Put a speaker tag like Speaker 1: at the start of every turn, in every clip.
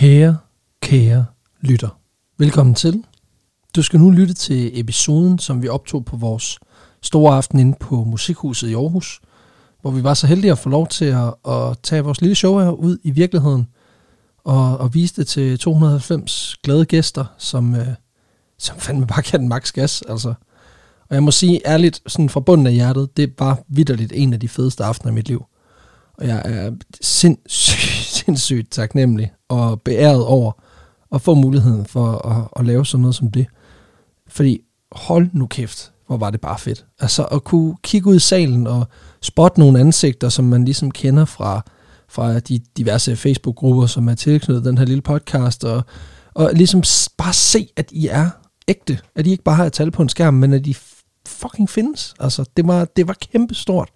Speaker 1: Kære, kære lytter. Velkommen til. Du skal nu lytte til episoden, som vi optog på vores store aften inde på Musikhuset i Aarhus, hvor vi var så heldige at få lov til at, at tage vores lille show her ud i virkeligheden og, og vise det til 290 glade gæster, som, øh, som fandme bare kan max gas. Altså. Og jeg må sige ærligt, sådan fra bunden af hjertet, det var vidderligt en af de fedeste aftener i mit liv. Og jeg er sindssygt, sindssygt taknemmelig og beæret over at få muligheden for at, at lave sådan noget som det. Fordi hold nu kæft, hvor var det bare fedt. Altså at kunne kigge ud i salen og spotte nogle ansigter, som man ligesom kender fra, fra de diverse Facebook-grupper, som er tilknyttet den her lille podcast, og, og ligesom bare se, at I er ægte. At I ikke bare har et tal på en skærm, men at I fucking findes. Altså, det var, det var kæmpestort.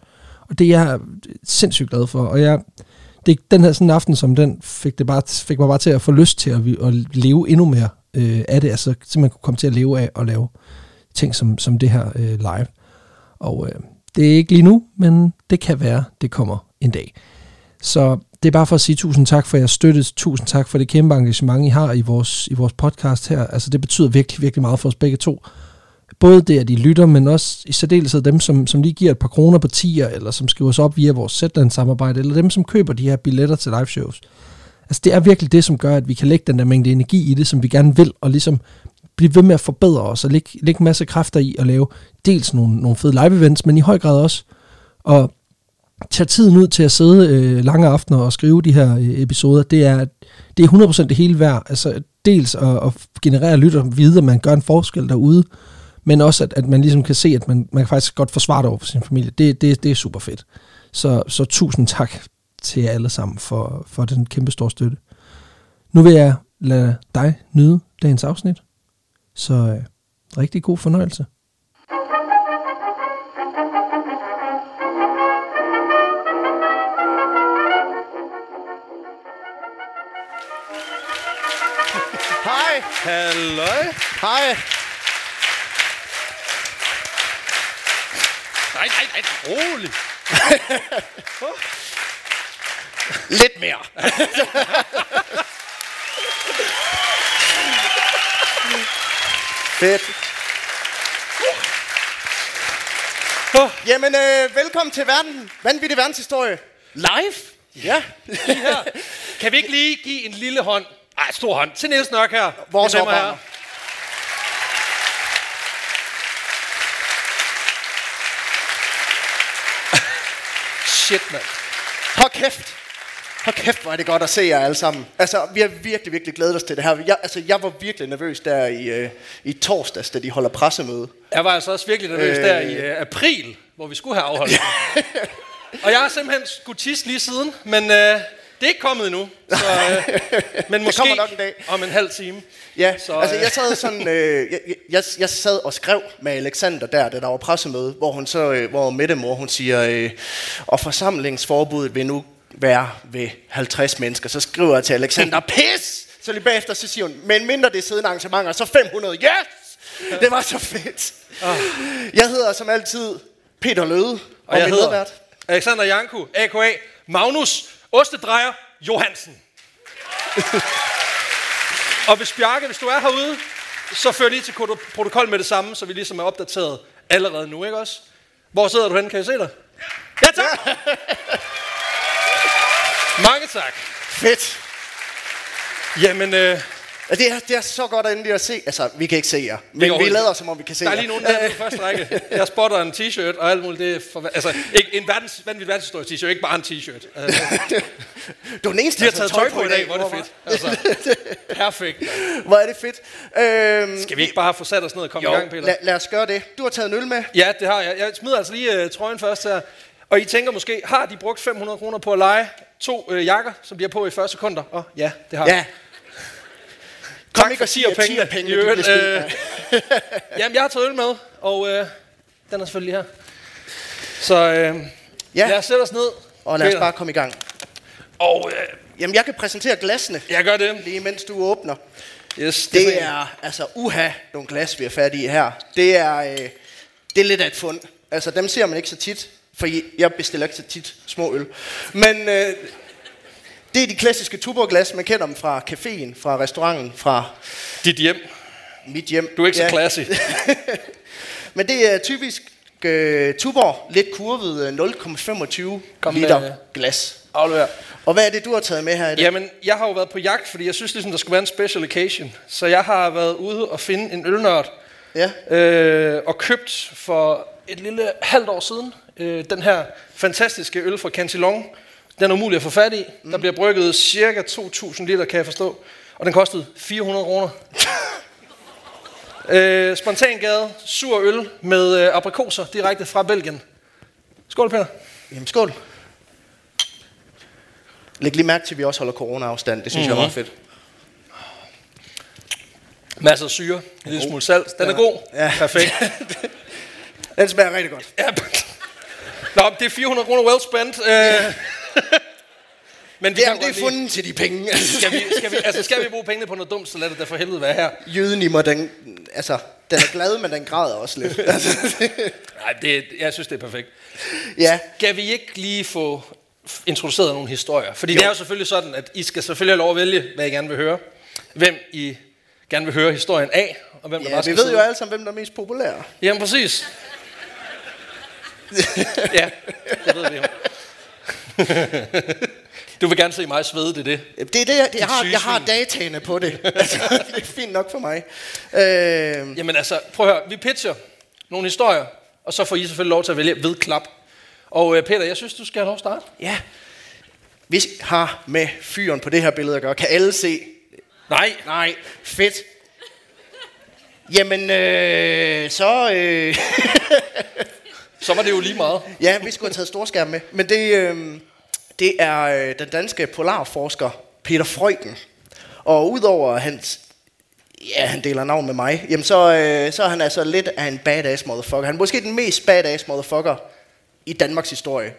Speaker 1: Og det er jeg sindssygt glad for. Og jeg, det, den her sådan en aften som den, fik, det bare, fik mig bare til at få lyst til at, at leve endnu mere øh, af det. Altså simpelthen kunne komme til at leve af at lave ting som, som det her øh, live. Og øh, det er ikke lige nu, men det kan være, det kommer en dag. Så det er bare for at sige tusind tak for jeres støtte. Tusind tak for det kæmpe engagement, I har i vores, i vores podcast her. Altså det betyder virkelig, virkelig meget for os begge to både det, at de lytter, men også i særdeleshed dem, som, som lige giver et par kroner på tier, eller som skriver sig op via vores Zetland-samarbejde, eller dem, som køber de her billetter til live shows. Altså det er virkelig det, som gør, at vi kan lægge den der mængde energi i det, som vi gerne vil, og ligesom blive ved med at forbedre os, og lægge, lægge en masse kræfter i at lave dels nogle, nogle fede live-events, men i høj grad også at tage tiden ud til at sidde øh, lange aftener og skrive de her øh, episoder, det er, det er 100% det hele værd. Altså dels at, at generere lytter videre, at man gør en forskel derude, men også at, at man ligesom kan se, at man, man kan faktisk godt forsvare det over for sin familie. Det, det, det er super fedt. Så, så tusind tak til jer alle sammen for, for den kæmpe store støtte. Nu vil jeg lade dig nyde dagens afsnit, så øh, rigtig god fornøjelse.
Speaker 2: Hej.
Speaker 3: Halløj.
Speaker 2: Hej.
Speaker 3: Nej, nej, rolig.
Speaker 2: Lidt mere. Fedt. Jamen, øh, velkommen til verden. Vanvittig verdenshistorie.
Speaker 3: Live?
Speaker 2: Ja.
Speaker 3: Her. Kan vi ikke lige give en lille hånd, ej, stor hånd, til Niels Nørk her?
Speaker 2: Vores
Speaker 3: Mine Shit, mand.
Speaker 2: Hold kæft. Hold kæft, hvor er det godt at se jer alle sammen. Altså, vi har virkelig, virkelig glædet os til det her. Jeg, altså, jeg var virkelig nervøs der i, øh, i torsdags, da de holder pressemøde.
Speaker 3: Jeg var altså også virkelig nervøs
Speaker 2: Øh.
Speaker 3: der i øh, april, hvor vi skulle have afholdt. Og jeg har simpelthen skulle tisse lige siden, men øh, det er ikke kommet endnu. Så, øh, men måske
Speaker 2: kommer nok en dag.
Speaker 3: om en halv time.
Speaker 2: Ja,
Speaker 3: Så,
Speaker 2: så, altså
Speaker 3: øh,
Speaker 2: jeg sad sådan, øh, jeg, jeg, jeg sad og skrev med Alexander der, da der var pressemøde, hvor hun så, øh, hvor Mette mor, hun siger, øh, og forsamlingsforbuddet vil nu være ved 50 mennesker. Så skriver jeg til Alexander, pis! Så lige bagefter, så siger hun, men mindre det er siddende arrangementer, så 500, yes! Det var så fedt. Jeg hedder som altid Peter Løde, og,
Speaker 3: Og jeg hedder
Speaker 2: medvært.
Speaker 3: Alexander Janku, a.k.a. Magnus Ostedrejer Johansen. og hvis Bjarke, hvis du er herude, så før lige til proto- protokol med det samme, så vi ligesom er opdateret allerede nu, ikke også? Hvor sidder du henne? Kan jeg se dig? Ja, tak! Mange tak.
Speaker 2: Fedt.
Speaker 3: Jamen, øh,
Speaker 2: Altså, det, er, det er så godt endelig at se. Altså, vi kan ikke se jer, men vi lader som om vi kan se
Speaker 3: der er
Speaker 2: jer.
Speaker 3: lige nogen der på første række. Jeg spotter en t-shirt og alt muligt. Det er for, altså, ikke en verdens, vanvittig verdenshistorie t-shirt, ikke bare en t-shirt. Altså,
Speaker 2: Du er den eneste,
Speaker 3: de har taget tøj på i dag, hvor er det fedt. Altså, perfekt.
Speaker 2: Hvor er det fedt. Øhm,
Speaker 3: Skal vi ikke bare få sat os ned og komme
Speaker 2: jo,
Speaker 3: i gang, Peter?
Speaker 2: lad, lad os gøre det. Du har taget en øl med.
Speaker 3: Ja, det har jeg. Jeg smider altså lige uh, trøjen først her. Og I tænker måske, har de brugt 500 kroner på at lege to uh, jakker, som de har på i 40 sekunder? Og ja, det har de.
Speaker 2: Ja.
Speaker 3: Tak
Speaker 2: Kom ikke og sig, at
Speaker 3: 10'er-pengene.
Speaker 2: 10'er-pengene,
Speaker 3: I øvrigt, øh, Jamen, jeg har taget øl med, og uh, den er selvfølgelig her. Så uh,
Speaker 2: Ja.
Speaker 3: lad os sætte os ned.
Speaker 2: Og lad os bare komme i gang.
Speaker 3: Og uh,
Speaker 2: Jamen, jeg kan præsentere glasene,
Speaker 3: jeg gør det.
Speaker 2: lige mens du åbner.
Speaker 3: Yes,
Speaker 2: Det er, altså, uha, nogle glas, vi har fat i her. Det er, øh, det er lidt af et fund. Altså, dem ser man ikke så tit, for jeg bestiller ikke så tit små øl. Men øh, Det er de klassiske tuborglas, man kender dem fra caféen, fra restauranten, fra
Speaker 1: Dit hjem.
Speaker 2: mit hjem.
Speaker 1: Du er ikke så classy.
Speaker 2: Men det er typisk øh, Tuborg, lidt kurvet øh, 0,25
Speaker 1: Kom
Speaker 2: liter
Speaker 1: med-
Speaker 2: glas.
Speaker 1: Aflever.
Speaker 2: Og hvad er det, du har taget med her i dag?
Speaker 1: Jamen, jeg har jo været på jagt, fordi jeg synes ligesom, der skulle være en special occasion. Så jeg har været ude og finde en ølnørd,
Speaker 2: Ja.
Speaker 1: øh, og købt for et lille halvt år siden øh, den her fantastiske øl fra Cantillon. Den er umulig at få fat i. Mm. Der bliver brygget cirka 2.000 liter, kan jeg forstå. Og den kostede 400 kroner. øh, spontangade, sur øl med øh, aprikoser direkte fra Belgien. Skål, Peter.
Speaker 2: Jamen, skål. Læg lige mærke til, at vi også holder corona-afstand. Det synes mm-hmm. jeg er meget fedt.
Speaker 1: Masser af syre, en lille smule salt. Den er god.
Speaker 2: Ja.
Speaker 1: Perfekt.
Speaker 2: Den smager rigtig godt.
Speaker 1: Ja. Nå, det er 400 kroner well spent. Øh. Men vi kan
Speaker 2: det er
Speaker 1: godt lige-
Speaker 2: fundet til de penge.
Speaker 1: Skal vi, skal, vi, altså, skal vi bruge pengene på noget dumt, så lad det da for helvede være her.
Speaker 2: Jøden i mig, den, altså, den er glad, men den græder også lidt. Altså,
Speaker 1: Nej, det, jeg synes, det er perfekt.
Speaker 2: ja,
Speaker 1: Skal vi ikke lige få introduceret nogle historier? Fordi
Speaker 2: Jo.
Speaker 1: det er jo selvfølgelig sådan, at I skal selvfølgelig have lov at vælge, hvad I gerne vil høre. Hvem I gerne vil høre historien af, og hvem der
Speaker 2: ja
Speaker 1: bare
Speaker 2: vi ved jo alle sammen, hvem der er mest populær.
Speaker 1: Jamen, præcis. ja, det ved vi jo. Du vil gerne se mig svede, det er det.
Speaker 2: Det er det, jeg, jeg, har, jeg har dataene på det. Altså, det er fint nok for mig. Øh,
Speaker 1: Jamen altså, prøv at høre. Vi pitcher nogle historier, og så får I selvfølgelig lov til at vælge ved klap. Og øh, Peter, jeg synes, du skal have lov at starte.
Speaker 2: ja. Vi har med fyren på det her billede at gøre. Kan alle se?
Speaker 1: Nej.
Speaker 2: Nej, fedt. Jamen, øh, så... Øh,
Speaker 1: Så var det jo lige meget.
Speaker 2: ja, vi skulle have taget storskærm med. Men det, øh, det er øh, den danske polarforsker Peter Freuchen. Og udover hans... Ja, han deler navn med mig. Jamen, så, øh, så er han altså lidt af en badass motherfucker. Han er måske den mest badass motherfucker i Danmarks historie.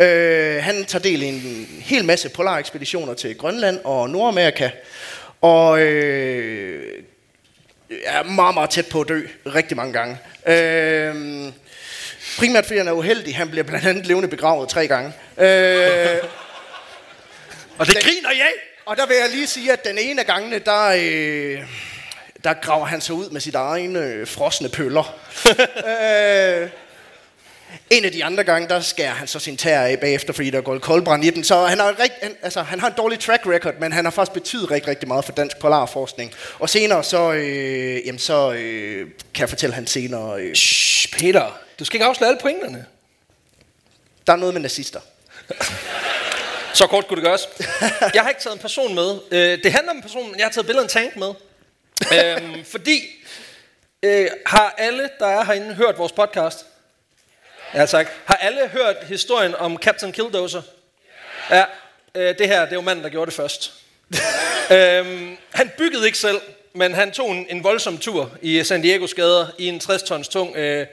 Speaker 2: Øh, han tager del i en hel masse polarekspeditioner til Grønland og Nordamerika. Og øh, er meget, meget tæt på at dø rigtig mange gange. Øh, primært fordi han er uheldig. Han bliver blandt andet levende begravet tre gange. Øh,
Speaker 1: Og det griner jeg
Speaker 2: og der vil jeg lige sige, at den ene af gangene, der, øh, der graver han sig ud med sit egen øh, frosne pøller. øh, en af de andre gange, der skærer han så sin tær af bagefter, fordi der er gået koldbrand i den. Så han har, rigt, han, altså, han har en dårlig track record, men han har faktisk betydet rigtig, rigtig meget for dansk polarforskning. Og senere, så, øh, jamen, så øh, kan jeg fortælle han senere, øh,
Speaker 1: Shh, Peter. Du skal ikke afsløre alle pointerne.
Speaker 2: der er noget med nazister.
Speaker 1: Så kort kunne det gøres. Jeg har ikke taget en person med. Øh, Det handler om en person, men jeg har taget billedet en tank med. øhm, fordi, øh, har alle, der er herinde, hørt vores podcast? Ja, tak. Har alle hørt historien om Captain Killdozer? Ja, øh, det her, det er jo manden, der gjorde det først. øhm, han byggede ikke selv, men han tog en, en voldsom tur i San Diegos gader i en 60 tons tung øh,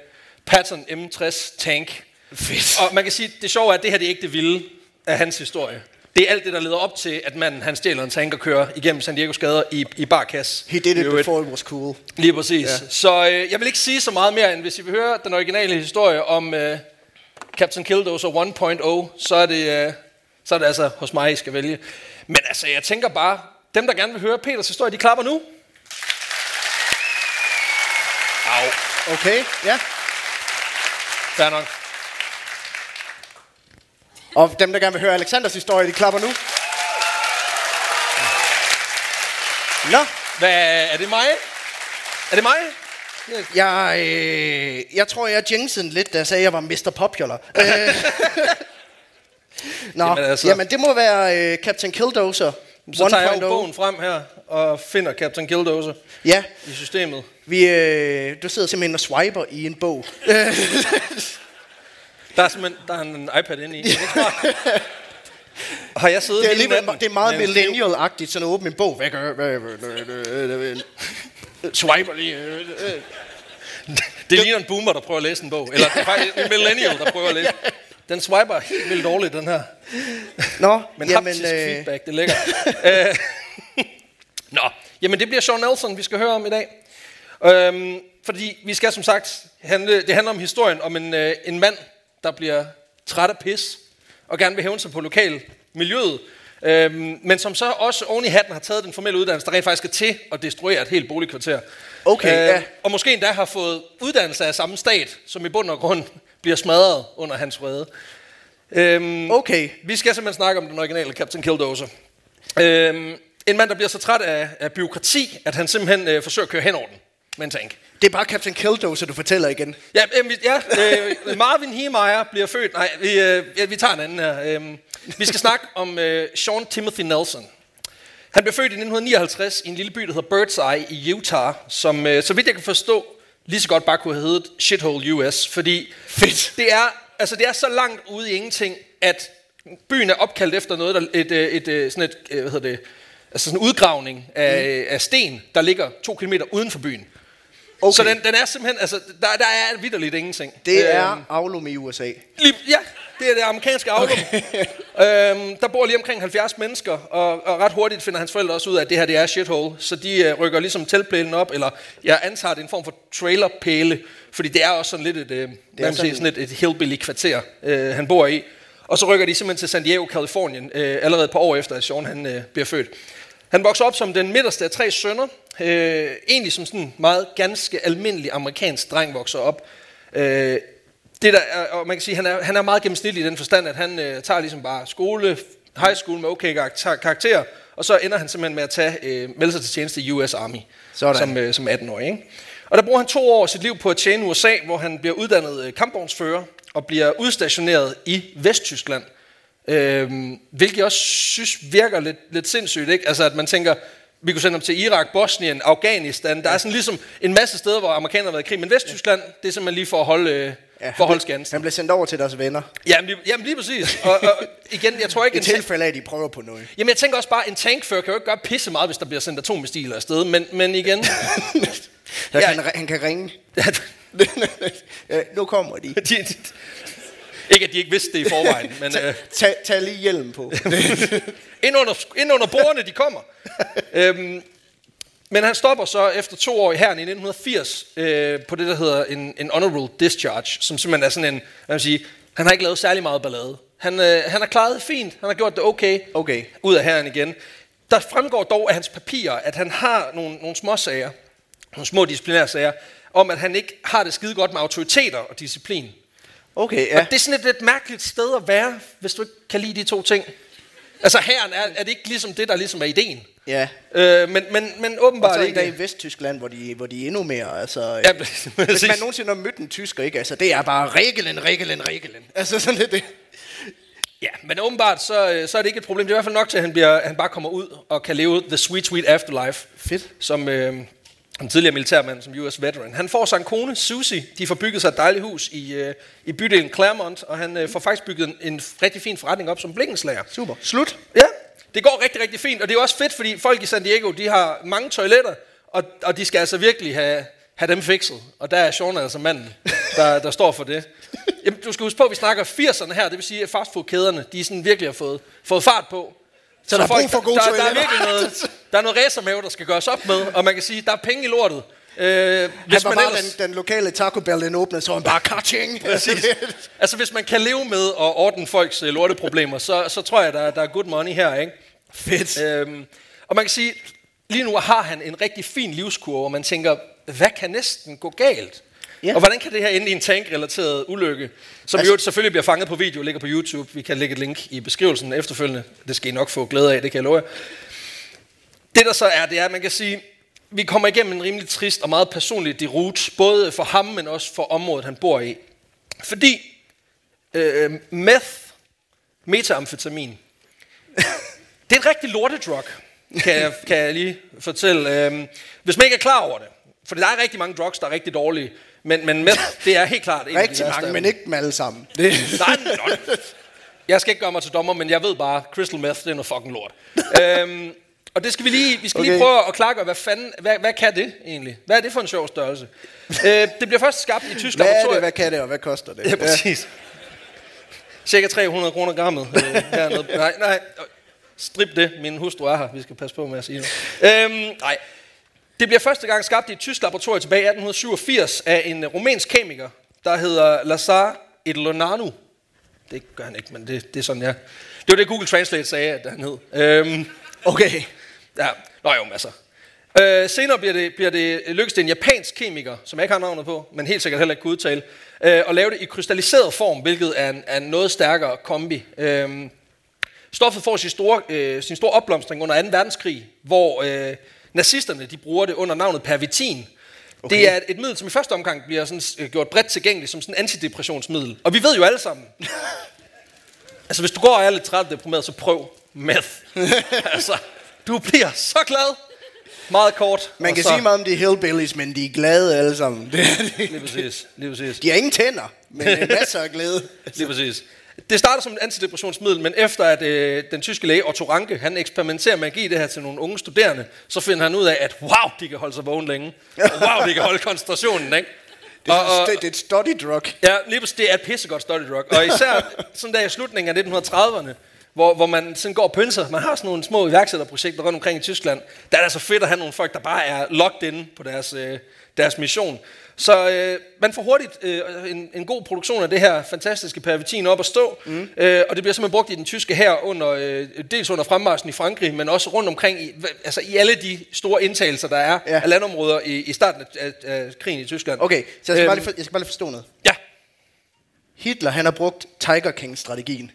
Speaker 1: Patton M60 tank.
Speaker 2: Fedt.
Speaker 1: Og man kan sige, det sjove er, at det her det er ikke det vilde af hans historie. Det er alt det, der leder op til, at manden han stjæler en tank og kører igennem San Diegos gader i, i barkas.
Speaker 2: He did it before it was cool.
Speaker 1: Lige præcis.
Speaker 2: Ja.
Speaker 1: Så øh, jeg vil ikke sige så meget mere, end hvis I vil høre den originale historie om øh, Captain Killdozer 1.0, så er, det, øh, så er det altså hos mig, I skal vælge. Men altså, jeg tænker bare, dem der gerne vil høre Peters historie, de klapper nu. Au.
Speaker 2: Okay, ja.
Speaker 1: Fair nok.
Speaker 2: Og dem, der gerne vil høre Alexanders historie, de klapper nu. Nå,
Speaker 1: Hvad, er det mig? Er det mig?
Speaker 2: jeg, øh, jeg tror, jeg jinxede lidt, da jeg sagde, at jeg var Mr. Popular. Øh, Nå,
Speaker 1: Jamen altså.
Speaker 2: jamen det må være øh, Captain Killdozer
Speaker 1: Så tager jeg jo
Speaker 2: 1.0.
Speaker 1: bogen frem her og finder Captain Killdozer
Speaker 2: Ja,
Speaker 1: i systemet.
Speaker 2: vi, øh, du sidder simpelthen og swiper i en bog. Øh,
Speaker 1: Der er simpelthen der er en iPad inde i. Har jeg siddet
Speaker 2: det, er alligevel,
Speaker 1: natten
Speaker 2: det er meget millennial-agtigt, sådan at åbne en bog. Hvad gør hvad, Swiper lige. øh, øh.
Speaker 1: Det ligner en boomer, der prøver at læse en bog. Eller det er faktisk en millennial, der prøver at læse. Den swiper helt vildt dårligt, den her.
Speaker 2: Nå,
Speaker 1: Men
Speaker 2: jamen,
Speaker 1: haptisk
Speaker 2: øh,
Speaker 1: feedback, det ligger. øh, Nå, jamen det bliver Sean Nelson, vi skal høre om i dag. Øhm, fordi vi skal som sagt, handle, det handler om historien om en, øh, en mand, der bliver træt af pis, og gerne vil hævne sig på lokal miljøet. Øhm, men som så også oven i hatten har taget den formelle uddannelse, der rent faktisk er til at destruere et helt boligkvarter.
Speaker 2: Okay, ja.
Speaker 1: Og måske endda har fået uddannelse af samme stat, som i bund og grund bliver smadret under hans røde. Øhm,
Speaker 2: Okay.
Speaker 1: Vi skal simpelthen snakke om den originale Captain Killdozer. Øhm, en mand, der bliver så træt af, af byråkrati, at han simpelthen øh, forsøger at køre hen over den med en tank.
Speaker 2: Det er bare Captain Killdozer, du fortæller igen.
Speaker 1: Ja, øh, ja øh, Marvin Heemeyer bliver født. Nej, vi, øh, ja, vi tager en anden her. Øh, vi skal snakke om øh, Sean Timothy Nelson. Han blev født i 1959 i en lille by, der hedder Birdseye i Utah, som, øh, så vidt jeg kan forstå, lige så godt bare kunne have heddet Shithole US, fordi
Speaker 2: Fedt.
Speaker 1: det er, altså det er så langt ude i ingenting, at byen er opkaldt efter noget, der, et, øh, et, et, sådan et, øh, hvad hedder det, altså sådan en udgravning af, af sten, der ligger to kilometer uden for byen.
Speaker 2: Okay.
Speaker 1: Så den, den er simpelthen, altså, der, der er vidderligt ingenting.
Speaker 2: Det er
Speaker 1: Øhm,
Speaker 2: Aulum i USA.
Speaker 1: lige, ja, det er det amerikanske Aulum. øhm, der bor lige omkring 70 mennesker, og, og ret hurtigt finder hans forældre også ud af, at det her det er shithole. Så de øh, rykker ligesom teltpælen op, eller jeg antager, det er en form for trailerpæle, fordi det er også sådan lidt et, øh, hvad man
Speaker 2: sådan-
Speaker 1: sådan et, et hillbilly kvarter, øh, han bor i. Og så rykker de simpelthen til San Diego, Kalifornien, øh, allerede et par år efter, at Sean han, øh, bliver født. Han vokser op som den midterste af tre sønner. Øh, egentlig som sådan en meget ganske almindelig amerikansk dreng vokser op. Øh, det der er, og man kan sige, han er, han er meget gennemsnitlig i den forstand, at han øh, tager ligesom bare skole, high school med okay karakter, karakter og så ender han simpelthen med at tage, øh, melde sig til tjeneste i US Army
Speaker 2: Sådan.
Speaker 1: som, øh, som 18-årig. Ikke? Og der bruger han to år af sit liv på at tjene USA, hvor han bliver uddannet øh, kampvognsfører og bliver udstationeret i Vesttyskland. Øhm, hvilket jeg også synes virker lidt, lidt sindssygt, ikke? Altså at man tænker, vi kunne sende dem til Irak, Bosnien, Afghanistan. Der er sådan ligesom en masse steder, hvor amerikanerne har været i krig. Men Vesttyskland, det er simpelthen lige for at holde, øh,
Speaker 2: Ja,
Speaker 1: for at holde skansen.
Speaker 2: han blev sendt over til deres venner.
Speaker 1: Jamen lige, jamen lige præcis. Og, og igen, jeg tror ikke...
Speaker 2: I tilfælde af, at de prøver på noget.
Speaker 1: Jamen jeg tænker også bare, en tankfører kan jo ikke gøre pisse meget, hvis der bliver sendt atommissiler afsted. Men, men igen... Ja.
Speaker 2: kan, han kan ringe. Ja, nu kommer de.
Speaker 1: de, de, ikke at de ikke vidste det i forvejen, men øh,
Speaker 2: Tag, tag lige hjelm på.
Speaker 1: ind, under, ind under bordene, de kommer. øhm, men han stopper så efter to år i herren i 1980 øh, på det, der hedder en, en honorable discharge, som simpelthen er sådan en, hvad man sige, han har ikke lavet særlig meget ballade. Han, øh, han har klaret det fint, han har gjort det okay,
Speaker 2: Okay.
Speaker 1: ud af herren igen. Der fremgår dog af hans papirer, at han har nogle, nogle små sager, nogle små disciplinære sager, om at han ikke har det skide godt med autoriteter og disciplin.
Speaker 2: Okay,
Speaker 1: Ja. Og det er sådan et lidt mærkeligt sted at være, hvis du ikke kan lide de to ting. Altså herren er, er det ikke ligesom det, der ligesom er ideen.
Speaker 2: Ja.
Speaker 1: Øh, men, men, men
Speaker 2: Og
Speaker 1: åbenbart
Speaker 2: så i dag
Speaker 1: ikke.
Speaker 2: i Vesttyskland, hvor de, hvor de er endnu mere, altså...
Speaker 1: Ja,
Speaker 2: øh,
Speaker 1: præcis.
Speaker 2: hvis man nogensinde har mødt en tysker, ikke? Altså, det er bare regelen, regelen, regelen. Altså, sådan lidt det.
Speaker 1: Ja, men åbenbart så, øh, så er det ikke et problem. Det er i hvert fald nok til, at han, bliver, han bare kommer ud og kan leve the sweet, sweet afterlife.
Speaker 2: Fedt.
Speaker 1: Som øh, en tidligere militærmand, som US veteran. Han får sig en kone, Susie. De får bygget sig et dejligt hus i, øh, i bydelen Claremont, og han øh, får faktisk bygget en, en rigtig fin forretning op som blikkenslager.
Speaker 2: Super. Slut.
Speaker 1: Ja, det går rigtig, rigtig fint, og det er også fedt, fordi folk i San Diego, de har mange toiletter, og, og de skal altså virkelig have, have dem fikset. Og der er Sean altså manden, der, der står for det. Jamen, du skal huske på, at vi snakker 80'erne her, det vil sige, at fastfoodkæderne, de sådan virkelig har fået, fået fart på.
Speaker 2: Så der er brug for gode
Speaker 1: der, der, er virkelig noget, der er noget racermave, der skal gøres op med, og man kan sige, der er penge i lortet. Øh,
Speaker 2: Hvis han var
Speaker 1: man
Speaker 2: bare
Speaker 1: ellers,
Speaker 2: den, den lokale Taco Bell, den åbnede, så var han bare.
Speaker 1: Præcis. altså hvis man kan leve med at ordne folks øh, lorteproblemer, så, så tror jeg, der, der er good money her, ikke?
Speaker 2: Fedt.
Speaker 1: Øhm, og man kan sige, lige nu har han en rigtig fin livskurve, og man tænker, hvad kan næsten gå galt?
Speaker 2: Ja.
Speaker 1: Og hvordan kan det her ende i en tankrelateret ulykke, som
Speaker 2: Altså-
Speaker 1: jo selvfølgelig bliver fanget på video, ligger på YouTube. Vi kan lægge et link i beskrivelsen efterfølgende. Det skal I nok få glæde af, det kan jeg love jer. Det der så er, det er, at man kan sige, vi kommer igennem en rimelig trist og meget personlig derute, både for ham, men også for området, han bor i. Fordi øh, meth, metamfetamin, det er et rigtig lortedrug, kan jeg, kan jeg lige fortælle. Øhm, hvis man ikke er klar over det. For der er rigtig mange drugs, der er rigtig dårlige. Men, men meth, det er helt klart en af de
Speaker 2: Rigtig mange, men ikke dem alle sammen. Det.
Speaker 1: Nej, nej. Jeg skal ikke gøre mig til dommer, men jeg ved bare, crystal meth, det er noget fucking lort. øhm, og det skal vi lige, vi skal okay. lige prøve at klargøre, hvad fanden, hvad, hvad kan det egentlig? Hvad er det for en sjov størrelse? øh, det bliver først skabt i tysk
Speaker 2: Hvad er
Speaker 1: laboratorium.
Speaker 2: det, hvad kan det, og hvad koster det?
Speaker 1: Ja, præcis. Cirka 300 kroner grammet øh, hernede. Nej, nej. Strip det. Min hustru er her. Vi skal passe på med at sige det. Øhm, nej. Det bliver første gang skabt i et tysk laboratorium tilbage i 1887 af en øh, rumænsk kemiker, der hedder Lazar Edlonanu. Det gør han ikke, men det, det er sådan, jeg... Det var det, Google Translate sagde, at han hed. Øhm,
Speaker 2: Okay.
Speaker 1: ja, nå jo, masser. Øh, senere bliver det, bliver det lykkedes det en japansk kemiker, som jeg ikke har navnet på, men helt sikkert heller ikke kunne udtale, øh, at lave det i krystalliseret form, hvilket er en, er en noget stærkere kombi. Øh, stoffet får sin store, øh, sin store opblomstring under 2. verdenskrig, hvor øh, nazisterne de bruger det under navnet pervitin. Okay. Det er et, middel, som i første omgang bliver sådan, øh, gjort bredt tilgængeligt som sådan antidepressionsmiddel. Og vi ved jo alle sammen, altså hvis du går og er lidt træt og deprimeret, så prøv meth. altså, du bliver så glad. Meget kort.
Speaker 2: Man kan
Speaker 1: så,
Speaker 2: sige meget om de hillbillies, men de er glade alle sammen. Det er de.
Speaker 1: Lige præcis, lige præcis.
Speaker 2: De har ingen tænder, men masser af glæde.
Speaker 1: Lige præcis. Det starter som et antidepressionsmiddel, men efter at øh, den tyske læge Otto Ranke, han eksperimenterer med at give det her til nogle unge studerende, så finder han ud af, at wow, de kan holde sig vågen længe. Og wow, de kan holde koncentrationen, ikke?
Speaker 2: Det er,
Speaker 1: Og- og-
Speaker 2: det, er et study drug.
Speaker 1: Ja, lige præcis. Det er et pissegodt study drug. Og især sådan der i slutningen af 1930'erne, hvor, hvor man sådan går og pynser. Man har sådan nogle små iværksætterprojekter rundt omkring i Tyskland. Der er det altså fedt at have nogle folk, der bare er locked inde på deres, øh, deres mission. Så øh, man får hurtigt øh, en, en god produktion af det her fantastiske pervitin op at stå. Mm. Øh, og det bliver simpelthen brugt i den tyske her under, øh, dels under fremmarsen i Frankrig, men også rundt omkring i, altså i alle de store indtagelser, der er
Speaker 2: Ja.
Speaker 1: af landområder i, i starten af, af, af krigen i Tyskland.
Speaker 2: Okay, så jeg skal, bare
Speaker 1: Øhm,
Speaker 2: lige, for, jeg skal bare lige forstå noget.
Speaker 1: Ja,
Speaker 2: Hitler, han har brugt Tiger King-strategien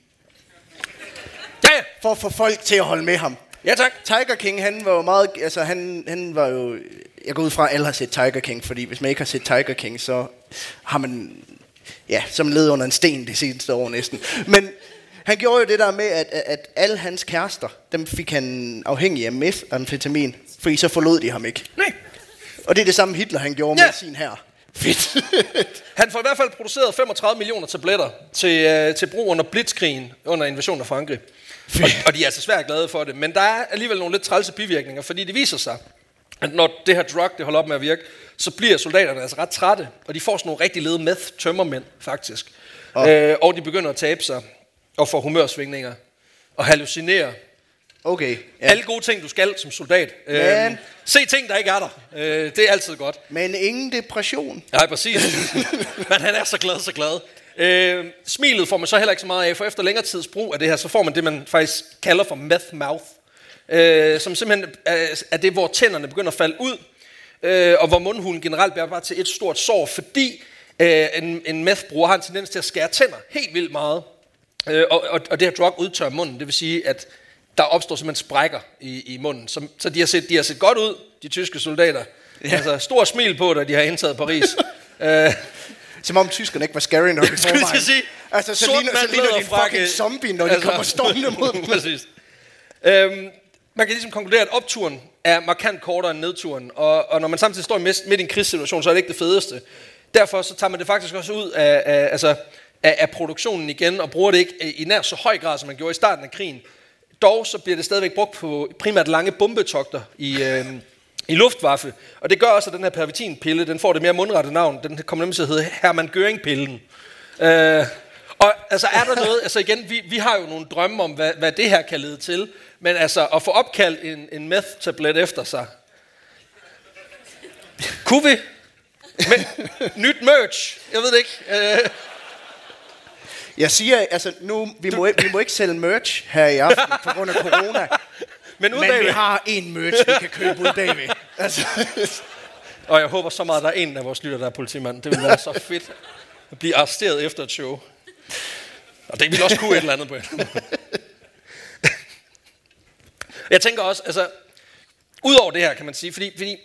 Speaker 1: ja, ja.
Speaker 2: for at få folk til at holde med ham.
Speaker 1: Ja, tak.
Speaker 2: Tiger King, han var jo meget, altså han, han var jo, jeg går ud fra, at alle har set Tiger King, fordi hvis man ikke har set Tiger King, så har man, ja, som led under en sten det seneste år næsten. Men han gjorde jo det der med, at, at, at alle hans kærester, dem fik han afhængig af methamfetamin, fordi så forlod de ham ikke.
Speaker 1: Nej.
Speaker 2: Og det er det samme Hitler, han gjorde
Speaker 1: Ja.
Speaker 2: med sin her. Fedt.
Speaker 1: Han får i hvert fald produceret 35 millioner tabletter til, øh, til brug under blitzkrigen, under invasionen af Frankrig. Og, og de er altså svært glade for det. Men der er alligevel nogle lidt trælse bivirkninger, fordi det viser sig, at når det her drug det holder op med at virke, så bliver soldaterne altså ret trætte, og de får sådan nogle rigtig lede meth tømmermænd faktisk.
Speaker 2: Og-
Speaker 1: Øh, og de begynder at tabe sig, og får humørsvingninger, og hallucinere.
Speaker 2: Okay.
Speaker 1: Ja. Alle gode ting, du skal som soldat. Øh,
Speaker 2: Men-
Speaker 1: se ting, der ikke er der. Øh, det er altid godt.
Speaker 2: Men ingen depression.
Speaker 1: Nej, præcis. Men han er så glad, så glad. Øh, smilet får man så heller ikke så meget af, for efter længere tids brug af det her, så får man det, man faktisk kalder for meth mouth. Øh, som simpelthen er, er det, hvor tænderne begynder at falde ud, øh, og hvor mundhulen generelt bliver bare til et stort sår, fordi øh, en, en meth-bruger har en tendens til at skære tænder helt vildt meget. Øh, og, og, og det her drug udtørrer munden, det vil sige, at der opstår simpelthen sprækker i, i munden. Så, så de, har set, de har set godt ud, de tyske soldater. Ja. Altså, stor smil på, da de har indtaget Paris. øh,
Speaker 2: Som om tyskerne ikke var scary nok i
Speaker 1: jeg
Speaker 2: forvejen.
Speaker 1: at sige,
Speaker 2: Altså, så ligner, så ligner de en fucking zombie, når de altså, kommer stormende mod dem.
Speaker 1: Præcis. Øhm, man kan ligesom konkludere, at opturen er markant kortere end nedturen, og, og når man samtidig står midt, midt i en krigssituation, så er det ikke det fedeste. Derfor så tager man det faktisk også ud af, af, altså, af, af produktionen igen, og bruger det ikke i nær så høj grad, som man gjorde i starten af krigen. Dog så bliver det stadigvæk brugt på primært lange bombetogter i, øh, i Luftwaffe, og det gør også, at den her pervitinpille, den får det mere mundrette navn, den kommer nemlig til at hedde Hermann Göring-pillen. Øh, og altså er der noget, altså igen, vi, vi har jo nogle drømme om, hvad, hvad det her kan lede til, men altså at få opkaldt en, en meth-tablet efter sig, kunne vi? Men, nyt merch, jeg ved det ikke. Øh,
Speaker 2: Jeg siger, altså nu, vi må, vi må ikke sælge merch her i aften på grund af corona.
Speaker 1: men ud
Speaker 2: men vi har en merch, vi kan købe ud bagved. Altså,
Speaker 1: og jeg håber så meget, at der er en af vores lytter, der er politimand. Det vil være så fedt at blive arresteret efter et show. Og det vil også kunne et eller andet på en. Jeg tænker også, altså, udover det her, kan man sige, fordi, fordi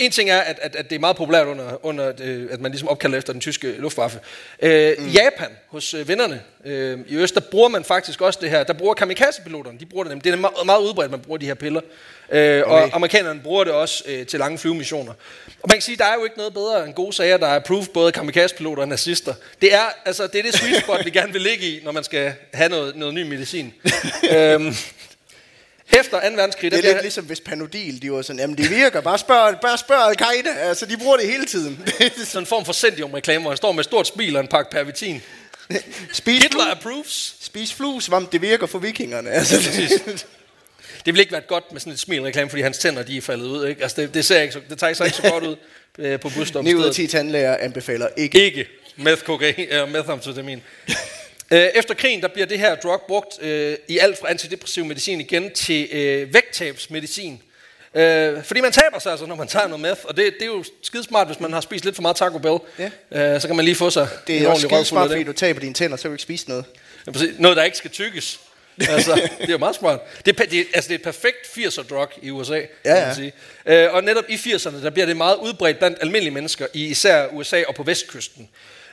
Speaker 1: en ting er, at, at, at det er meget populært under, under det, at man ligesom opkalder efter den tyske luftwaffe. Øh, mm. Japan, hos øh, vennerne øh, i Øst, der bruger man faktisk også det her. Der bruger kamikaze-piloterne, de bruger det. nemlig. Det er meget, meget udbredt, at man bruger de her piller. Øh, okay. Og amerikanerne bruger det også øh, til lange flyvemissioner. Og man kan sige, der er jo ikke noget bedre end gode sager, der er approved både kamikaze-piloter og nazister. Det er, altså, det er det sweet spot, vi gerne vil ligge i, når man skal have noget, noget ny medicin. øhm, efter 2. verdenskrig,
Speaker 2: det er lidt ligesom hvis Panodil, de var sådan, jamen det virker, bare spørg, bare spørg Al-Qaida. Altså, de bruger det hele tiden.
Speaker 1: sådan en form for Sendium-reklame, hvor han står med et stort smil og en pakke pervitin.
Speaker 2: Spis
Speaker 1: Hitler
Speaker 2: flu,
Speaker 1: approves.
Speaker 2: spis fluesvamp, det virker for vikingerne. Altså, det,
Speaker 1: Det vil ikke være godt med sådan et smil-reklame, fordi hans tænder de er faldet ud. Ikke? Altså, det, det, ser ikke så, det tager sig ikke så godt ud øh, på
Speaker 2: 9 ud af
Speaker 1: busstoppestedet.
Speaker 2: 10 tandlæger anbefaler ikke.
Speaker 1: Ikke meth kokain, eller methamfetamin. Øh, efter krigen, der bliver det her drug brugt øh, i alt fra antidepressiv medicin igen til øh, vægttabsmedicin. Øh, fordi man taber sig altså, når man tager noget meth, og det, det er jo skidesmart, hvis man har spist lidt for meget Taco Bell.
Speaker 2: Ja.
Speaker 1: Øh, så kan man lige få sig
Speaker 2: Det
Speaker 1: en
Speaker 2: er også
Speaker 1: ordentlig røvfuld
Speaker 2: skide
Speaker 1: af
Speaker 2: smart, fordi du taber dine tænder, så vil du ikke spise noget.
Speaker 1: Ja, præcis. Noget, der ikke skal tykkes. altså, det er jo meget smart. Det er, det, altså, det er et perfekt 80'er drug i USA,
Speaker 2: Ja,
Speaker 1: kan man sige. Øh, og netop i 80'erne, der bliver det meget udbredt blandt almindelige mennesker, i især USA og på vestkysten.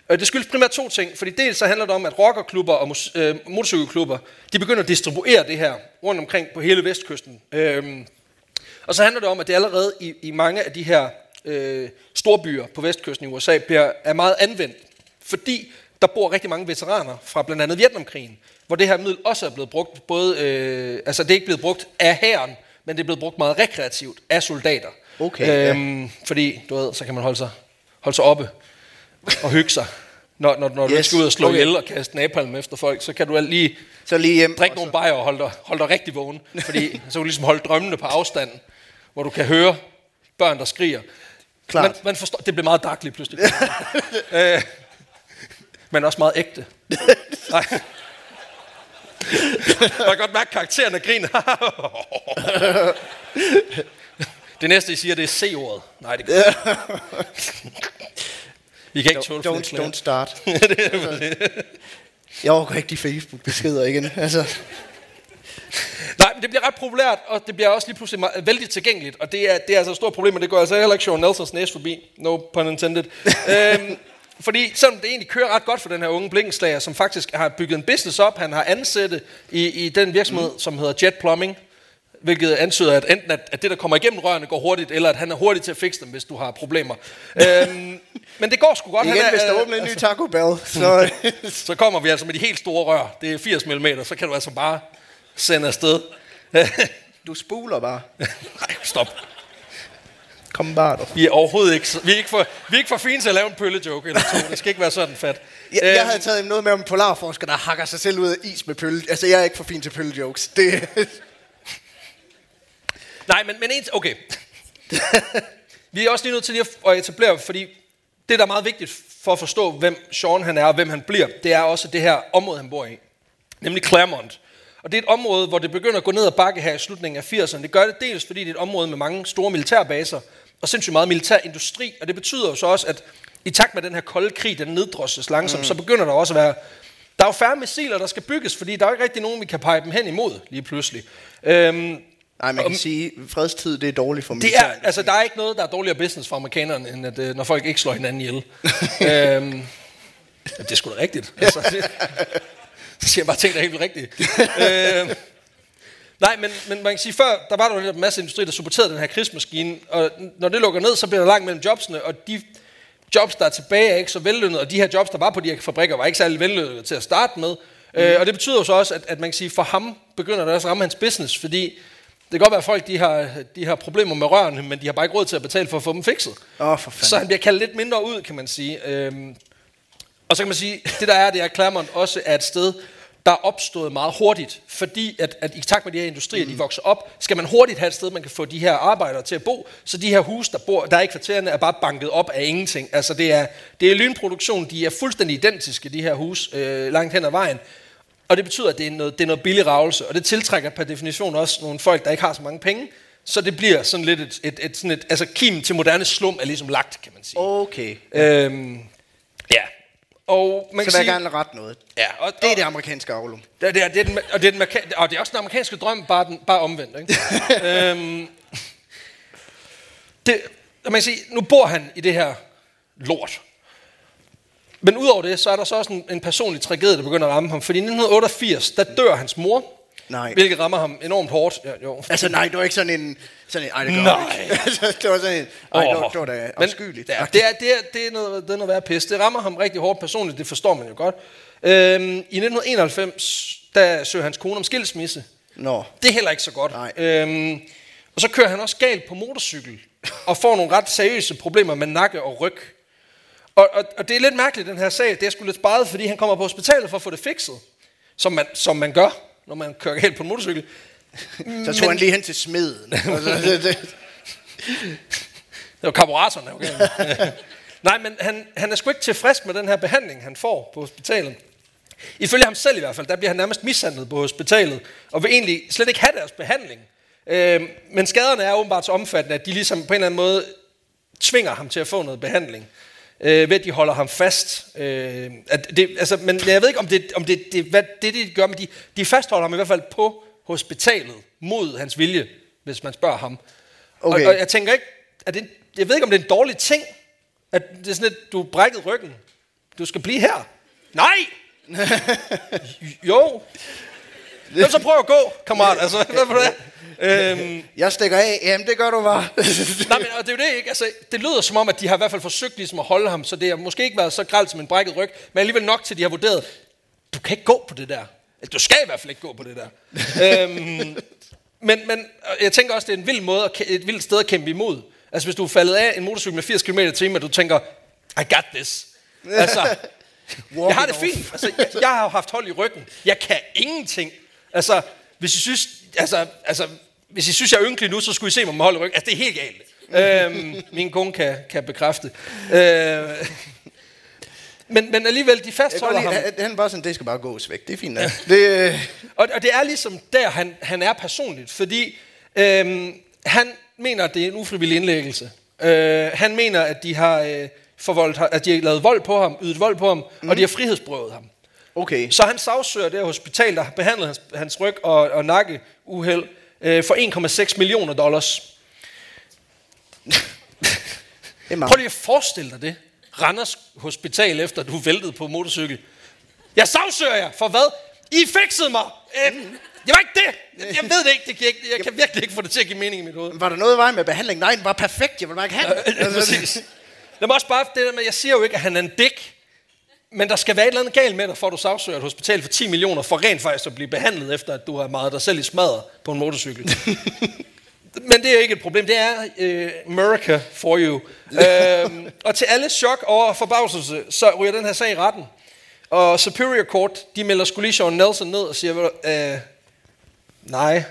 Speaker 1: Øh, det skyldes primært to ting, fordi dels så handler det om, at rockerklubber og øh, motorcykelklubber, de begynder at distribuere det her rundt omkring på hele vestkysten. Øhm, og så handler det om, at det allerede i, i mange af de her øh, storbyer på vestkysten i USA bliver, er meget anvendt, fordi der bor rigtig mange veteraner fra blandt andet Vietnamkrigen, hvor det her middel også er blevet brugt, både, øh, altså det er ikke blevet brugt af hæren, men det er blevet brugt meget rekreativt af soldater.
Speaker 2: Okay, ja.
Speaker 1: øhm, Fordi, du ved, så kan man holde sig, holde sig oppe og hygge sig. Når, når, når du
Speaker 2: Yes,
Speaker 1: yes. skal ud og slå
Speaker 2: okay.
Speaker 1: ihjel og kaste napalm efter folk, så kan du lige
Speaker 2: Så lige hjem.
Speaker 1: Drik
Speaker 2: og
Speaker 1: nogle bajer og hold dig, hold dig rigtig vågen. Fordi så kan du ligesom holde drømmene på afstand, hvor du kan høre børn, der skriger.
Speaker 2: Klart.
Speaker 1: Man, man forstår, det bliver meget dark lige pludselig. øh, men også meget ægte. Nej. Jeg kan godt mærke karakteren af griner. det næste, I siger, det er C-ordet. Nej, det kan I kan ikke tåle
Speaker 2: Don't,
Speaker 1: flere
Speaker 2: don't start. Jeg overgår ikke de Facebook-beskeder igen. Altså,
Speaker 1: Nej, men det bliver ret populært, og det bliver også lige pludselig meget, vældig tilgængeligt, og det er, det er altså et stort problem, og det går altså heller ikke Sean Nelsons næse forbi, no pun intended. øhm, fordi selvom det egentlig kører ret godt for den her unge blikkenslager, som faktisk har bygget en business op, han har ansætte i, i den virksomhed, mm. som hedder Jet Plumbing, hvilket antyder, at enten at, at det, der kommer igennem rørene, går hurtigt, eller at han er hurtig til at fikse dem, hvis du har problemer. øhm, men det går sgu godt.
Speaker 2: igen,
Speaker 1: han er,
Speaker 2: hvis der
Speaker 1: øh,
Speaker 2: åbner en ny Taco Bell, så...
Speaker 1: så kommer vi altså med de helt store rør. Det er 80 mm, så kan du altså bare sende afsted.
Speaker 2: du spuler bare.
Speaker 1: Nej, stop.
Speaker 2: Kom bare, du.
Speaker 1: Vi er overhovedet ikke, vi er ikke, for, vi er ikke for fine til at lave en pøllejoke eller to. Det skal ikke være sådan fat.
Speaker 2: Jeg, jeg
Speaker 1: Øhm,
Speaker 2: havde taget noget med om en polarforsker, der hakker sig selv ud af is med pølle. Altså, jeg er ikke for fin til pøllejokes. Det,
Speaker 1: Nej, men, men en, okay. vi er også lige nødt til lige at- at etablere, fordi det, der er meget vigtigt for at forstå, hvem Sean han er og hvem han bliver, det er også det her område, han bor i. Nemlig Claremont. Og det er et område, hvor det begynder at gå ned ad bakke her i slutningen af 80'erne. Det gør det dels, fordi det er et område med mange store militærbaser, og sindssygt meget militær industri. Og det betyder jo så også, at i takt med den her kolde krig, den neddrosses langsomt, mm. så begynder der også at være... Der er jo færre missiler, der skal bygges, fordi der er jo ikke rigtig nogen, vi kan pege dem hen imod lige pludselig. Øhm,
Speaker 2: nej, man kan sige, fredstid, det er dårligt for
Speaker 1: det
Speaker 2: militæret.
Speaker 1: er, altså, der er ikke noget, der er dårligere business for amerikanerne, end at, øh, når folk ikke slår hinanden ihjel. øhm, det er sgu da rigtigt. Altså, det, så siger bare ting, der er helt vildt rigtige. øhm, nej, men, men man kan sige, før, der var der en masse industri, der supporterede den her krigsmaskine, og når det lukker ned, så bliver der langt mellem jobsene, og de jobs, der er tilbage, er ikke så vellønnede, og de her jobs, der var på de her fabrikker, var ikke særlig vellønnede til at starte med. Mm. Øh, og det betyder jo så også, at, at man kan sige, for ham begynder det også at ramme hans business, fordi det kan godt være, at folk de har, de har problemer med rørene, men de har bare ikke råd til at betale for at få dem fikset.
Speaker 2: Oh, for fanden.
Speaker 1: Så han bliver kaldt lidt mindre ud, kan man sige. Øhm, og så kan man sige, det der er, det er, at Claremont også er et sted, der er opstået meget hurtigt, fordi at, at i takt med de her industrier, mm. de vokser op, skal man hurtigt have et sted, man kan få de her arbejdere til at bo, så de her huse, der, bor, der er i kvartererne, er bare banket op af ingenting. Altså det er, det er lynproduktion, de er fuldstændig identiske, de her huse, øh, langt hen ad vejen. Og det betyder, at det er, noget, det er noget billig ravelse, og det tiltrækker per definition også nogle folk, der ikke har så mange penge, så det bliver sådan lidt et, et, et, sådan et altså kim til moderne slum er ligesom lagt, kan man sige.
Speaker 2: Okay.
Speaker 1: Øhm, ja. Og man
Speaker 2: Så
Speaker 1: kan
Speaker 2: jeg
Speaker 1: sige,
Speaker 2: gerne rette noget.
Speaker 1: ja, og,
Speaker 2: Det er det amerikanske avlum.
Speaker 1: det, det, er, det, er den, og, det er den, og det er også den amerikanske drøm, bare, den, bare omvendt. Ikke? øhm, det, og man kan sige, nu bor han i det her lort. Men udover det, så er der så også en, en personlig tragedie, der begynder at ramme ham. Fordi i 1988, der dør hans mor,
Speaker 2: Nej.
Speaker 1: hvilket rammer ham enormt hårdt. Ja, jo.
Speaker 2: Altså nej, det var ikke sådan en... Sådan en ej, det gør
Speaker 1: Nej.
Speaker 2: ikke. Altså, det var sådan en... Ej, det, var, det var da
Speaker 1: Men-
Speaker 2: afskyeligt.
Speaker 1: Ja, det er, det, er, det, er noget, det er noget værd pis. Det rammer ham rigtig hårdt personligt, det forstår man jo godt. Øhm, I 1991, der søger hans kone om skilsmisse.
Speaker 2: Nå.
Speaker 1: Det er heller ikke så godt.
Speaker 2: Nej.
Speaker 1: Øhm, og så kører han også galt på motorcykel, og får nogle ret seriøse problemer med nakke og ryg. Og, og, og det er lidt mærkeligt, den her sag. Det er sgu lidt sparet, fordi han kommer på hospitalet for at få det fikset. Som man, som man gør, når man kører galt på en motorcykel.
Speaker 2: Så tog han lige hen til smeden. Og så, det,
Speaker 1: var karburatoren, galt. Nej, men han, han er sgu ikke tilfreds med den her behandling, han får på hospitalet. Ifølge ham selv i hvert fald, der bliver han nærmest mishandlet på hospitalet, og vil egentlig slet ikke have deres behandling. Øh, men skaderne er åbenbart så omfattende, at de ligesom på en eller anden måde tvinger ham til at få noget behandling. Øh, ved at de holder ham fast. Øh, at det, altså, men jeg ved ikke, om det, om det, det, hvad det, de gør, men de, de fastholder ham i hvert fald på hospitalet mod hans vilje, hvis man spørger ham.
Speaker 2: Okay.
Speaker 1: Og, og jeg tænker ikke, at det, jeg ved ikke, om det er en dårlig ting, at det er sådan, at du brækket ryggen. Du skal blive her. Nej! jo. Jamen, så prøv at gå, kammerat. Altså, hvad for det? Øhm,
Speaker 2: Jeg stikker af. Jamen, det gør du bare.
Speaker 1: nej, men og det er jo det ikke. Altså, det lyder som om, at de har i hvert fald forsøgt ligesom at holde ham, så det har måske ikke været så gralt som en brækket ryg, men alligevel nok til, at de har vurderet, du kan ikke gå på det der. Du skal i hvert fald ikke gå på det der. øhm, men, men jeg tænker også, det er en vild måde, et vildt sted at kæmpe imod. Altså hvis du er faldet af en motorcykel med 80 km t og du tænker, I got this. Altså, jeg har det fint. Altså, jeg, jeg har haft hold i ryggen. Jeg kan ingenting. Altså, hvis I synes, altså, altså, hvis I synes, jeg er ynkelig nu, så skulle I se mig med hold ryggen. Altså, det er helt galt. øhm, min kone kan, kan bekræfte. Øh, men, men alligevel, de fastholder
Speaker 2: godt
Speaker 1: ham.
Speaker 2: han- bare sådan, det skal bare gås væk. Det er fint. Ja. Det, øh,
Speaker 1: Og, og det er ligesom der, han, han er personligt, fordi øhm, han mener, at det er en ufrivillig indlæggelse. Øh, han mener, at de har øh, forvoldt, at de har lavet vold på ham, ydet vold på ham, mm. og de har frihedsberøvet ham.
Speaker 2: okay.
Speaker 1: Så han sagsøger det hospital, der har behandlet hans, hans ryg og, og nakkeuheld øh, for 1,6 millioner dollars.
Speaker 2: Det
Speaker 1: Prøv lige at forestille dig det. Randers Hospital, efter du væltede på motorcykel. Jeg sagsøger jer for hvad? I fikset mig! Øh, det var ikke det! Jeg, ved det ikke. Det kan jeg, ikke. jeg kan virkelig ikke få det til at give mening i mit hoved.
Speaker 2: Var der noget i vejen med behandling? Nej, den var perfekt. Jeg vil bare ikke have den.
Speaker 1: Ja, præcis. Lad mig også bare, det der med, jeg siger jo ikke, at han er en dæk, men der skal være et eller andet galt med dig, for at du sagsøger et hospital for 10 millioner, for rent faktisk at blive behandlet, efter at du har meget dig selv i smadret på en motorcykel. men det er ikke et problem. Det er øh, America for you. øhm, og til alle chok og forbavselse, så ryger den her sag i retten. Og Superior Court, de melder lige Sean Nelson ned og siger, øh, nej,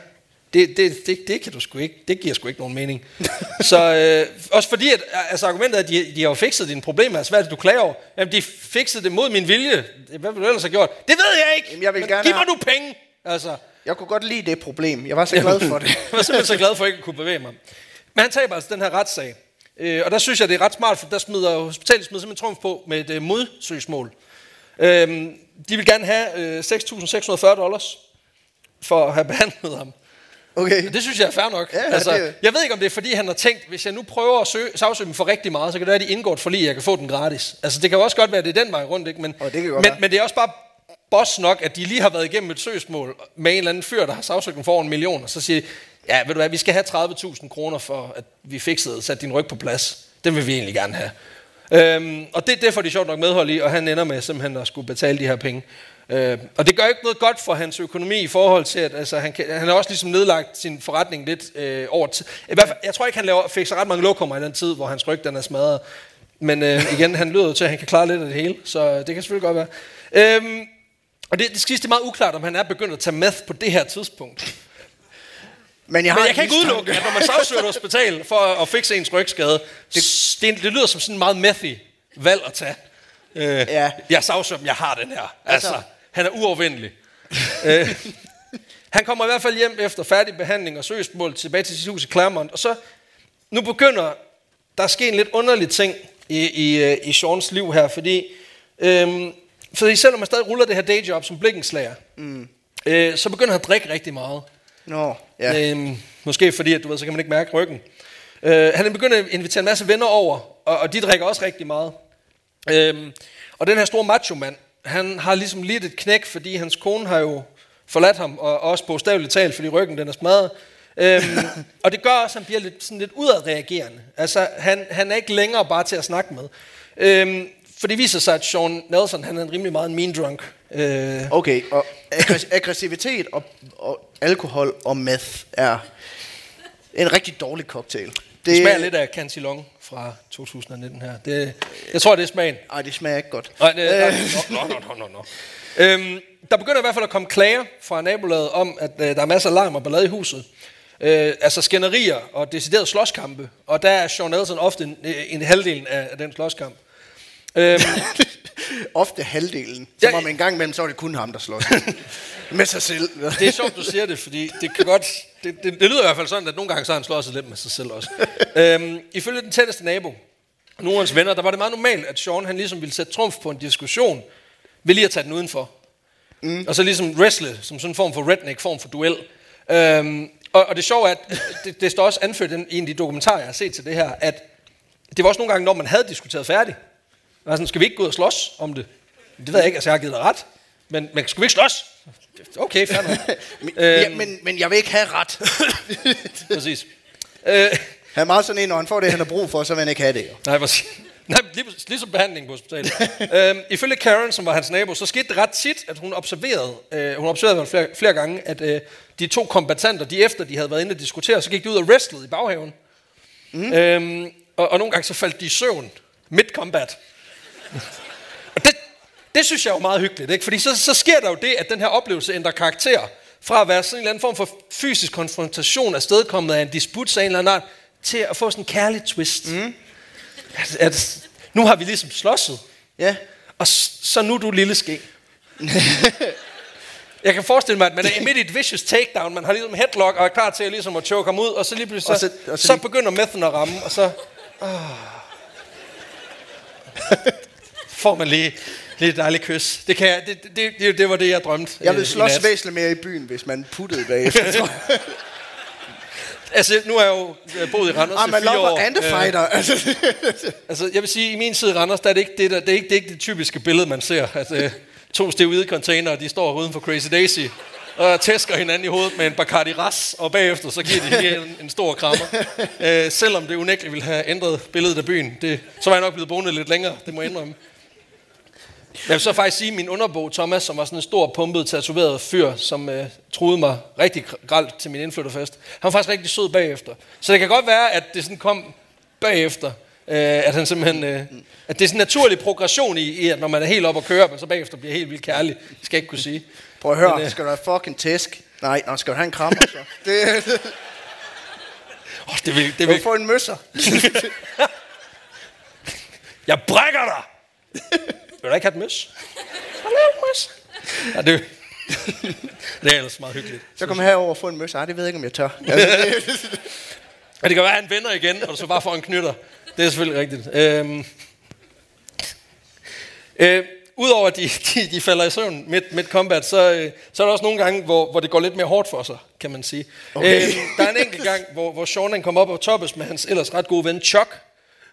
Speaker 1: det, det, det, det kan du sgu ikke. Det giver sgu ikke nogen mening. så øh, også fordi, at altså, argumentet er, at de, de har jo fikset dine problemer. Altså, hvad er det, du klager over? Jamen, de fikset det mod min vilje. Hvad vil du ellers have gjort? Det ved jeg ikke.
Speaker 2: Jamen, jeg vil
Speaker 1: Men
Speaker 2: gerne
Speaker 1: giv mig nu penge. Altså,
Speaker 2: Jeg kunne godt lide det problem. Jeg var så glad for det.
Speaker 1: jeg var simpelthen så glad for ikke at kunne bevæge mig. Men han taber altså den her retssag. Øh, og der synes jeg, det er ret smart, for der smider hospitalet smider simpelthen trumf på med et øh, modsøgsmål. Øh, de vil gerne have øh, 6.640 dollars for at have behandlet ham.
Speaker 2: Okay.
Speaker 1: Det synes jeg er fair nok.
Speaker 2: Ja,
Speaker 1: altså,
Speaker 2: det-
Speaker 1: Jeg ved ikke, om det er fordi, han har tænkt, hvis jeg nu prøver at søge, sagsøge dem for rigtig meget, så kan det være, at de indgår et forlig, jeg kan få den gratis. Altså, det kan jo også godt være, at det er den vej rundt, ikke? Men,
Speaker 2: Og det kan godt
Speaker 1: men,
Speaker 2: være.
Speaker 1: men det er også bare boss nok, at de lige har været igennem et søgsmål med en eller anden fyr, der har sagsøgt dem for over en million, og så siger de, ja, ved du hvad, vi skal have 30.000 kroner for, at vi fikset sat din ryg på plads. Den vil vi egentlig gerne have. Øhm, og det, det får de sjovt nok medhold i, og han ender med simpelthen at skulle betale de her penge. Øh, og det gør ikke noget godt for hans økonomi i forhold til, at altså, han, kan, han har også ligesom nedlagt sin forretning lidt øh, over tid. I hvert fald, jeg tror ikke, han laver, fik så ret mange lokummer i den tid, hvor hans ryg den er smadret. Men øh, igen, han lyder til, at han kan klare lidt af det hele, så det kan selvfølgelig godt være. Øhm, og det, det skal det er meget uklart, om han er begyndt at tage meth på det her tidspunkt.
Speaker 2: Men jeg, har
Speaker 1: Men jeg kan ikke udelukke, at når man sagsøger et hospital for at, at fikse ens rygskade, det, det, det lyder som sådan en meget methy valg at tage. Øh,
Speaker 2: Ja.
Speaker 1: Jeg sagsøger dem, jeg har den her. Altså,
Speaker 2: Altså-
Speaker 1: han er uovervindelig. øh, han kommer i hvert fald hjem efter færdig behandling og søgsmål tilbage til sit hus i Claremont, og så nu begynder der at ske en lidt underlig ting i, i, øh, i Seans liv her, fordi, øhm, fordi selvom man stadig ruller det her dayjob som blikkenslager, mm. øh, så begynder han at drikke rigtig meget.
Speaker 2: Nå, ja.
Speaker 1: Øhm, måske fordi, at du ved, så kan man ikke mærke ryggen. Øh, han er begyndt at invitere en masse venner over, og, og de drikker også rigtig meget. Øhm, og den her store macho-mand, han har ligesom lidt et knæk, fordi hans kone har jo forladt ham, og også bogstaveligt talt, fordi ryggen den er smadret. Øhm, og det gør også, at han bliver lidt, sådan lidt udadreagerende. Altså, han, han er ikke længere bare til at snakke med. Øhm, for det viser sig, at Sean Nelson, han er en rimelig meget en mean drunk. Øh,
Speaker 2: Okay, og aggress- aggressivitet og, og alkohol og meth er en rigtig dårlig cocktail.
Speaker 1: Det smager lidt af Cantillon fra 2019 her. Det, jeg tror, det er smagen.
Speaker 2: Ej, det smager ikke godt.
Speaker 1: Nej, det, nej, nå, nå, nå, nå. Øhm, der begynder i hvert fald at komme klager fra nabolaget om, at øh, der er masser af larm og ballade i huset. Øh, altså skænderier og deciderede slåskampe. Og der er Sean Nelson ofte en, en halvdel af, af den slåskamp. Øhm,
Speaker 2: Ofte halvdelen.
Speaker 1: Ja,
Speaker 2: Som om en gang imellem, så var det kun ham, der slås. med sig selv.
Speaker 1: Det er sjovt, du siger det, fordi det kan godt... Det, det, det lyder i hvert fald sådan, at nogle gange så har han slået sig lidt med sig selv også. øhm, ifølge den tætteste nabo, hans venner, der var det meget normalt, at Sean han ligesom ville sætte trumf på en diskussion, ved lige at tage den udenfor. Mm. Og så ligesom wrestle, som sådan en form for redneck, form for duel. Øhm, og, og det sjove er, at det, det står også anført i en af de dokumentarer, jeg har set til det her, at det var også nogle gange, når man havde diskuteret færdigt. var sådan, skal vi ikke gå ud og slås om det? Det ved jeg ikke, altså jeg har givet dig ret. Men, men skal vi ikke slås? Okay, fair.
Speaker 2: Men, ja, men, men jeg vil ikke have ret.
Speaker 1: Præcis. Øh,
Speaker 2: Han er meget sådan en, når han får det, han har brug for, så vil han ikke have det. Jo.
Speaker 1: nej, præcis. Nej, lige, ligesom behandling på hospitalet. øhm, ifølge Karen, som var hans nabo, så skete det ret tit, at hun observerede, øh, hun observerede flere, flere gange, at øh, de to kombatanter, de efter de havde været inde og diskutere, så gik de ud og wrestlede i baghaven. Mm. Øhm, og, og nogle gange så faldt de i søvn mid-combat. og det, det synes jeg er jo meget hyggeligt, ikke? fordi så, så sker der jo det, at den her oplevelse ændrer karakter fra at være sådan en eller anden form for fysisk konfrontation afstedkommet af en disput af en eller anden art, til at få sådan en kærlig twist. Mm. At, at, nu har vi ligesom slåsset,
Speaker 2: Ja.
Speaker 1: og så nu er du lille ske. Jeg kan forestille mig, at man er midt i et vicious takedown, man har ligesom headlock og er klar til ligesom at choke ham ud, og så lige pludselig
Speaker 2: Og
Speaker 1: så,
Speaker 2: så-
Speaker 1: så,
Speaker 2: og så
Speaker 1: så
Speaker 2: lige-
Speaker 1: begynder methen at ramme, og så oh. får man lige, lige et dejligt kys. Det, kan jeg, det, det, det, det var det, jeg drømte
Speaker 2: Jeg
Speaker 1: øh,
Speaker 2: vil
Speaker 1: i
Speaker 2: slås væsentligt mere i byen, hvis man puttede bagefter. tror jeg.
Speaker 1: Altså, nu har jeg jo øh, boet i Randers
Speaker 2: ah,
Speaker 1: i
Speaker 2: man
Speaker 1: fire
Speaker 2: lover
Speaker 1: år.
Speaker 2: and fighter. Altså,
Speaker 1: Altså, jeg vil sige, i min tid i Randers, der er det ikke det, der, det, er ikke, det er ikke det typiske billede, man ser. At øh, to steroide container, de står uden for Crazy Daisy og tæsker hinanden i hovedet med en Bacardi Ras, og bagefter så giver de en, en stor krammer. Øh, selvom det unægteligt ville have ændret billedet af byen, det, så var jeg nok blevet boende lidt længere, det må jeg indrømme. Jeg vil så faktisk sige, at min underbo Thomas, som var sådan en stor, pumpet, tatoveret fyr, som øh, troede mig rigtig gralt til min indflytterfest, han var faktisk rigtig sød bagefter. Så det kan godt være, at det sådan kom bagefter, øh, at han simpelthen, øh, at det er sådan en naturlig progression i, i, at når man er helt op og kører, men så bagefter bliver helt vildt kærlig. Det skal jeg ikke kunne sige.
Speaker 2: Prøv at høre,
Speaker 1: Men, øh,
Speaker 2: skal du have fucking tæsk? Nej, nå, skal du have en krammer så? Det,
Speaker 1: Oh, det vil, det
Speaker 2: du
Speaker 1: vil,
Speaker 2: får en møsser.
Speaker 1: jeg brækker dig! vil du ikke have et møs? Møs! Ja, det, det er ellers meget hyggeligt.
Speaker 2: Så kom herover og få en møsser. Ej, det ved jeg ikke, om jeg tør. Altså, det,
Speaker 1: kan være, at han vender igen, og så bare får en knytter. Det er selvfølgelig rigtigt. Øhm. Øh, Udover at de, de, de falder i søvn midt, midt combat, så, øh, så er der også nogle gange, hvor, hvor det går lidt mere hårdt for sig, kan man sige.
Speaker 2: Okay.
Speaker 1: Øh, der er en enkelt gang, hvor, hvor Sean han kommer op og toppes med hans ellers ret gode ven Chuck.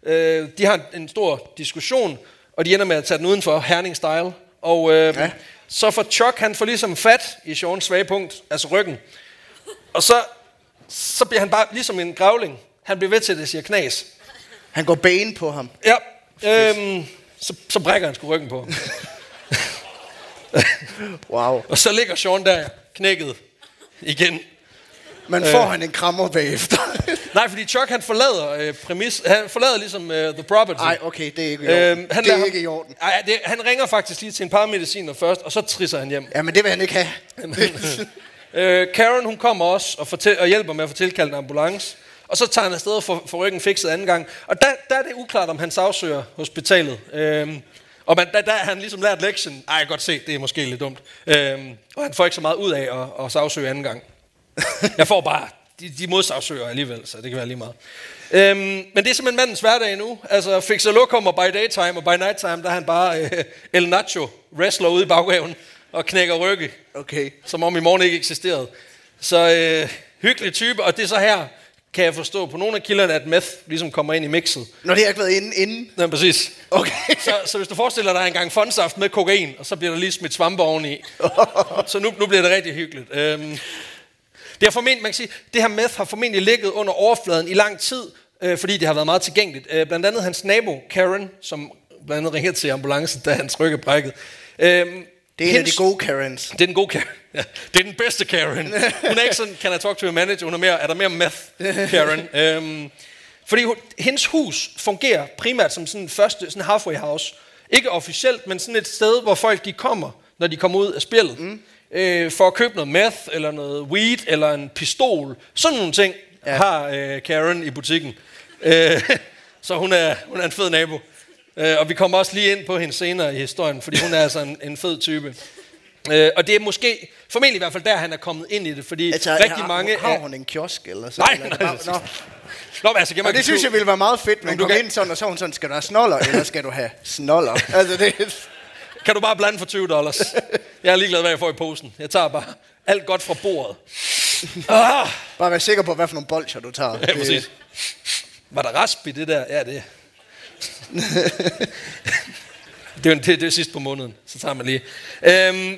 Speaker 1: Øh, de har en, en stor diskussion, og de ender med at tage den udenfor, Herning style. Og øh,
Speaker 2: Ja.
Speaker 1: så får Chuck, han får ligesom fat i Seans svage punkt, altså ryggen. Og så, så bliver han bare ligesom en gravling. Han bliver ved til, at det siger knas.
Speaker 2: han går bane på ham.
Speaker 1: Ja, øhm, så, så brækker han sgu ryggen på. ham.
Speaker 2: Wow.
Speaker 1: Og så ligger Sean der knækket igen.
Speaker 2: Men får han en krammer bagefter?
Speaker 1: Nej, fordi Chuck han forlader øh, præmis, han forlader ligesom øh, The Property.
Speaker 2: Nej, okay, det er ikke i orden.
Speaker 1: Øhm, han
Speaker 2: det er ikke
Speaker 1: ham-
Speaker 2: i orden.
Speaker 1: Ej, det, han ringer faktisk lige til en paramediciner først, og så trisser han hjem.
Speaker 2: Ja, men det vil han ikke have.
Speaker 1: Øh, Karen, hun kommer også og, fortæl, og hjælper med at få tilkaldt en ambulance. Og så tager han afsted og får, får ryggen fikset anden gang. Og der, der er det uklart, om han sagsøger hospitalet. Øhm, og man, der, der har han ligesom lært lektien. Ej, jeg kan godt se, det er måske lidt dumt. Øhm, og han får ikke så meget ud af at, at sagsøge anden gang. Jeg får bare, de, de modsagsøger alligevel, så det kan være lige meget. Øhm, men det er simpelthen mandens hverdag nu. Altså, fixer lokum og by daytime og by nighttime, der er han bare øh, El Nacho, wrestler ude i baghaven og knækker rygge
Speaker 2: Okay.
Speaker 1: som om i morgen ikke eksisterede. Så øh, hyggelig type, og det er så her, kan jeg forstå på nogle af kilderne, at meth ligesom kommer ind i mixet.
Speaker 2: Når det har ikke været inde inden.
Speaker 1: Ja, præcis.
Speaker 2: Okay.
Speaker 1: Så, så hvis du forestiller dig en gang fondsaft med kokain, og så bliver der lige smidt svampe oveni. så nu, nu bliver det rigtig hyggeligt. Øhm, det, har formentlig, man kan sige, det her meth har formentlig ligget under overfladen i lang tid, øh, fordi det har været meget tilgængeligt. Øh, blandt andet hans nabo, Karen, som blandt andet ringede til ambulancen, da hans ryg er brækket. Øhm,
Speaker 2: Det er en af de
Speaker 1: hendes-
Speaker 2: gode Karens.
Speaker 1: det er den gode Karen. Ja, det er den bedste Karen. Hun er ikke sådan, can I talk to a manager? Hun er mere, er der mere meth Karen? øhm, fordi hun, hendes hus fungerer primært som sådan en første sådan halfway house. Ikke officielt, men sådan et sted, hvor folk de kommer, når de kommer ud af spillet. Mm. Øh, for at købe noget meth, eller noget weed, eller en pistol. Sådan nogle ting ja. Har øh, Karen i butikken. Øh, så hun er, hun er en fed nabo. Øh, og vi kommer også lige ind på hende senere i historien, fordi hun er altså en, en fed type. Øh, og det er måske, formentlig i hvert fald der, han er kommet ind i det, fordi altså, rigtig
Speaker 2: har,
Speaker 1: mange...
Speaker 2: Har
Speaker 1: er-
Speaker 2: hun en kiosk eller så?
Speaker 1: Nej,
Speaker 2: eller,
Speaker 1: nej,
Speaker 2: Nå,
Speaker 1: Nå, men altså, kan
Speaker 2: og det synes jeg ville være meget fedt, men
Speaker 1: du
Speaker 2: kom
Speaker 1: kan-
Speaker 2: ind sådan, og så hun sådan, skal du have snoller, eller skal du have snoller? Altså, det,
Speaker 1: Kan du bare blande for 20 dollars? Jeg er ligeglad, hvad jeg får i posen. Jeg tager bare alt godt fra bordet. Ah,
Speaker 2: bare være sikker på, hvad for nogle bolcher du tager.
Speaker 1: ja, præcis. Var der rasp i det der? Ja, det. det, er, jo- det, det er sidst på måneden, så tager man lige. Øhm,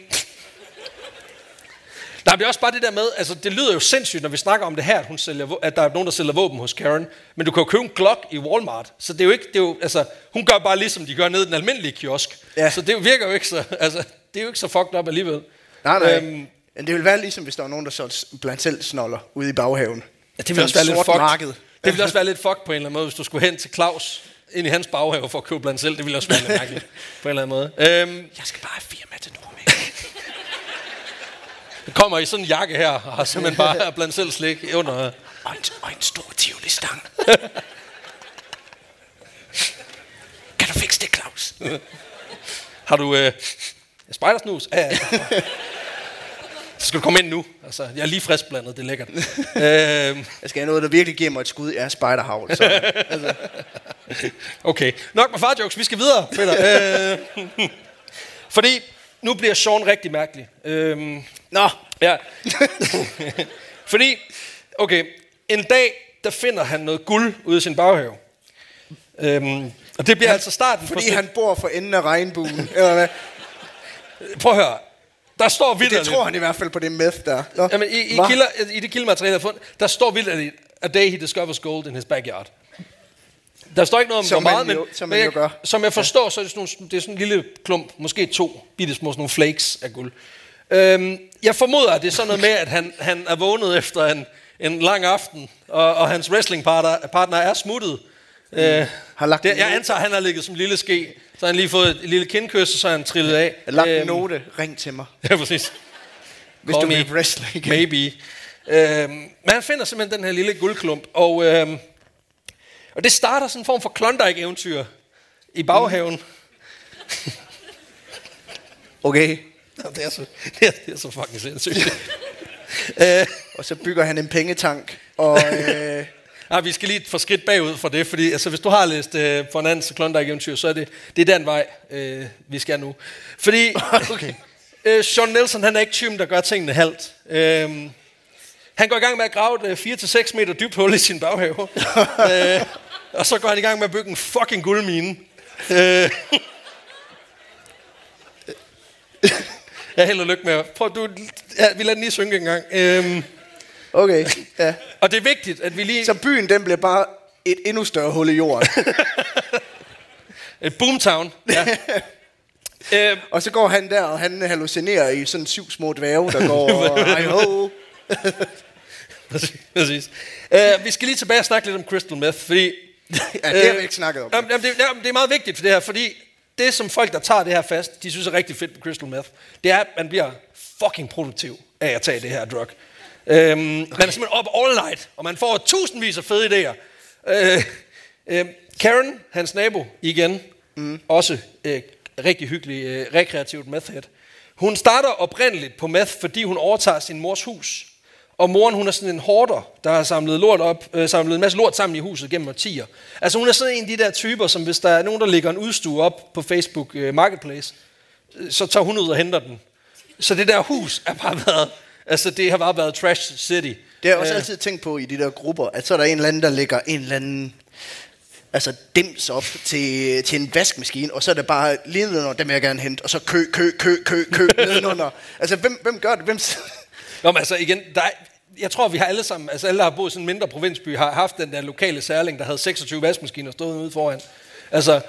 Speaker 1: Nej, det er også bare det der med, altså det lyder jo sindssygt, når vi snakker om det her, at, hun sælger, at der er nogen, der sælger våben hos Karen. Men du kan jo købe en Glock i Walmart, så det er jo ikke, det er jo, altså, hun gør bare ligesom de gør nede i den almindelige kiosk.
Speaker 2: Ja.
Speaker 1: Så det virker jo ikke så, altså, det er jo ikke så fucked up alligevel.
Speaker 2: Nej, nej.
Speaker 1: Øhm,
Speaker 2: men det ville være ligesom, hvis der var nogen, der solgte blandt selv snoller ude i baghaven.
Speaker 1: Ja, det ville også være lidt fucked.
Speaker 2: marked.
Speaker 1: Det ville også være lidt fucked på en eller anden måde, hvis du skulle hen til Claus ind i hans baghave for at købe blandt selv. Det ville også være lidt mærkeligt på en eller anden måde. Øhm,
Speaker 2: Jeg skal bare have fire med til Nordmænd.
Speaker 1: Kommer i sådan en jakke her, og har simpelthen bare blandt selv slik under.
Speaker 2: og, en, og en stor tivoli-stang. kan du fikse det, Claus?
Speaker 1: Har du øh, spejdersnus? Ja, ja. Så skal du komme ind nu. Altså, jeg er lige frisk blandet, det er lækkert. øhm,
Speaker 2: Jeg skal have noget, der virkelig giver mig et skud af spejderhavl. Så, altså,
Speaker 1: okay, nok med farjokes, vi skal videre, Peter. Øh, fordi nu bliver Sean rigtig mærkelig. Øhm,
Speaker 2: Nå,
Speaker 1: Ja. Fordi, okay, en dag, der finder han noget guld ude i sin baghave. Øhm, og det bliver altså starten
Speaker 2: fordi
Speaker 1: på...
Speaker 2: han bor for enden af regnbuen. Eller hvad?
Speaker 1: Prøv at høre. Der står vildt...
Speaker 2: Det tror han i hvert fald på det meth der. Nå,
Speaker 1: Jamen, i, i,
Speaker 2: hva?
Speaker 1: kilder, i det kildemateriale, jeg har fundet, der står vildt, a day he discovers gold in his backyard. Der står ikke noget om,
Speaker 2: Som
Speaker 1: hvor meget, men,
Speaker 2: jo- som
Speaker 1: men jeg,
Speaker 2: gør.
Speaker 1: som jeg forstår, så er det sådan, nogle, det er sådan en lille klump, måske to bitte små sådan nogle flakes af guld. Øhm, jeg formoder, at det er sådan noget med, at han, han er vågnet efter en, en lang aften, og, og hans wrestlingpartner partner er smuttet. Øh,
Speaker 2: Har lagt
Speaker 1: det,
Speaker 2: en
Speaker 1: jeg antager, at han har ligget som lille ske, så har han lige fået et, et lille kindkys, og så er han trillet af.
Speaker 2: Jeg har lagt en
Speaker 1: Øhm,
Speaker 2: note. Ring til mig.
Speaker 1: Ja, præcis.
Speaker 2: Hvis
Speaker 1: Call
Speaker 2: du vil wrestle igen.
Speaker 1: Maybe. Øhm, men han finder simpelthen den her lille guldklump, og, øhm, og det starter sådan en form for Klondike-eventyr i baghaven.
Speaker 2: Okay.
Speaker 1: Mm. det, er så, det, er, det er så fucking sindssygt. øh,
Speaker 2: Og så bygger han en pengetank. Og øh,
Speaker 1: nej, vi skal lige et for skridt bagud for det, fordi altså, hvis du har læst øh, for en anden Klondike-eventyr, så er det, det er den vej, øh, vi skal nu. Fordi
Speaker 2: okay.
Speaker 1: øh, Sean Nelson, han er ikke typen, der gør tingene halvt. Øh, han går i gang med at grave et øh, 4-6 meter dybt hul i sin baghave. øh, og så går han i gang med at bygge en fucking guldmine. Øh, jeg held og lykke med. Prøv, du, ja, vi lader den lige synge en gang. Øhm,
Speaker 2: Okay, ja.
Speaker 1: og det er vigtigt, at vi lige...
Speaker 2: Så byen, den bliver bare et endnu større hul i jorden.
Speaker 1: Et boomtown. Ja. øh,
Speaker 2: og så går han der, og han hallucinerer i sådan syv små dværge, der går og hej ho.
Speaker 1: præcis. præcis. Øh, vi skal lige tilbage og snakke lidt om crystal meth, fordi...
Speaker 2: Ja, det har vi ikke snakket om.
Speaker 1: Jamen, jamen, det, jamen, det er meget vigtigt for det her, fordi det, som folk, der tager det her fast, de synes er rigtig fedt med crystal meth, det er, at man bliver fucking produktiv af at tage det her drug. Øhm, Man er simpelthen op all night, og man får tusindvis af fede idéer. Øh, øh, Karen, hans nabo, igen, mm. også øh, rigtig hyggelig, øh, rekreativt methhead. Hun starter oprindeligt på meth, fordi hun overtager sin mors hus. Og moren, hun er sådan en hoarder, der har samlet, lort op, øh, samlet en masse lort sammen i huset gennem årtier. Altså hun er sådan en af de der typer, som hvis der er nogen, der lægger en udstue op på Facebook øh, Marketplace, øh, så tager hun ud og henter den. Så det der hus er bare været, altså det har bare været trash city.
Speaker 2: Det har jeg også
Speaker 1: Øh,
Speaker 2: altid tænkt på i de der grupper, at så er der en eller anden, der lægger en eller anden altså dims op til, til en vaskemaskine, og så er det bare lige nedenunder, dem jeg gerne hente, og så kø, kø, kø, kø, kø nedenunder. Altså, hvem, hvem gør det? Hvem,
Speaker 1: Nå, men altså igen, der er, jeg tror, vi har alle sammen, altså alle, der har boet i sådan en mindre provinsby, har haft den der lokale særling, der havde 26 vaskemaskiner stået ude foran. Altså,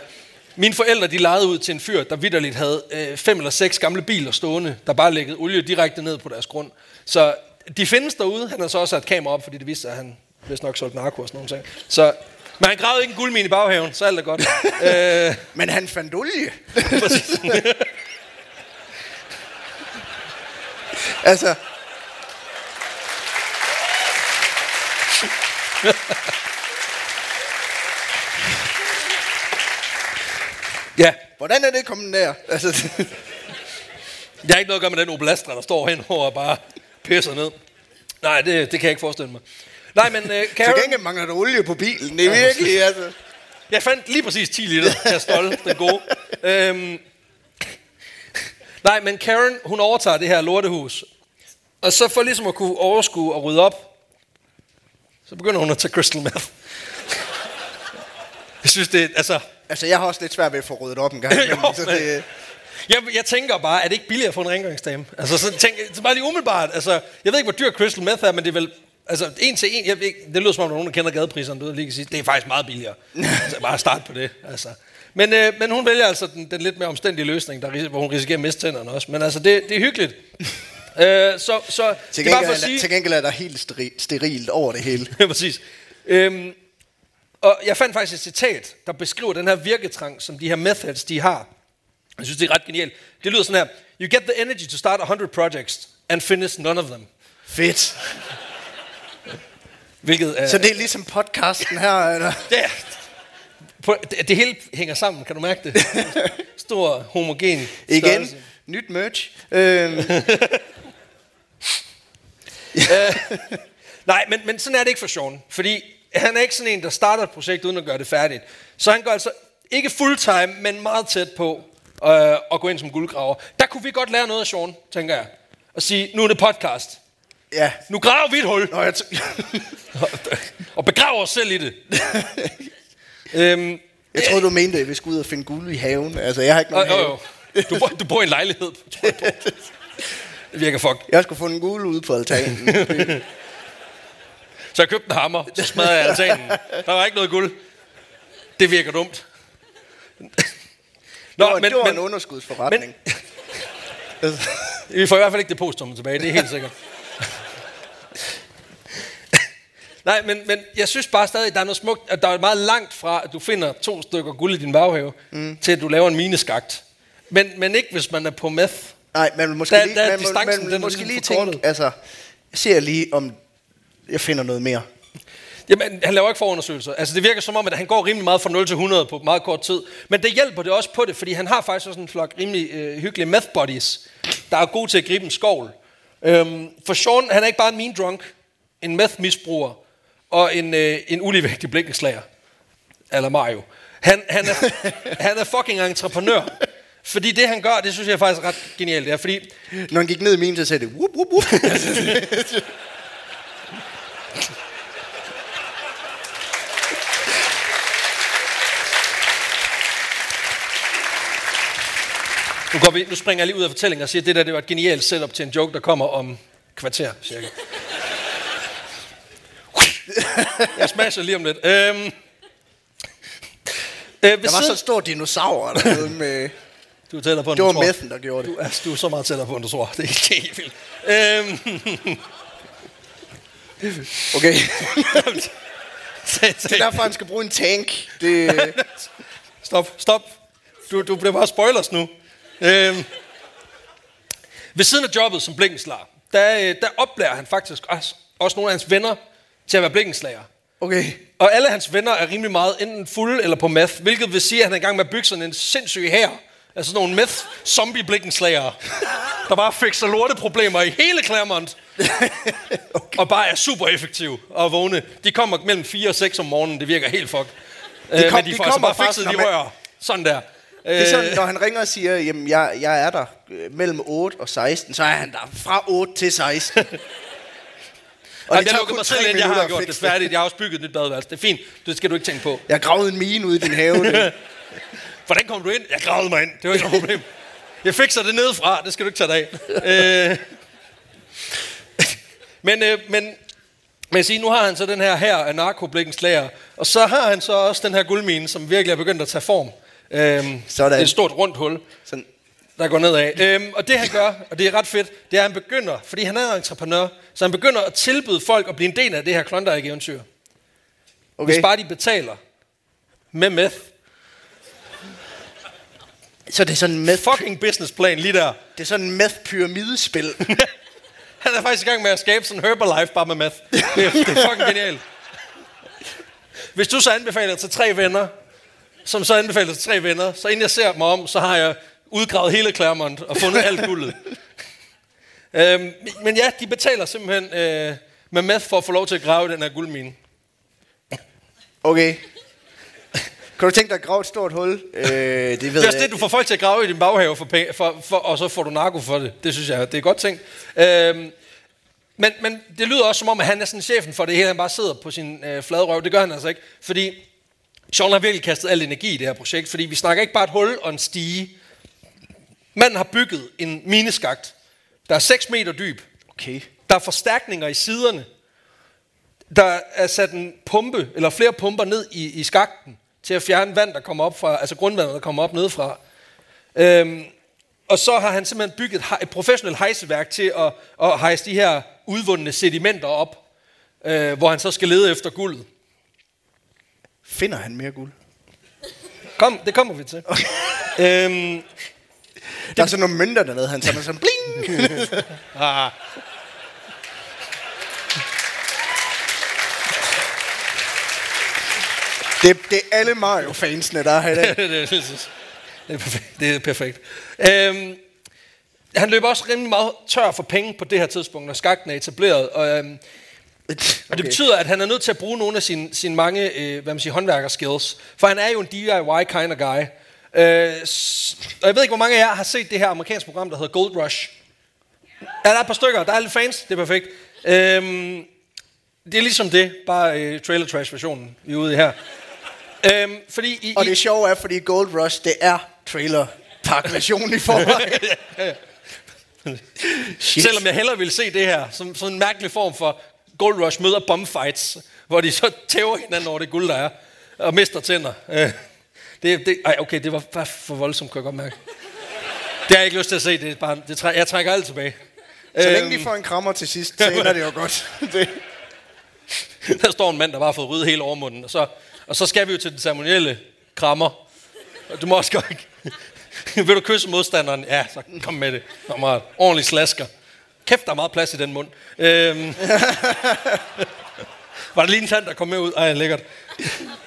Speaker 1: mine forældre, de lejede ud til en fyr, der vidderligt havde øh, fem eller seks gamle biler stående, der bare læggede olie direkte ned på deres grund. Så de findes derude. Han har så også sat kamera op, fordi det viste sig, at han vist nok solgte narko og sådan nogle ting. Så, men han gravede ikke en guldmine i baghaven, så alt er godt. øh,
Speaker 2: Men han fandt olie. Altså,
Speaker 1: Ja,
Speaker 2: Hvordan er det kommet der? Altså,
Speaker 1: jeg har ikke noget at gøre med den oblastra, der står henover og bare pisser ned. Nej, det, det kan jeg ikke forestille mig. Nej, men uh,
Speaker 2: til
Speaker 1: Karen,
Speaker 2: gengæld mangler der olie på bilen. Det er virkelig, altså.
Speaker 1: jeg fandt lige præcis 10 liter Castrol, den gode. Øhm, nej, men Karen, hun overtager det her lortehus. Og så for ligesom at kunne overskue og rydde op, så begynder hun at tage crystal meth. Jeg synes, det altså...
Speaker 2: Altså, jeg har også lidt svært ved at få ryddet op en gang.
Speaker 1: Jo,
Speaker 2: imellem, så
Speaker 1: men-
Speaker 2: det,
Speaker 1: Jeg, jeg tænker bare, er det ikke billigere at få en rengøringsdame? Altså, så tænk, så bare lige umiddelbart. Altså, jeg ved ikke, hvor dyr crystal meth er, men det er vel... Altså, en til en, jeg det lyder som om, der er nogen, der kender gadepriserne, du ved, lige kan sige, det er faktisk meget billigere. altså, bare start på det, altså. Men, øh, men hun vælger altså den, den lidt mere omstændige løsning, der, hvor hun risikerer at miste tænderne også. Men altså, det, det er hyggeligt. Øh, så så
Speaker 2: til,
Speaker 1: det er bare
Speaker 2: gengæld,
Speaker 1: for at sige...
Speaker 2: til gengæld er der helt steri- sterilt over det hele.
Speaker 1: Ja, præcis. Øhm, og jeg fandt faktisk et citat, der beskriver den her virketrang, som de her methods, de har. Jeg synes, det er ret genialt. Det lyder sådan her. You get the energy to start 100 projects and finish none of them.
Speaker 2: Fedt.
Speaker 1: Hvilket er...
Speaker 2: Så det er ligesom podcasten her, eller?
Speaker 1: Ja, på, det, det hele hænger sammen, kan du mærke det? Stor, homogen
Speaker 2: Igen,
Speaker 1: størrelse.
Speaker 2: nyt merch. Øhm,
Speaker 1: Nej, men, men sådan er det ikke for Sean. Fordi han er ikke sådan en, der starter et projekt uden at gøre det færdigt. Så han går altså ikke fulltime, men meget tæt på øh, at gå ind som guldgraver. Der kunne vi godt lære noget af Sean, tænker jeg. Og sige, nu er det podcast.
Speaker 2: ja.
Speaker 1: Nu graver vi et hul.
Speaker 2: Nå, jeg
Speaker 1: og begraver os selv i det. øhm,
Speaker 2: jeg troede, du mente, at vi skulle ud og finde guld i haven. Altså, jeg har ikke
Speaker 1: og,
Speaker 2: nogen
Speaker 1: jo,
Speaker 2: have.
Speaker 1: jo. Du, bor, du bor i en lejlighed, tror jeg på. Det virker fuck.
Speaker 2: Jeg skulle få en guld ude på altanen.
Speaker 1: Så jeg købte en hammer, så smadrede jeg altanen. Der var ikke noget guld. Det virker dumt. Nå,
Speaker 2: det var, men, det var en underskudsforretning.
Speaker 1: Men, vi får i hvert fald ikke depositummet tilbage, det er helt sikkert. Nej, men, men jeg synes bare stadig, at der er noget smukt, at der er meget langt fra, at du finder to stykker guld i din baghave, mm. til at du laver en mineskagt. Men, men ikke, hvis man er på meth.
Speaker 2: Nej, man vil måske
Speaker 1: Der-
Speaker 2: lige,
Speaker 1: der er
Speaker 2: man, man,
Speaker 1: den
Speaker 2: måske
Speaker 1: ligesom
Speaker 2: lige tænke, altså, jeg ser lige, om jeg finder noget mere.
Speaker 1: Jamen, han laver ikke forundersøgelser. Altså, det virker som om, at han går rimelig meget fra 0 til 100 på meget kort tid. Men det hjælper det også på det, fordi han har faktisk også en flok rimelig øh, hyggelige meth buddies, der er gode til at gribe en skovl. Øhm, for Sean, han er ikke bare en mean drunk, en meth-misbruger og en, øh, en uligevægtig blikkenslager. Eller Mario. Han, han, er, han er fucking entreprenør. Fordi det, han gør, det synes jeg faktisk er ret genialt. Er, fordi
Speaker 2: Når han gik ned i minen, så sagde det, whoop, whoop, whoop.
Speaker 1: Nu, går vi, nu springer jeg lige ud af fortællingen og siger, at det der det var et genialt setup til en joke, der kommer om kvarter, cirka. jeg smasher lige om lidt. Øhm, øh,
Speaker 2: Der var
Speaker 1: siden,
Speaker 2: så stor dinosaur dernede med...
Speaker 1: du er tættere på, end
Speaker 2: Det var methen, der gjorde det.
Speaker 1: Du, altså, du er så meget tættere på, end du tror. Det er ikke helt vildt. Øhm,
Speaker 2: Okay. Det er derfor, han skal bruge en tank. Det,
Speaker 1: Stop, stop. Du, du bliver bare spoilers nu. Øhm, ved siden af jobbet som blinkenslar, der, øh, der oplærer han faktisk også, også nogle af hans venner til at være blikkenslager.
Speaker 2: okay.
Speaker 1: Og alle hans venner er rimelig meget enten fulde eller på meth, hvilket vil sige, at han er i gang med at bygge sådan en sindssyg her. Altså sådan nogle meth zombie blikkenslagere, der bare fikser lorteproblemer i hele Claremont. okay. Og bare er super effektive og vågne. De kommer mellem 4 og 6 om morgenen, det virker helt fuck. De,
Speaker 2: kom-
Speaker 1: men de,
Speaker 2: de
Speaker 1: får altså bare fikset de
Speaker 2: når man-
Speaker 1: rør. Sådan der.
Speaker 2: Det er
Speaker 1: Øh,
Speaker 2: sådan, når han ringer og siger, jamen jeg, jeg er der øh, mellem 8 og 16, så er han der fra 8 til 16.
Speaker 1: Og
Speaker 2: det
Speaker 1: jeg
Speaker 2: kun
Speaker 1: mig selv ind, jeg har gjort det færdigt. Jeg har også bygget et nyt badeværelse. Det er fint. Det skal du ikke tænke på.
Speaker 2: Jeg har gravet en mine ude i din have.
Speaker 1: Hvordan kom du ind? Jeg gravede mig ind. Det var ikke noget problem. Jeg fikser det nedefra. Det skal du ikke tage dig af. Øh. Men, øh, men, men jeg siger, nu har han så den her her af narkoblikkens slager. Og så har han så også den her guldmine, som virkelig er begyndt at tage form. Øhm,
Speaker 2: Sådan.
Speaker 1: Det er et stort rundt hul,
Speaker 2: Sådan,
Speaker 1: der går nedad. Øhm, og det han gør, og det er ret fedt, det er, at han begynder, fordi han er entreprenør, så han begynder at tilbyde folk at blive en del af det her Klondike-eventyr. Okay. Hvis bare de betaler med meth.
Speaker 2: Så det er sådan en meth,
Speaker 1: Fucking businessplan lige der.
Speaker 2: det er sådan en meth pyramidespil.
Speaker 1: Han er faktisk i gang med at skabe sådan en Herbalife bare med meth. Det er, det er fucking genialt. Hvis du så anbefaler til tre venner, som så anbefaler til tre venner. Så inden jeg ser mig om, så har jeg udgravet hele Claremont og fundet alt guldet. øhm, men ja, de betaler simpelthen øh, med meth for at få lov til at grave den her guldmine.
Speaker 2: Okay. Kan du tænke dig at grave et stort hul? Øh, det ved
Speaker 1: Det er også
Speaker 2: jeg.
Speaker 1: det, du får folk til at grave i din baghave, for, penge, for, for, og så får du narko for det. Det synes jeg, det er godt ting. Øhm, men, men det lyder også som om, at han er sådan chefen for det hele. Han bare sidder på sin øh, flade røv. Det gør han altså ikke. Fordi Sean har virkelig kastet al energi i det her projekt. Fordi vi snakker ikke bare et hul og en stige. Manden har bygget en mineskagt, der er 6 meter dyb.
Speaker 2: Okay.
Speaker 1: Der er forstærkninger i siderne. Der er sat en pumpe, eller flere pumper ned i, i skakten, til at fjerne vand, der kommer op fra, altså grundvandet, der kommer op nedefra. Øhm, og så har han simpelthen bygget et, professionelt hejseværk til at, at hejse de her udvundne sedimenter op, øh, hvor han så skal lede efter guldet.
Speaker 2: Finder han mere guld?
Speaker 1: Kom, det kommer vi til. Okay. Øhm,
Speaker 2: Der er sådan nogle mønter dernede, han samler sådan bling.
Speaker 1: ah,
Speaker 2: Det, det er alle Mario-fansene, der er her i dag.
Speaker 1: det, det, det, det er perfekt. Det er perfekt. Øhm, han løber også rimelig meget tør for penge på det her tidspunkt, når skakten er etableret. Og, øhm, og det betyder, at han er nødt til at bruge nogle af sine, sine mange øh, hvad man siger, håndværkerskills. For han er jo en DIY kind of guy. Øh, og jeg ved ikke, hvor mange af jer har set det her amerikanske program, der hedder Gold Rush. Ja, der er et par stykker. Der er lidt fans. Det er perfekt. Øhm, det er ligesom det, bare øh, trailer trash versionen, vi er ude i her. Øhm, fordi i,
Speaker 2: Og det sjove er, fordi Gold Rush, det er trailer versionen i forvejen.
Speaker 1: Selvom jeg hellere ville se det her, som sådan en mærkelig form for Gold Rush møder bombfights, hvor de så tæver hinanden over det guld, der er, og mister tænder. Øh, det, det, ej, okay, det var bare for voldsomt, kan jeg godt mærke. Det har jeg ikke lyst til at se, det er bare, det træ, jeg trækker alt tilbage.
Speaker 2: Så længe de
Speaker 1: Øhm,
Speaker 2: får en krammer til sidst, så ender det jo godt. Det.
Speaker 1: Der står en mand, der bare har fået ryddet hele overmunden, og så, og så skal vi jo til den ceremonielle krammer. Du må også godt ikke. Vil du kysse modstanderen? Ja, så kom med det. Kammerat. Ordentlig slasker. Kæft, der er meget plads i den mund. Øhm. Var det lige en tand, der kom med ud? Ej, lækkert.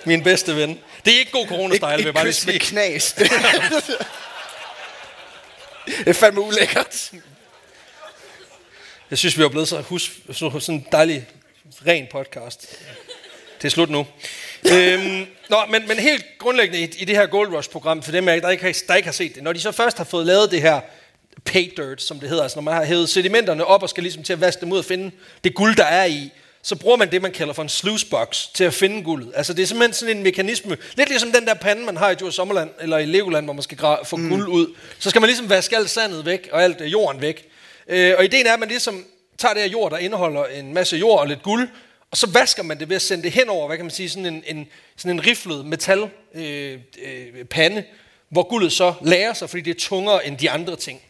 Speaker 1: Min bedste ven. Det er ikke god coronastyle, vil jeg bare lige sige.
Speaker 2: knas. Det, er fandme ulækkert.
Speaker 1: Jeg synes, vi er blevet så hus, så, sådan en dejlig, ren podcast. Det er slut nu. øhm, nå, men, men helt grundlæggende i, i det her Gold Rush-program, for dem, der ikke, har, der ikke har set det, når de så først har fået lavet det her pay dirt, som det hedder, altså når man har hævet sedimenterne op og skal ligesom til at vaske dem ud og finde det guld, der er i, så bruger man det, man kalder for en sluice box til at finde guldet. Altså det er simpelthen sådan en mekanisme, lidt ligesom den der pande, man har i Djurs Sommerland, eller i Legoland, hvor man skal få mm. guld ud. Så skal man ligesom vaske alt sandet væk, og alt øh, jorden væk. Øh, og ideen er, at man ligesom tager det her jord, der indeholder en masse jord og lidt guld, og så vasker man det ved at sende det hen over, hvad kan man sige, sådan en, en, sådan en riflet metal øh, øh, pande, hvor guldet så lærer sig, fordi det er tungere end de andre ting.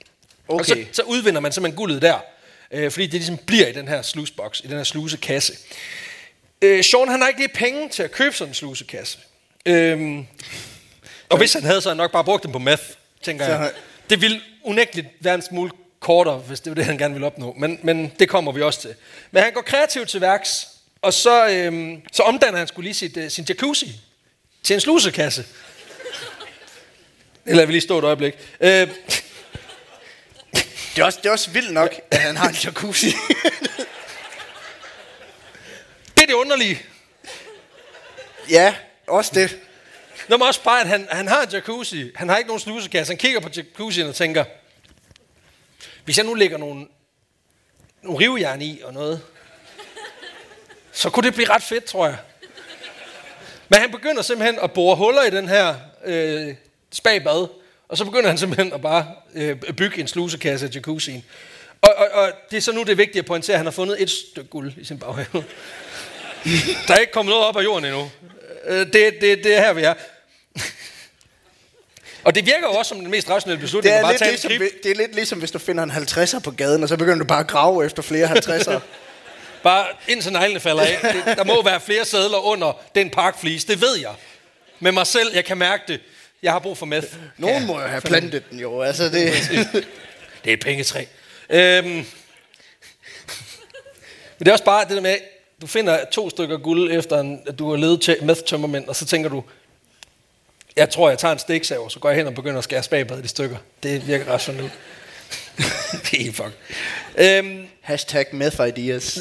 Speaker 1: Og så,
Speaker 2: Okay.
Speaker 1: så udvinder man simpelthen guldet der, øh, fordi det ligesom bliver i den her slusebox, i den her slusekasse. Øh, Sean han har ikke lige penge til at købe sådan en slusekasse. Øhm, og hvis han havde, så han nok bare brugt dem på meth, tænker
Speaker 2: Så
Speaker 1: jeg. Det ville unægteligt være en smule kortere, hvis det var det, han gerne ville opnå. Men, men det kommer vi også til. Men han går kreativt til værks, og så, øhm, så omdanner han skulle lige sit, øh, sin jacuzzi til en slusekasse. Det lader vi lige stå et øjeblik. Øh,
Speaker 2: Det er, også, det er også vildt nok, at han har en jacuzzi.
Speaker 1: det er det underlige.
Speaker 2: ja, også det.
Speaker 1: Nå, men også bare, at han, han har en jacuzzi. Han har ikke nogen slusekasse. Han kigger på jacuzzien og tænker, hvis jeg nu lægger nogle, nogle rivejern i og noget, så kunne det blive ret fedt, tror jeg. Men han begynder simpelthen at bore huller i den her øh, spagbad, og så begynder han simpelthen at bare øh, bygge en slusekasse af jacuzzien. Og, og, og det er så nu det er vigtigt at pointere, at han har fundet et stykke guld i sin baghave. Der er ikke kommet noget op af jorden endnu. Øh, Det, det, det er her, vi er. Og det virker jo også som den mest rationelle beslutning.
Speaker 2: Det er, lidt ligesom, det er lidt ligesom, hvis du finder en 50'er på gaden, og så begynder du bare at grave efter flere 50'er.
Speaker 1: Bare indtil neglene falder af. Det, der må være flere sædler under den parkflis. Det ved jeg. Med mig selv, jeg kan mærke det. Jeg har brug for meth.
Speaker 2: Nogen må jo have plantet den jo. Altså, det,
Speaker 1: Det er et pengetræ. Øhm. Men det er også bare det der med, du finder to stykker guld efter, en, at du har levet meth tømmermænd, og så tænker du, Jeg tror, jeg tager en stiksav, så går jeg hen og begynder at skære spagbadet i stykker. Det virker rationelt. det er fuck. Øhm,
Speaker 2: Hashtag meth ideas.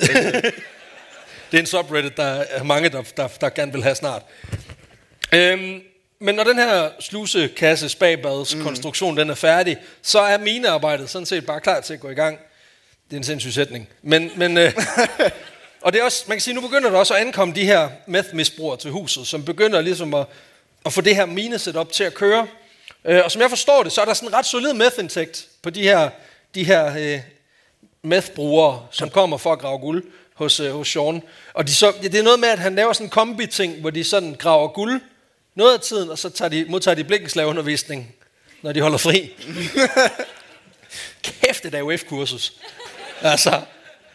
Speaker 1: det er en subreddit, der er mange, der, der, der gerne vil have snart. Øhm, men når den her slusekasse spagbads mm. konstruktion den er færdig, så er minearbejdet sådan set bare klar til at gå i gang. Det er en sindssyg sætning. Men, men, øh, og det er også, man kan sige, nu begynder der også at ankomme de her meth-misbrugere til huset, som begynder ligesom at, at få det her minesetup til at køre. Øh, og som jeg forstår det, så er der sådan en ret solid meth-indtægt på de her, de her øh, meth-brugere, som kommer for at grave guld hos, øh, hos Sean. Og de så, det er noget med, at han laver sådan en kombi-ting, hvor de sådan graver guld noget af tiden, og så tager de, modtager de blikkenslaveundervisning, når de holder fri. Kæft, det er UF-kursus. Altså,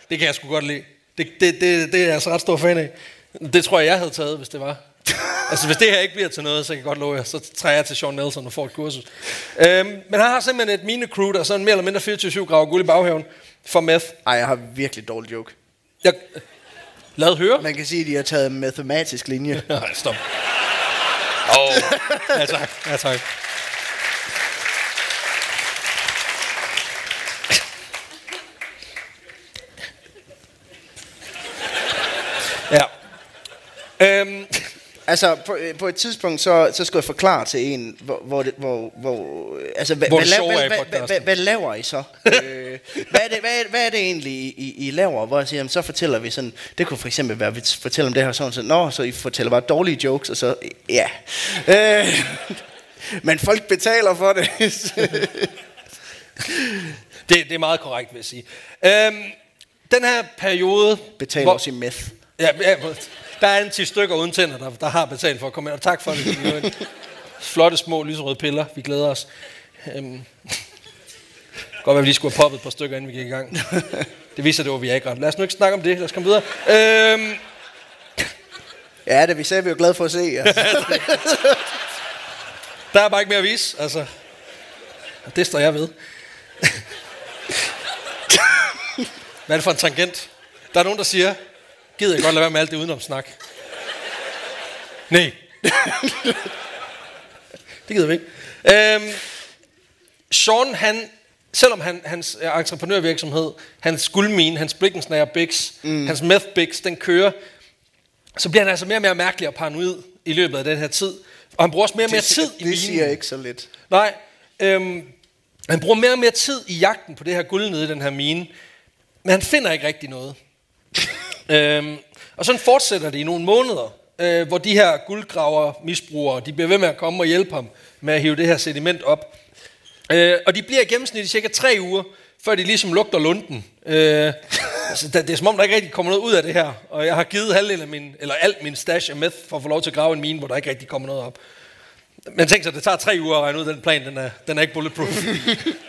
Speaker 1: det kan jeg sgu godt lide. Det, det, det, det er jeg altså ret stor fan af. Det tror jeg, jeg havde taget, hvis det var. altså, hvis det her ikke bliver til noget, så kan jeg godt love jer, så træder jeg til Sean Nelson og får et kursus. Øhm, men han har simpelthen et mine crew, der er sådan mere eller mindre 24-7 graver guld i baghaven for meth.
Speaker 2: Ej, jeg har virkelig dårlig joke.
Speaker 1: Jeg, lad høre.
Speaker 2: Man kan sige, at de har taget en matematisk linje.
Speaker 1: Nej, stop. Oh. ja tak, ja tak. Ja. Øhm,
Speaker 2: Altså, på, på et tidspunkt, så, så skulle jeg forklare til en, hvor, hvor, hvor, hvor altså, hvad,
Speaker 1: Hvor
Speaker 2: hvad, hvad, hvad, hvad, hvad, laver I så? øh, hvad, er det, hvad, hvad er det egentlig, I, I laver? Hvor jeg siger, jamen, så fortæller vi sådan, det kunne for eksempel være, at vi fortæller om det her sådan, så, Nå, så I fortæller bare dårlige jokes, og så, ja. Øh, men folk betaler for det.
Speaker 1: det, det er meget korrekt, vil jeg sige. Øhm, den her periode...
Speaker 2: betaler
Speaker 1: hvor-
Speaker 2: også i meth.
Speaker 1: Ja, ja, der er en 10 stykker uden tænder, der, der har betalt for at komme ind. Og tak for det. Er Flotte små lyserøde piller. Vi glæder os. Øhm. Godt være, vi lige skulle have poppet et par stykker, inden vi gik i gang. Det viser, det var Viagra. Lad os nu ikke snakke om det. Lad os komme videre. Øhm.
Speaker 2: Ja, det vi sagde, vi var glade for at se. Altså.
Speaker 1: Der er bare ikke mere at vise. Altså. Og det står jeg ved. Hvad er det for en tangent? Der er nogen, der siger, gider jeg godt lade være med alt det udenomsnak. Nej. det gider vi ikke. Øhm, Sean, han, selvom han, hans entreprenørvirksomhed, hans guldmine, hans blikkensnager Bix, mm. hans meth Bix, den kører, så bliver han altså mere og mere mærkelig og paranoid i løbet af den her tid. Og han bruger også mere og mere
Speaker 2: det,
Speaker 1: tid i
Speaker 2: det siger ikke så lidt.
Speaker 1: Nej, øhm, han bruger mere og mere tid i jagten på det her guld nede i den her mine, men han finder ikke rigtig noget. Øhm, og sådan fortsætter det i nogle måneder, øh, hvor de her guldgraver misbrugere, de bliver ved med at komme og hjælpe ham med at hive det her sediment op. Øh, og de bliver i gennemsnit i cirka tre uger, før de ligesom lugter lunden. Øh, altså, det, det er som om, der ikke rigtig kommer noget ud af det her. Og jeg har givet halvdelen af min, eller alt min stash af meth, for at få lov til at grave en mine, hvor der ikke rigtig kommer noget op. Men tænk sig, det tager tre uger at regne ud, den plan, den er, den er ikke bulletproof.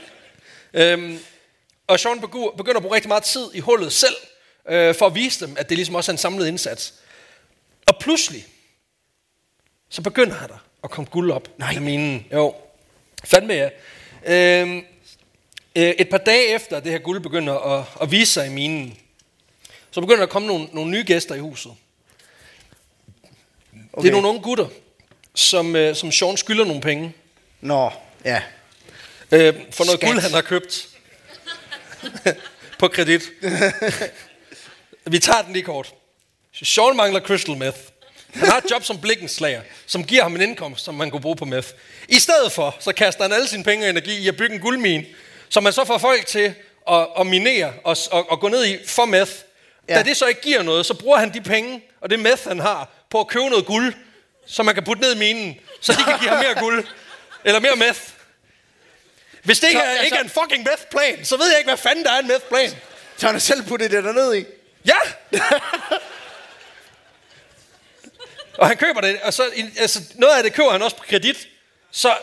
Speaker 1: øhm, og Sean begynder at bruge rigtig meget tid i hullet selv, øh, for at vise dem, at det ligesom også er en samlet indsats. Og pludselig, så begynder han der at komme guld op Nej. af minen. Jo, fandme ja. Øhm, øh, et par dage efter, det her guld begynder at, at vise sig i minen, så begynder der at komme nogle, nogle nye gæster i huset. Okay. Det er nogle unge gutter, som, øh, som Sean skylder nogle penge.
Speaker 2: Nå, ja.
Speaker 1: Øh, for noget
Speaker 2: Skat.
Speaker 1: guld, han har købt. på kredit. Vi tager den lige kort. Sean mangler crystal meth. Han har et job som blikkenslager, som giver ham en indkomst, som man kunne bruge på meth. I stedet for, så kaster han alle sine penge og energi i at bygge en guldmine, som man så får folk til at, at minere og, og, og gå ned i for meth. Ja. Da det så ikke giver noget, så bruger han de penge og det meth, han har, på at købe noget guld, som man kan putte ned i minen, så de kan give ham mere guld. Eller mere meth. Hvis det ikke,
Speaker 2: Så,
Speaker 1: er,
Speaker 2: altså-
Speaker 1: ikke er en fucking meth-plan, så ved jeg ikke, hvad fanden der er en meth-plan.
Speaker 2: Så han har selv puttet det derned i.
Speaker 1: Ja! og han køber det, og så, altså, noget af det køber han også på kredit. Så,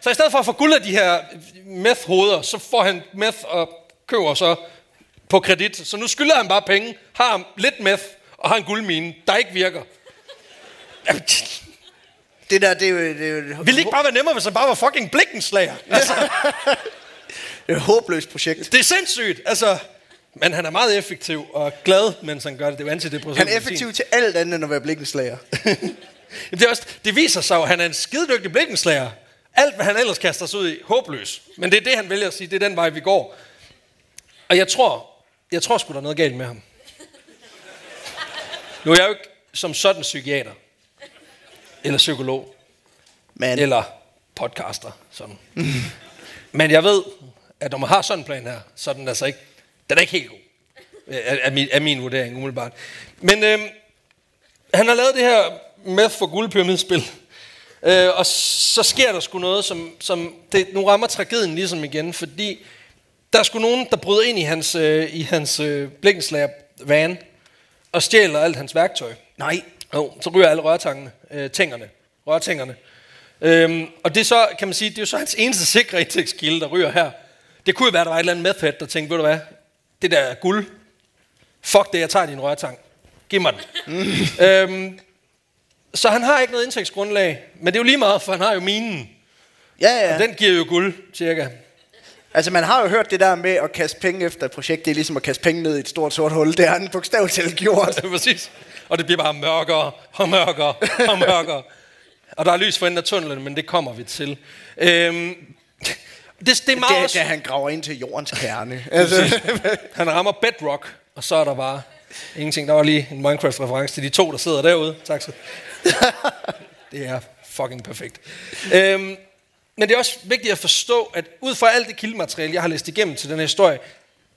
Speaker 1: så i stedet for at få guld af de her meth-hoveder, så får han meth og køber så på kredit. Så nu skylder han bare penge, har lidt meth og har en guldmine, der ikke virker.
Speaker 2: Det der, det er jo, det er jo
Speaker 1: Ville det ikke bare være nemmere, hvis han bare var fucking blikkenslager? Altså,
Speaker 2: det er et håbløst projekt.
Speaker 1: det er sindssygt. Altså, Men han er meget effektiv og glad, mens han gør det. Det er jo antidepressiv
Speaker 2: Han er
Speaker 1: medicin.
Speaker 2: effektiv til alt andet end at være blikkenslager.
Speaker 1: Jamen, det, er også, det viser sig jo, at han er en skidedygtig blikkenslager. Alt, hvad han ellers kaster sig ud i, håbløs. Men det er det, han vælger at sige, det er den vej, vi går. Og jeg tror, jeg tror sgu, der er noget galt med ham. Nu er jeg jo ikke som sådan psykiater. Eller psykolog.
Speaker 2: Men
Speaker 1: Eller podcaster. Sådan. Men jeg ved, at når man har sådan en plan her, så er den altså ikke, den er ikke helt god. Af, af, min, af min vurdering, umiddelbart. Men øhm, han har lavet det her meth for guldpyramidespil. Øh, og så sker der sgu noget, som, som det, nu rammer tragedien ligesom igen, fordi der er sgu nogen, der bryder ind i hans, øh, i hans øh, blikkenslager van og stjæler alt hans værktøj.
Speaker 2: nej,
Speaker 1: Jo, så ryger alle rørtangene, øh, tængerne, rørtængerne. Øhm, og det er så, kan man sige, det er jo så hans eneste sikre indtægtskilde, der ryger her. Det kunne jo være, der var et eller andet method, der tænkte, ved du hvad, det der er guld, fuck det, jeg tager din rørtang. Giv mig den. øhm, så han har ikke noget indtægtsgrundlag, men det er jo lige meget, for han har jo minen.
Speaker 2: ja, ja.
Speaker 1: Og den giver jo guld, cirka.
Speaker 2: Altså, man har jo hørt det der med at kaste penge efter et projekt. Det er ligesom at kaste penge ned i et stort sort hul. Det har han bogstaveligt talt gjort.
Speaker 1: Præcis. Og det bliver bare mørkere og mørkere og mørkere. Og der er lys for enden af tunnelen, men det kommer vi til. Øhm, det, det er meget
Speaker 2: Det,
Speaker 1: også...
Speaker 2: da han graver ind til jordens kerne. Altså,
Speaker 1: Han rammer bedrock, og så er der bare ingenting. Der var lige en Minecraft-reference til de to, der sidder derude. Tak skal Det er fucking perfekt. Øhm, men det er også vigtigt at forstå, at ud fra alt det kildemateriale, jeg har læst igennem til den her historie,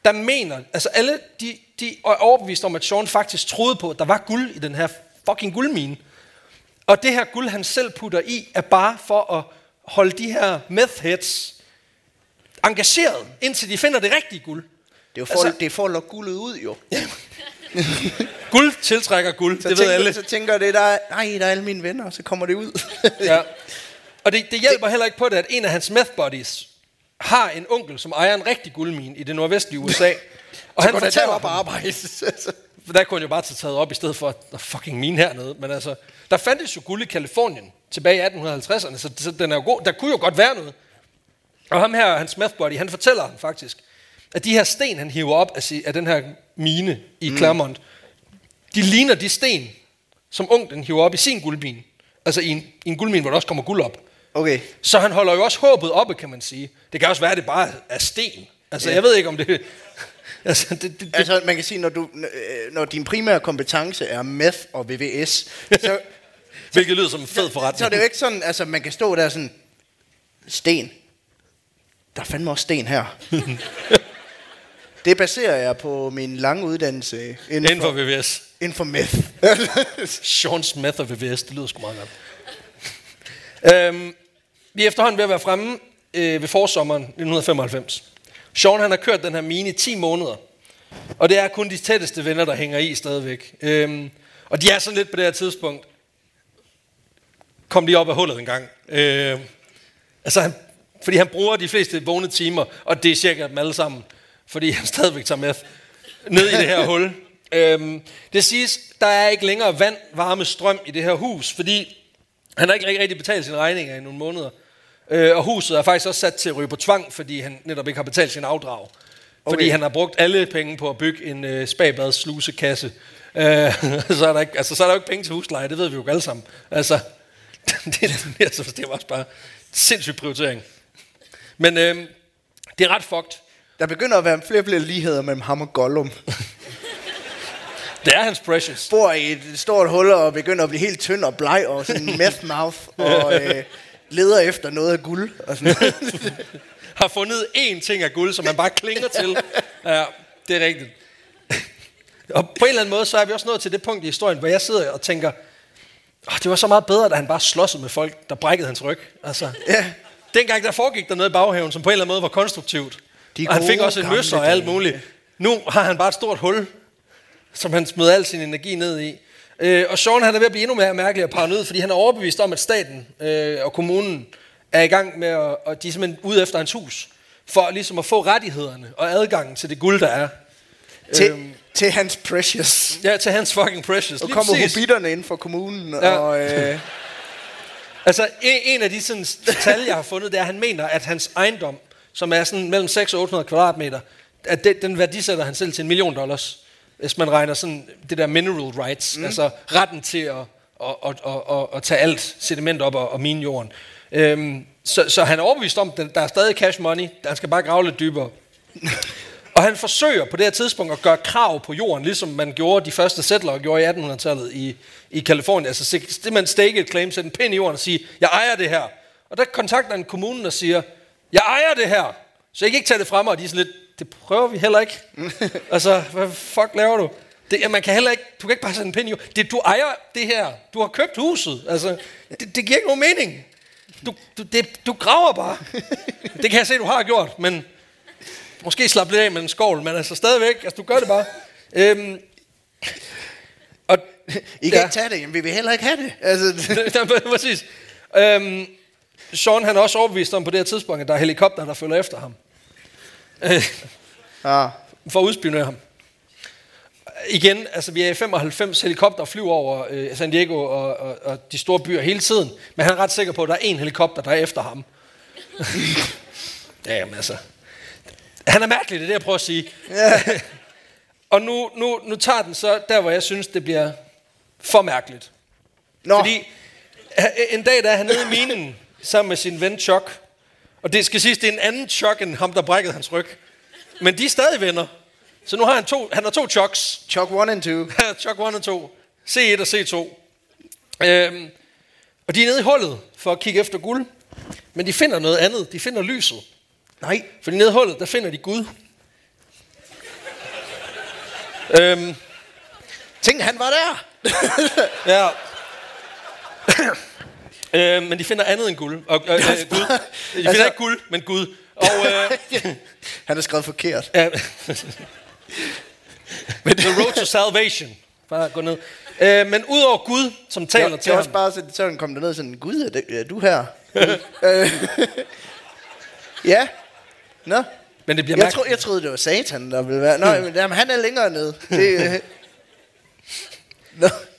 Speaker 1: der mener, altså alle de, de er overbevist om, at Sean faktisk troede på, at der var guld i den her fucking guldmine. Og det her guld, han selv putter i, er bare for at holde de her meth heads engageret, indtil de finder det rigtige guld.
Speaker 2: det, er jo for,
Speaker 1: Altså-
Speaker 2: det er for at lukke guldet ud, jo.
Speaker 1: Guld tiltrækker guld,
Speaker 2: Så
Speaker 1: det ved
Speaker 2: tænker,
Speaker 1: alle.
Speaker 2: Så tænker det, der er, nej, der er alle mine venner, og så kommer det ud.
Speaker 1: Ja. Og det, det hjælper heller ikke på det, at en af hans meth buddies har en onkel, som ejer en rigtig guldmine i det nordvestlige USA. Og han fortæller ham,
Speaker 2: arbejde.
Speaker 1: for der kunne han jo bare tage taget op i stedet for, at der er fucking mine hernede. Men altså, der fandtes jo guld i Kalifornien tilbage i 1850'erne, så, så den er jo god. Der kunne jo godt være noget. Og ham her, hans meth buddy, han fortæller faktisk, at de her sten, han hiver op af, af den her mine i mm. Claremont, de ligner de sten, som onklen hiver op i sin guldmine. Altså i en, i en guldmine, hvor der også kommer guld op.
Speaker 2: Okay.
Speaker 1: Så han holder jo også håbet oppe, kan man sige. Det kan også være, at det bare er sten. Altså,
Speaker 2: Ja.
Speaker 1: jeg ved ikke, om det... altså, det, det, det
Speaker 2: Altså, man kan sige, når, du, når din primære kompetence er meth og VVS, så,
Speaker 1: hvilket lyder som en fed
Speaker 2: så er
Speaker 1: forretning.
Speaker 2: det jo ikke sådan, altså man kan stå der sådan, sten. Der er fandme også sten her. det baserer jeg på min lange uddannelse inden,
Speaker 1: Inden for
Speaker 2: for,
Speaker 1: VVS.
Speaker 2: inden for meth.
Speaker 1: Sean Smith og VVS, det lyder sgu meget godt. øhm, vi er efterhånden ved at være fremme øh, ved forsommeren 1995. Sean han har kørt den her mine i 10 måneder. Og det er kun de tætteste venner, der hænger i stadigvæk. Øhm, og de er sådan lidt på det her tidspunkt. Kom lige op af hullet en gang. Øh, altså, han, fordi han bruger de fleste vågne timer, og det er cirka dem alle sammen, fordi han stadigvæk tager med ned i det her hul. Øhm, det siges, der er ikke længere vand, varme, strøm i det her hus, fordi han har ikke rigtig- rigtig betalt sine regninger i nogle måneder. Øh, og huset er faktisk også sat til at ryge på tvang, fordi han netop ikke har betalt sin afdrag. Fordi
Speaker 2: Okay.
Speaker 1: han har brugt alle penge på at bygge en øh, spabads slusekasse. Øh, så, er der ikke, altså, så er der jo ikke penge til husleje, det ved vi jo alle sammen. Altså, det, det, altså, det var også bare sindssyg prioritering. Men øh, det er ret fucked.
Speaker 2: Der begynder at være flere og flere ligheder mellem ham og Gollum.
Speaker 1: Det er hans precious.
Speaker 2: Bor i et stort hul og begynder at blive helt tynd og bleg og sådan meth mouth og øh, leder efter noget af guld. Og sådan.
Speaker 1: Har fundet én ting af guld, som man bare klinger til. Ja, det er rigtigt. Og på en eller anden måde, så er vi også nået til det punkt i historien, hvor jeg sidder og tænker, oh, det var så meget bedre, da han bare slåsede med folk, der brækkede hans ryg. Altså,
Speaker 2: Ja.
Speaker 1: Dengang der foregik der noget i baghaven, som på en eller anden måde var konstruktivt.
Speaker 2: De
Speaker 1: og han fik også en møsser og alt muligt. Nu har han bare et stort hul, som han smed al sin energi ned i. Øh, og Sean han er ved at blive endnu mere mærkelig og paranoid, fordi han er overbevist om, at staten øh, og kommunen er i gang med at, og de er simpelthen ude efter hans hus, for ligesom at få rettighederne og adgangen til det guld, der er.
Speaker 2: til,
Speaker 1: Øhm.
Speaker 2: til hans precious.
Speaker 1: Ja, til hans fucking precious. Lige
Speaker 2: kommer hobitterne ind fra kommunen,
Speaker 1: ja.
Speaker 2: og øh,
Speaker 1: Altså, en, en af de sådan, tal, jeg har fundet, det er, at han mener, at hans ejendom, som er sådan mellem 600 og 800 kvadratmeter, at det, den værdisætter han selv til en million dollars, hvis man regner sådan det der mineral rights, mm. altså retten til at, at, at, at, at, at tage alt sediment op og, og mine jorden. Øhm, så, så han er overbevist om, at der er stadig cash money, han skal bare grave lidt dybere. Og han forsøger på det her tidspunkt at gøre krav på jorden, ligesom man gjorde de første settlere gjorde i 1800-tallet i, i Kalifornien. Altså det man stake et claim, sætte en pind i jorden og sige, jeg ejer det her. Og der kontakter han kommunen og siger, jeg ejer det her, så jeg kan ikke tage det fra mig. Og de er sådan lidt, det prøver vi heller ikke. altså, hvad fuck laver du? Det, man kan heller ikke, du kan ikke bare sætte en pind i jorden. Det, du ejer det her, du har købt huset. Altså, det, det giver ikke nogen mening. Du, du, det, du graver bare. Det kan jeg se, du har gjort, men Måske slappe lidt af med en skovl, men altså stadigvæk, altså du gør det bare. Øhm,
Speaker 2: I kan ja. ikke tage det, jamen vi vil heller ikke have det. Altså.
Speaker 1: Præcis. Øhm, Sean han er også overbevist om på det her tidspunkt, at der er helikopter, der følger efter ham. Øh, ah. For at udspionere ham. Igen, altså vi er i 95 helikopter flyver over øh, San Diego og, og, og de store byer hele tiden, men han er ret sikker på, at der er en helikopter, der er efter ham. Jamen altså, han er mærkelig, det er det, jeg prøver at sige. Ja. og nu, nu, nu tager den så der, hvor jeg synes, det bliver for mærkeligt. Nå. Fordi en dag, der er han nede i minen sammen med sin ven Chuck. Og det skal siges, det er en anden Chuck end ham, der brækkede hans ryg. Men de er stadig venner. Så nu har han to, han har to Chucks.
Speaker 2: Chuck 1 and 2.
Speaker 1: Ja, Chuck 1 og 2. C1 og C2. Øhm, og de er nede i hullet for at kigge efter guld. Men de finder noget andet. De finder lyset. Nej, for nede i hullet, der finder de Gud.
Speaker 2: øhm, Tænk, han var der.
Speaker 1: ja. øhm, men de finder andet end guld. Og, øh, øh, Gud. De finder altså, ikke guld, men Gud. Og, øh,
Speaker 2: han er skrevet forkert. Ja.
Speaker 1: The road to salvation. Bare gå ned. Øh, men udover Gud, som taler ja, til ham.
Speaker 2: Det er også bare sådan, sådan kom der ned sådan, Gud, er, det, er du her? øh, ja. Nå. Men det bliver jeg, tro, jeg troede, det var Satan, der ville være. Nå, hmm. jamen, han er længere nede. Det, øh.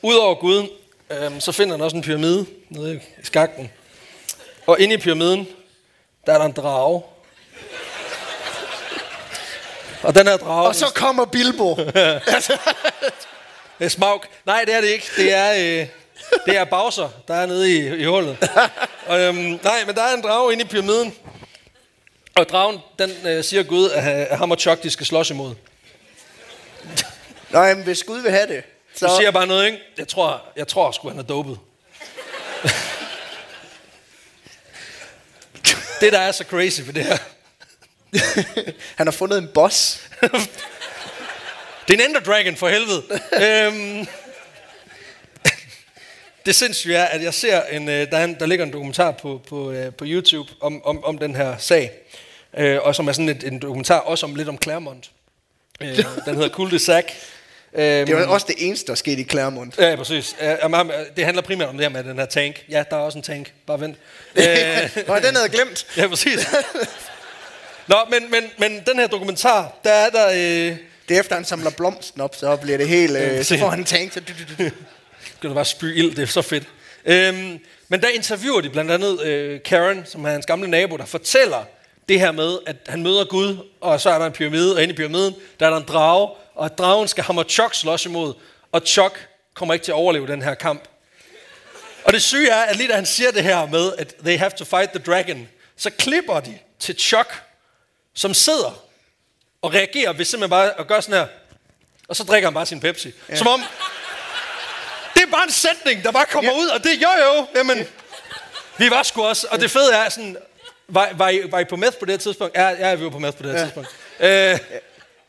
Speaker 1: Udover Gud, øh, så finder han også en pyramide nede i skakten. Og inde i pyramiden, der er der en drage. Og den her drage...
Speaker 2: Og så kommer Bilbo.
Speaker 1: det er smag. Nej, det er det ikke. Det er, øh, det er Bowser, der er nede i, i hullet. Og, øhm, nej, men der er en drage inde i pyramiden. Og dragen, den øh, siger Gud, at, at ham og Chuck, de skal slås imod.
Speaker 2: Nej, men hvis Gud vil have det,
Speaker 1: så... Du siger bare noget, ikke? Jeg tror, jeg tror sgu, han er dopet. det, der er så crazy for det her.
Speaker 2: han har fundet en boss.
Speaker 1: det er en Ender Dragon, for helvede. øhm, det sindssyge er, at jeg ser en, øh, der, er en, der ligger en dokumentar på, på, øh, på YouTube om, om, om den her sag øh, og som er sådan et, en dokumentar også om lidt om Claremont. Øh, den hedder Cul de Sac.
Speaker 2: Det er også det eneste, der er sket i Claremont.
Speaker 1: Ja, præcis. Det handler primært om det her med den her tank. Ja, der er også en tank. Bare vent.
Speaker 2: Nå, den havde jeg glemt.
Speaker 1: Ja, præcis. Nå, men, men, men den her dokumentar, der er der... Øh...
Speaker 2: Det er efter, han samler blomsten op, så bliver det helt... Øh, så får han en tank, så...
Speaker 1: Skal du bare spy ild, det er så fedt. Øhm, men der interviewer de blandt andet øh, Karen, som er hans gamle nabo, der fortæller, det her med, at han møder Gud, og så er der en pyramide, og inde i pyramiden, der er der en drage, og at dragen skal hammer Chuck slås imod, og Chuck kommer ikke til at overleve den her kamp. Og det syge er, at lige da han siger det her med, at they have to fight the dragon, så klipper de til Chuck, som sidder og reagerer ved simpelthen bare at gøre sådan her, og så drikker han bare sin Pepsi. Ja. Som om, det er bare en sætning, der bare kommer ja. ud, og det er jo jo, jamen, vi var sgu også, og det fede er sådan, var, var, I, var I på meth på det tidspunkt? Ja, ja, vi var på meth på det ja. tidspunkt. Øh,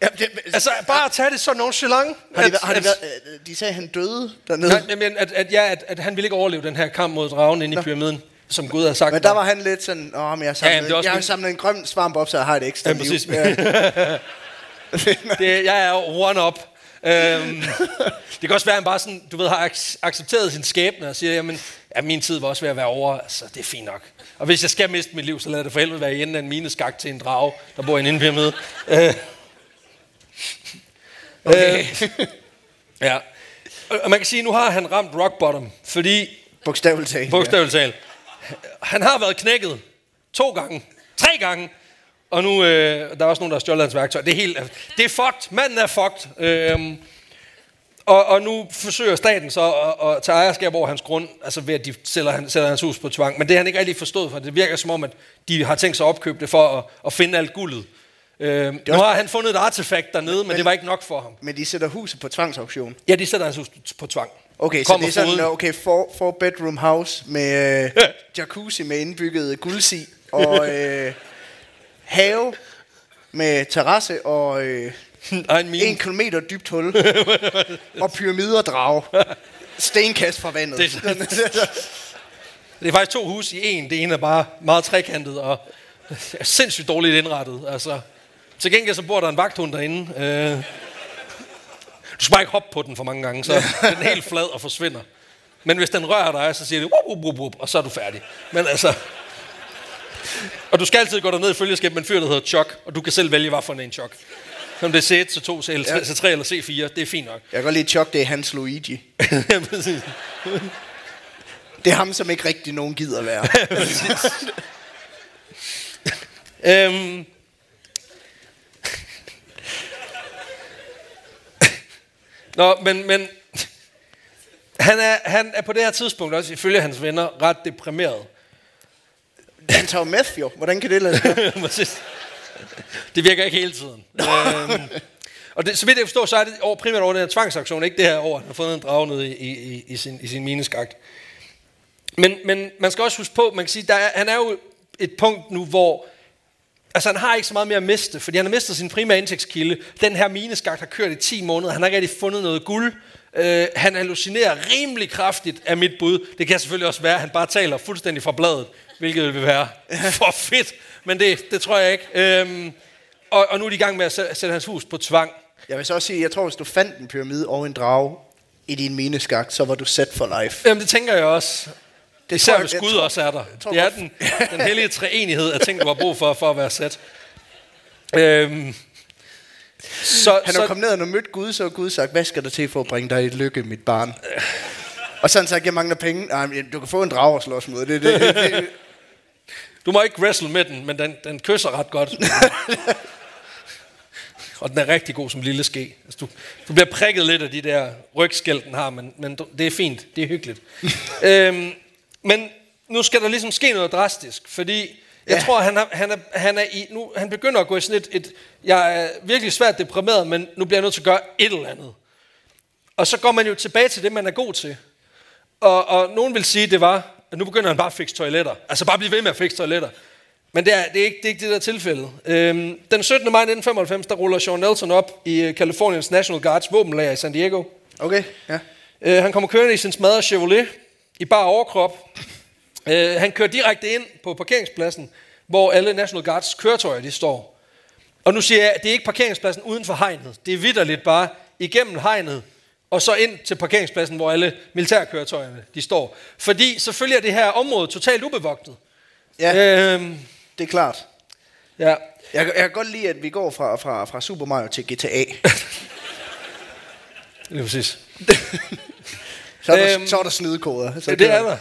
Speaker 1: Ja, det, altså, bare at tage det så nonchalant.
Speaker 2: Har de, at, har de, været, øh, de sagde, at han døde dernede?
Speaker 1: Nej, men at, at, ja, at, at han ville ikke overleve den her kamp mod dragen inde i pyramiden, som Gud har sagt.
Speaker 2: Men der var han lidt sådan, åh, men jeg har samlet, ja, jeg har samlet en grøn svamp op, så jeg har et ekstra ja, liv. Præcis. Ja.
Speaker 1: det, jeg er one up. øhm, det kan også være, at han bare sådan, du ved, har accepteret sin skæbne og siger, jamen, ja, min tid var også ved at være over, altså, det er fint nok. Og hvis jeg skal miste mit liv, så lad det for helvede være i enden af en mineskak til en drage, der bor i en indpyramide. Øh. Okay. Øh. ja. Og man kan sige, at nu har han ramt rock bottom, fordi...
Speaker 2: Bogstaveligt talt.
Speaker 1: Bogstaveligt talt. Han har været knækket to gange, tre gange, Og nu øh, der er også nogen, der har stjålet hans værktøj. Det er, helt, det er fucked. Manden er fucked. Øhm, og, og nu forsøger staten så at, at tage ejerskab over hans grund, altså ved at de sælger, han, sælger hans hus på tvang. Men det har han ikke rigtig forstået, for det virker som om, at de har tænkt sig at opkøbe det for at, at finde alt guldet. Øhm, nu
Speaker 2: også-
Speaker 1: har han fundet et artefakt dernede, men, men det var ikke nok for ham.
Speaker 2: Men de sætter huset på tvangsauktion.
Speaker 1: Ja, de sætter hans hus på tvang.
Speaker 2: Okay, så
Speaker 1: Kommer
Speaker 2: det er sådan, okay, four, four bedroom house med øh, jacuzzi med indbygget guldsig og øh, have med terrasse og øh,
Speaker 1: en mine.
Speaker 2: en kilometer dybt hul og pyramider drage. Stenkast fra vandet.
Speaker 1: Det- Det er faktisk to hus i en. Det ene er bare meget trekantet og sindssygt dårligt indrettet. Altså, til gengæld så bor der en vagthund derinde. Øh, du skal bare ikke hoppe på den for mange gange, så er den helt flad og forsvinder. Men hvis den rører dig, så siger det, wup, wup, wup, wup, og så er du færdig. Men altså... Og du skal altid gå derned i følgeskab med en fyr, der hedder Chuck, og du kan selv vælge, hvad for en Chuck. Om det er C1, C2, C3,
Speaker 2: Ja.
Speaker 1: C3 eller C4, det er fint nok.
Speaker 2: Jeg kan godt lide Chuck, det er Hans Luigi.
Speaker 1: Ja, præcis.
Speaker 2: Det er ham, som ikke rigtig nogen gider være.
Speaker 1: Øhm. Nå, men, men han, er, han er på det her tidspunkt også, ifølge hans venner, ret deprimeret.
Speaker 2: Han tager jo meth jo. Hvordan kan det lade sig
Speaker 1: det virker ikke hele tiden. øhm, og det, så vidt jeg forstår, så er det over, primært over den her tvangsaktion, ikke det her over, at han har fundet en drage nede i, i, i, i, sin, i sin mineskagt. Men, men man skal også huske på, man kan sige, der er, han er jo et punkt nu, hvor Altså han har ikke så meget mere at miste, fordi han har mistet sin primære indtægtskilde. Den her mineskagt har kørt i 10 måneder. Han har ikke rigtig fundet noget guld. Uh, han hallucinerer rimelig kraftigt af mit bud. Det kan selvfølgelig også være, at han bare taler fuldstændig fra bladet, hvilket vil være for fedt. Men det, det tror jeg ikke. Um, og, og nu er de i gang med at sæ- sætte hans hus på tvang.
Speaker 2: Jeg vil så også sige, jeg tror, hvis du fandt en pyramide og en drage i din mineskagt, så var du set for life.
Speaker 1: Jamen det tænker jeg også.
Speaker 2: Det
Speaker 1: Især
Speaker 2: tror jeg-
Speaker 1: hvis
Speaker 2: jeg
Speaker 1: Gud
Speaker 2: tror-
Speaker 1: også er der.
Speaker 2: tror
Speaker 1: Det er den, den hellige treenighed af ting, du har brug for, for at være sat. Øhm, så,
Speaker 2: Han
Speaker 1: så,
Speaker 2: er kommet ned og mødt Gud, så har Gud sagt, hvad skal der til for at bringe dig i lykke, mit barn? Og så har han sagt, jeg mangler penge. Nej, men du kan få en drage og slås mod. Det, det, det, det.
Speaker 1: Du må ikke wrestle med den, men den, den kysser ret godt. og den er rigtig god som lille ske. Altså, du, du bliver prikket lidt af de der rygskæld, den har, men, men det er fint. Det er hyggeligt. øhm, men nu skal der ligesom ske noget drastisk, fordi jeg
Speaker 2: Ja.
Speaker 1: tror, han er, han, er, han, er i, nu, han begynder at gå i sådan et, et... Jeg er virkelig svært deprimeret, men nu bliver jeg nødt til at gøre et eller andet. Og så går man jo tilbage til det, man er god til. Og, og nogen vil sige, det var, at nu begynder han bare at fikse toiletter. Altså bare blive ved med at fikse toiletter. Men det er, det er, ikke, det er ikke det der tilfælde. Øhm, den 17. maj 1995, der ruller Sean Nelson op i øh, Californiens National Guards våbenlager i San Diego.
Speaker 2: Okay, ja.
Speaker 1: Øh, han kommer kørende i sin smadrede Chevrolet i bar overkrop. Øh, han kører direkte ind på parkeringspladsen, hvor alle National Guards køretøjer de står. Og nu siger jeg, at det er ikke parkeringspladsen uden for hegnet. Det er vidderligt bare igennem hegnet, og så ind til parkeringspladsen, hvor alle militærkøretøjerne de står. Fordi selvfølgelig er det her område totalt ubevogtet.
Speaker 2: Ja,
Speaker 1: Øhm,
Speaker 2: det er klart.
Speaker 1: ja.
Speaker 2: Jeg, jeg kan godt lide, at vi går fra, fra, fra Super Mario til GTA.
Speaker 1: Det er præcis.
Speaker 2: Så er der,
Speaker 1: Øhm,
Speaker 2: så er der snydekoder. Så
Speaker 1: Ja, det er der.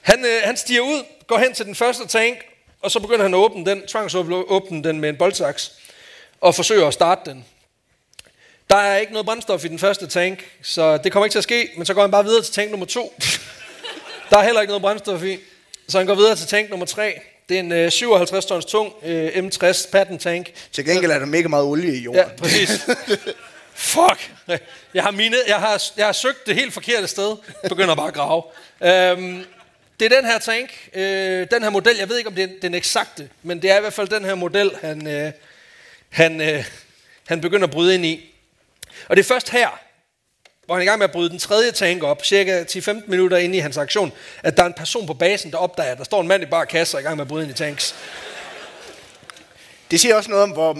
Speaker 1: Han, øh, han stiger ud, går hen til den første tank, og så begynder han at åbne den, tvangsåbne den med en boldsaks, og forsøger at starte den. Der er ikke noget brændstof i den første tank, så det kommer ikke til at ske, men så går han bare videre til tank nummer to. Der er heller ikke noget brændstof i, så han går videre til tank nummer tre. Det er en øh, 57 tons tung øh, M60 patent tank.
Speaker 2: Til gengæld er der mega meget olie i jorden.
Speaker 1: Ja, præcis. Fuck. Jeg har, mine, jeg, har, jeg har søgt det helt forkerte sted. Begynder bare at grave. Øhm, det er den her tank. Øh, den her model, jeg ved ikke, om det er den eksakte, men det er i hvert fald den her model, han, øh, han, øh, han begynder at bryde ind i. Og det er først her, hvor han er i gang med at bryde den tredje tank op, cirka 10-15 minutter inde i hans aktion, at der er en person på basen, der opdager, at der står en mand i bare kasse og er i gang med at bryde ind i tanks.
Speaker 2: Det siger også noget om, hvor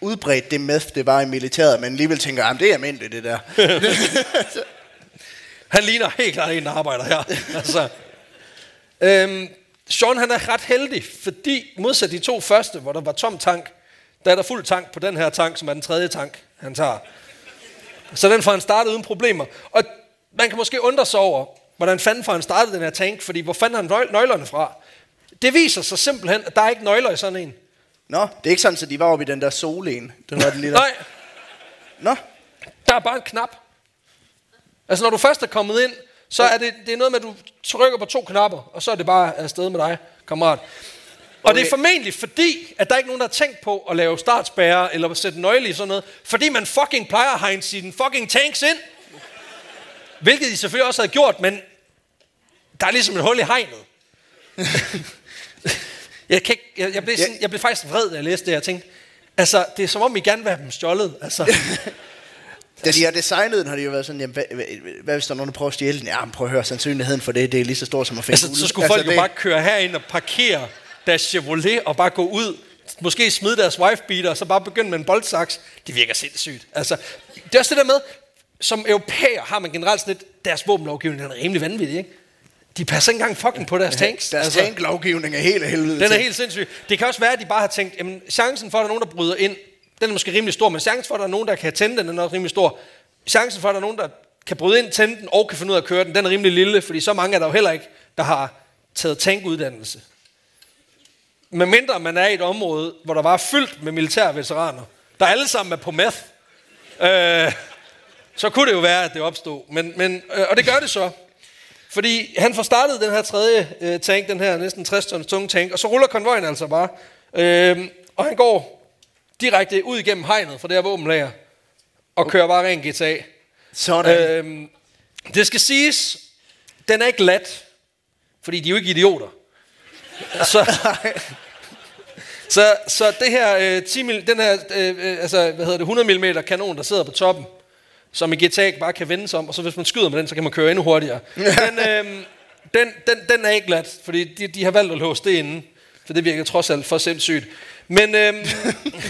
Speaker 2: udbredt det meth det var i militæret, men alligevel tænker, at det er almindeligt, det der.
Speaker 1: Han ligner helt klart en, der arbejder her. altså. øhm, Sean han er ret heldig, fordi modsat de to første, hvor der var tom tank, der er der fuld tank på den her tank, som er den tredje tank, han tager. Så den får han startet uden problemer. Og man kan måske undre sig over, hvordan fanden får han startet den her tank, fordi hvor fanden har han nøg- nøglerne fra? Det viser sig simpelthen, at der er ikke nøgler i sådan en.
Speaker 2: Nå, det er ikke sådan, at de var oppe i den der solen. Det var det lige der.
Speaker 1: Nej,
Speaker 2: Nå,
Speaker 1: der er bare en knap. Altså når du først er kommet ind, så er det, det er noget med, at du trykker på to knapper, og så er det bare afsted med dig, kammerat. Og det er formentlig fordi, at der er ikke nogen, der har tænkt på at lave startspærrer, eller at sætte nøgle i sådan noget, fordi man fucking plejer at hegne sine fucking tanks ind. Hvilket de selvfølgelig også havde gjort, men der er ligesom et hul i hegnet. jeg, kan ikke, jeg, jeg, blev sådan, jeg blev faktisk vred, da jeg læste det. Jeg tænkte, altså, det er som om, I gerne vil have dem stjålet. Altså.
Speaker 2: da de har designet den, har de jo været sådan, jamen, hvad, hvad, hvad hvis der er nogen, der prøver at stjæle den? Ja, men prøv at høre, sandsynligheden for det, det er lige så stor som at finde
Speaker 1: Altså, så skulle folk jo
Speaker 2: det,
Speaker 1: bare køre herind og parkere deres Chevrolet og bare gå ud. Måske smide deres wifebeater og så bare begynde med en boldsaks. Det virker sindssygt. Altså, det er også det der med, som europæer har man generelt sådan lidt, deres våbenlovgivning den er rimelig vanvittig, ikke? De passer ikke engang fucking på deres tanks.
Speaker 2: Deres altså, tanklovgivning er helt helvede
Speaker 1: Den er helt sindssyg. Det kan også være, at de bare har tænkt, jamen, chancen for, at der er nogen, der bryder ind, den er måske rimelig stor, men chancen for, at der er nogen, der kan tænde den, den er også rimelig stor. Chancen for, at der er nogen, der kan bryde ind, tænde den og kan finde ud af at køre den, den er rimelig lille, fordi så mange er der jo heller ikke, der har taget tankuddannelse. Med mindre man er i et område, hvor der var fyldt med militære veteraner, der alle sammen er på meth, øh, så kunne det jo være, at det opstod. Men, men, øh, og det gør det så. Fordi han får startet den her tredje øh, tank, den her næsten 60 tons tunge tank, og så ruller konvojen altså bare. Øh, og han går direkte ud igennem hegnet fra det her våbenlager, og kører bare ren GTA.
Speaker 2: Sådan.
Speaker 1: Øh, det skal siges, den er ikke lat, fordi de er jo ikke idioter. Så, så, så det her, øh, 10 mil, den her øh, øh, altså, hvad hedder det, 100 mm kanon, der sidder på toppen, som i GTA bare kan vende sig om, og så hvis man skyder med den, så kan man køre endnu hurtigere. Den, øh, den, den, den er ikke glat, fordi de, de har valgt at låse det inde, for det virker trods alt for sindssygt. Men, øh,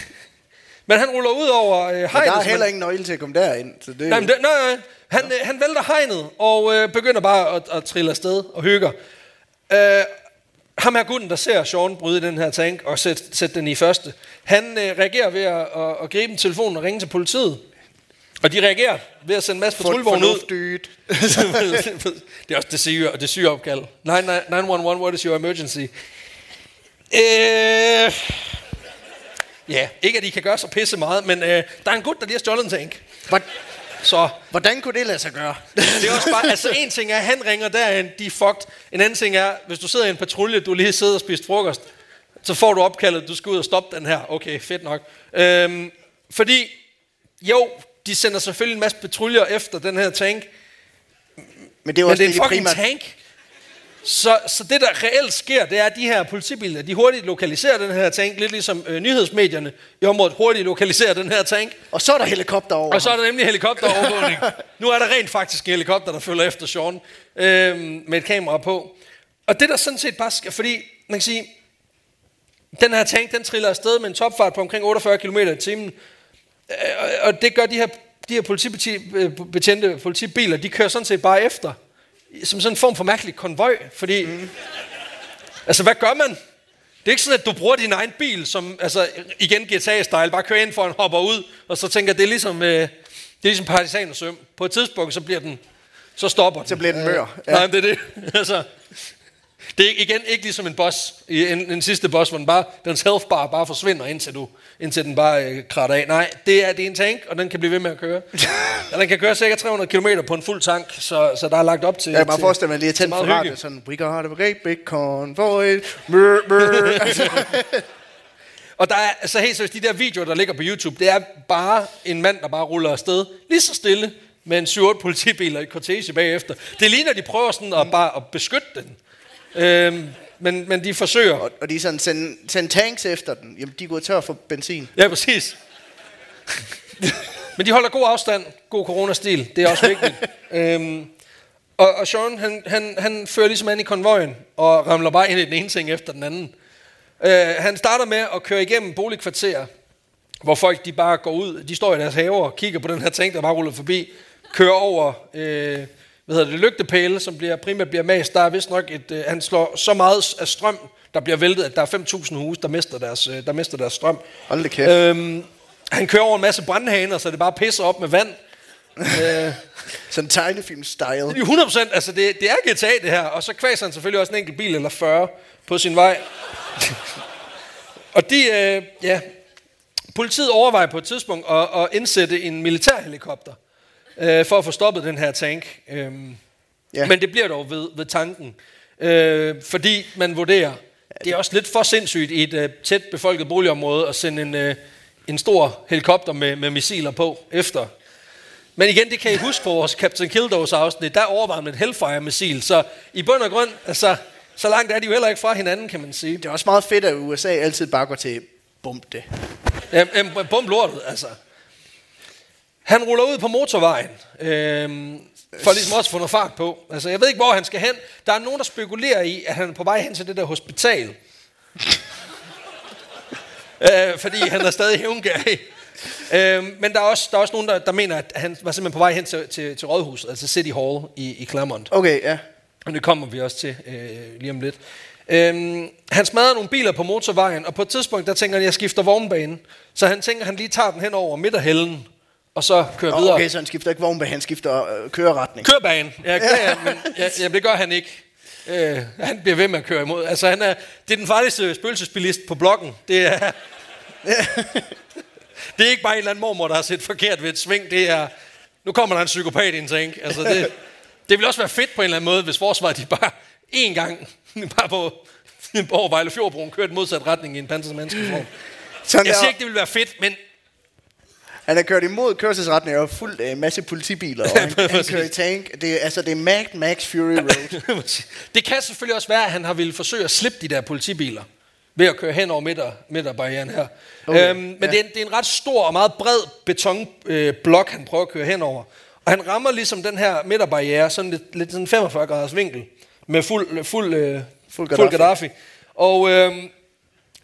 Speaker 1: men han ruller ud over øh, hegnet.
Speaker 2: Men der er heller
Speaker 1: han-
Speaker 2: ingen nøgle til at komme derind. Så det,
Speaker 1: Nej, men det, nej, nej. Han, øh, han vælter hegnet og øh, begynder bare at, at trille afsted og hygger. Øh, ham her gutten, der ser Sean bryde den her tank og sætte sæt den i første, han øh, reagerer ved at, at, at gribe en telefon og ringe til politiet. Og de reagerer ved at sende en masse patruljevogne ud. Det er også det syge, det syge opkald. 911, what is your emergency? Øh, ja, ikke at de kan gøre så pisse meget, men øh, der er en gut, der lige har stjålet en tank.
Speaker 2: Hvor-
Speaker 1: Så
Speaker 2: Hvordan kunne det lade sig gøre?
Speaker 1: det er også bare, altså en ting er, at han ringer derhen, de er fucked. En anden ting er, hvis du sidder i en patrulje, du lige sidder og spist frokost, så får du opkaldet, du skal ud og stoppe den her. Okay, fedt nok. Øhm, fordi, jo, de sender selvfølgelig en masse patruljer efter den her tank,
Speaker 2: Men det er jo
Speaker 1: men
Speaker 2: også
Speaker 1: det er en fucking
Speaker 2: primært...
Speaker 1: tank. Så, så det, der reelt sker, det er, at de her politibiler, de hurtigt lokaliserer den her tank, lidt ligesom øh, nyhedsmedierne i området hurtigt lokaliserer den her tank.
Speaker 2: Og så er der helikopter over.
Speaker 1: Og så er der nemlig helikopterovervågning. nu er der rent faktisk en helikopter, der følger efter Sean øhm, med et kamera på. Og det der sådan set bare skal, fordi man kan sige, den her tank, den triller afsted med en topfart på omkring 48 km i timen. Øh, og- det gør de her, de her politibetjente politibiler, de kører sådan set bare efter. Som sådan en form for mærkelig konvoj, fordi... Mm. Altså, hvad gør man? Det er ikke sådan, at du bruger din egen bil, som altså, igen GTA-style, bare kører ind for en hopper ud, og så tænker, det er ligesom, øh, det er ligesom partisanersøm. På et tidspunkt, så bliver den, så stopper den.
Speaker 2: Så bliver den mør,
Speaker 1: Øh,
Speaker 2: ja.
Speaker 1: Nej, det er det. altså, det er igen ikke ligesom en boss, en, en sidste boss, hvor den bare, dens health bar bare forsvinder, indtil, du, indtil den bare øh, kratter af. Nej, det er, det er en tank, og den kan blive ved med at køre. og den kan køre cirka 300 km på en fuld tank, så, så der er lagt op til...
Speaker 2: Kan bare
Speaker 1: til-
Speaker 2: forestille mig lige at tænde radio,
Speaker 1: hygge.
Speaker 2: sådan, we got a great big convoy, mør, mør.
Speaker 1: Og der er altså helt seriøst, de der videoer, der ligger på YouTube, det er bare en mand, der bare ruller afsted, lige så stille, med en 7-8 politibiler i kortege bagefter. Det ligner, de prøver sådan at bare at beskytte den. Øhm, men, men de forsøger.
Speaker 2: og, og de sådan, send, send tanks efter den. Jamen, de er gået tør for benzin.
Speaker 1: Ja, præcis. Men de holder god afstand, god coronastil, det er også vigtigt. øhm, og, og Sean, han, han, han fører ligesom an i konvojen, og ramler bare ind i den ene ting efter den anden. Øh, han starter med at køre igennem boligkvarterer, hvor folk de bare går ud, de står i deres haver og kigger på den her tank, der bare ruller forbi, kører over, øh, hvad hedder det, lygtepæle, som bliver, primært bliver mast. Der er vist nok et, øh, han slår så meget af strøm, der bliver væltet, at der er 5.000 huse, der mister deres, øh, der mister deres strøm.
Speaker 2: Hold da kæft.
Speaker 1: Øhm, han kører over en masse brandhaner, så det bare pisser op med vand. øh,
Speaker 2: Sådan tegnefilm-style.
Speaker 1: det er 100%, altså det, det er GTA det her, og så kvæser han selvfølgelig også en enkelt bil eller 40 på sin vej. Og de, øh, ja, politiet overvejer på et tidspunkt at, at indsætte en militærhelikopter øh, for at få stoppet den her tank. Øhm,
Speaker 2: Ja.
Speaker 1: Men det bliver dog ved, ved tanken. Øh, fordi man vurderer, det er også lidt for sindssygt i et øh, tæt befolket boligområde at sende en, øh, en stor helikopter med, med missiler på efter. Men igen, det kan I huske på vores Captain Kildores afsnit, der overvejer man et Hellfire-missil, så i bund og grund, altså, så langt er de jo heller ikke fra hinanden, kan man sige.
Speaker 2: Det er også meget fedt, at USA altid bare går til bump det.
Speaker 1: Jamen, jamen, bum lortet, altså. Han ruller ud på motorvejen, øhm, for ligesom også at få noget fart på. Altså, jeg ved ikke, hvor han skal hen. Der er nogen, der spekulerer i, at han er på vej hen til det der hospital. øh, fordi han er stadig hævngærig. Øhm, men der er, også, der er også nogen, der, der mener, at han var simpelthen på vej hen til, til, til Rådhuset, altså City Hall i, i Claremont.
Speaker 2: Okay, ja.
Speaker 1: Og det kommer vi også til øh, lige om lidt. Øhm, han smadrer nogle biler på motorvejen, og på et tidspunkt, der tænker han, at jeg skifter vognbane. Så han tænker, at han lige tager den hen over midterhælden, og så kører videre.
Speaker 2: Okay, så han skifter ikke vognbane, han skifter øh, køreretning.
Speaker 1: Kørbane. Ja, ja, men ja, ja, det gør han ikke. Øh, han bliver ved med at køre imod. Altså, han er, det er den farligste spøgelsesbilist på blokken. Det er, det er ikke bare en eller anden mormor, der har set forkert ved et sving. Det er, nu kommer der en psykopat i en tank. Altså, det, det vil også være fedt på en eller anden måde, hvis forsvaret de bare én gang, bare på, over Vejle Fjordbroen, kørte modsat retning i en Panthers menneskeform.
Speaker 2: Sådan
Speaker 1: Jeg siger ikke, det vil være fedt, men
Speaker 2: han er kørt imod kørselsretning og fuldt af en masse politibiler, og han, han kører i tank. Det er, altså, det er Mad Max Fury Road.
Speaker 1: det kan selvfølgelig også være, at han har ville forsøge at slippe de der politibiler ved at køre hen over midter, midterbarrieren her.
Speaker 2: Okay,
Speaker 1: øhm, men
Speaker 2: ja.
Speaker 1: det, er en, det er en ret stor og meget bred betonblok, øh, blok, han prøver at køre hen over. Og han rammer ligesom den her midterbarriere, sådan lidt, lidt sådan 45 graders vinkel, med fuld, fuld, øh,
Speaker 2: Fuld
Speaker 1: fuld
Speaker 2: Gaddafi.
Speaker 1: Gaddafi. Og øh,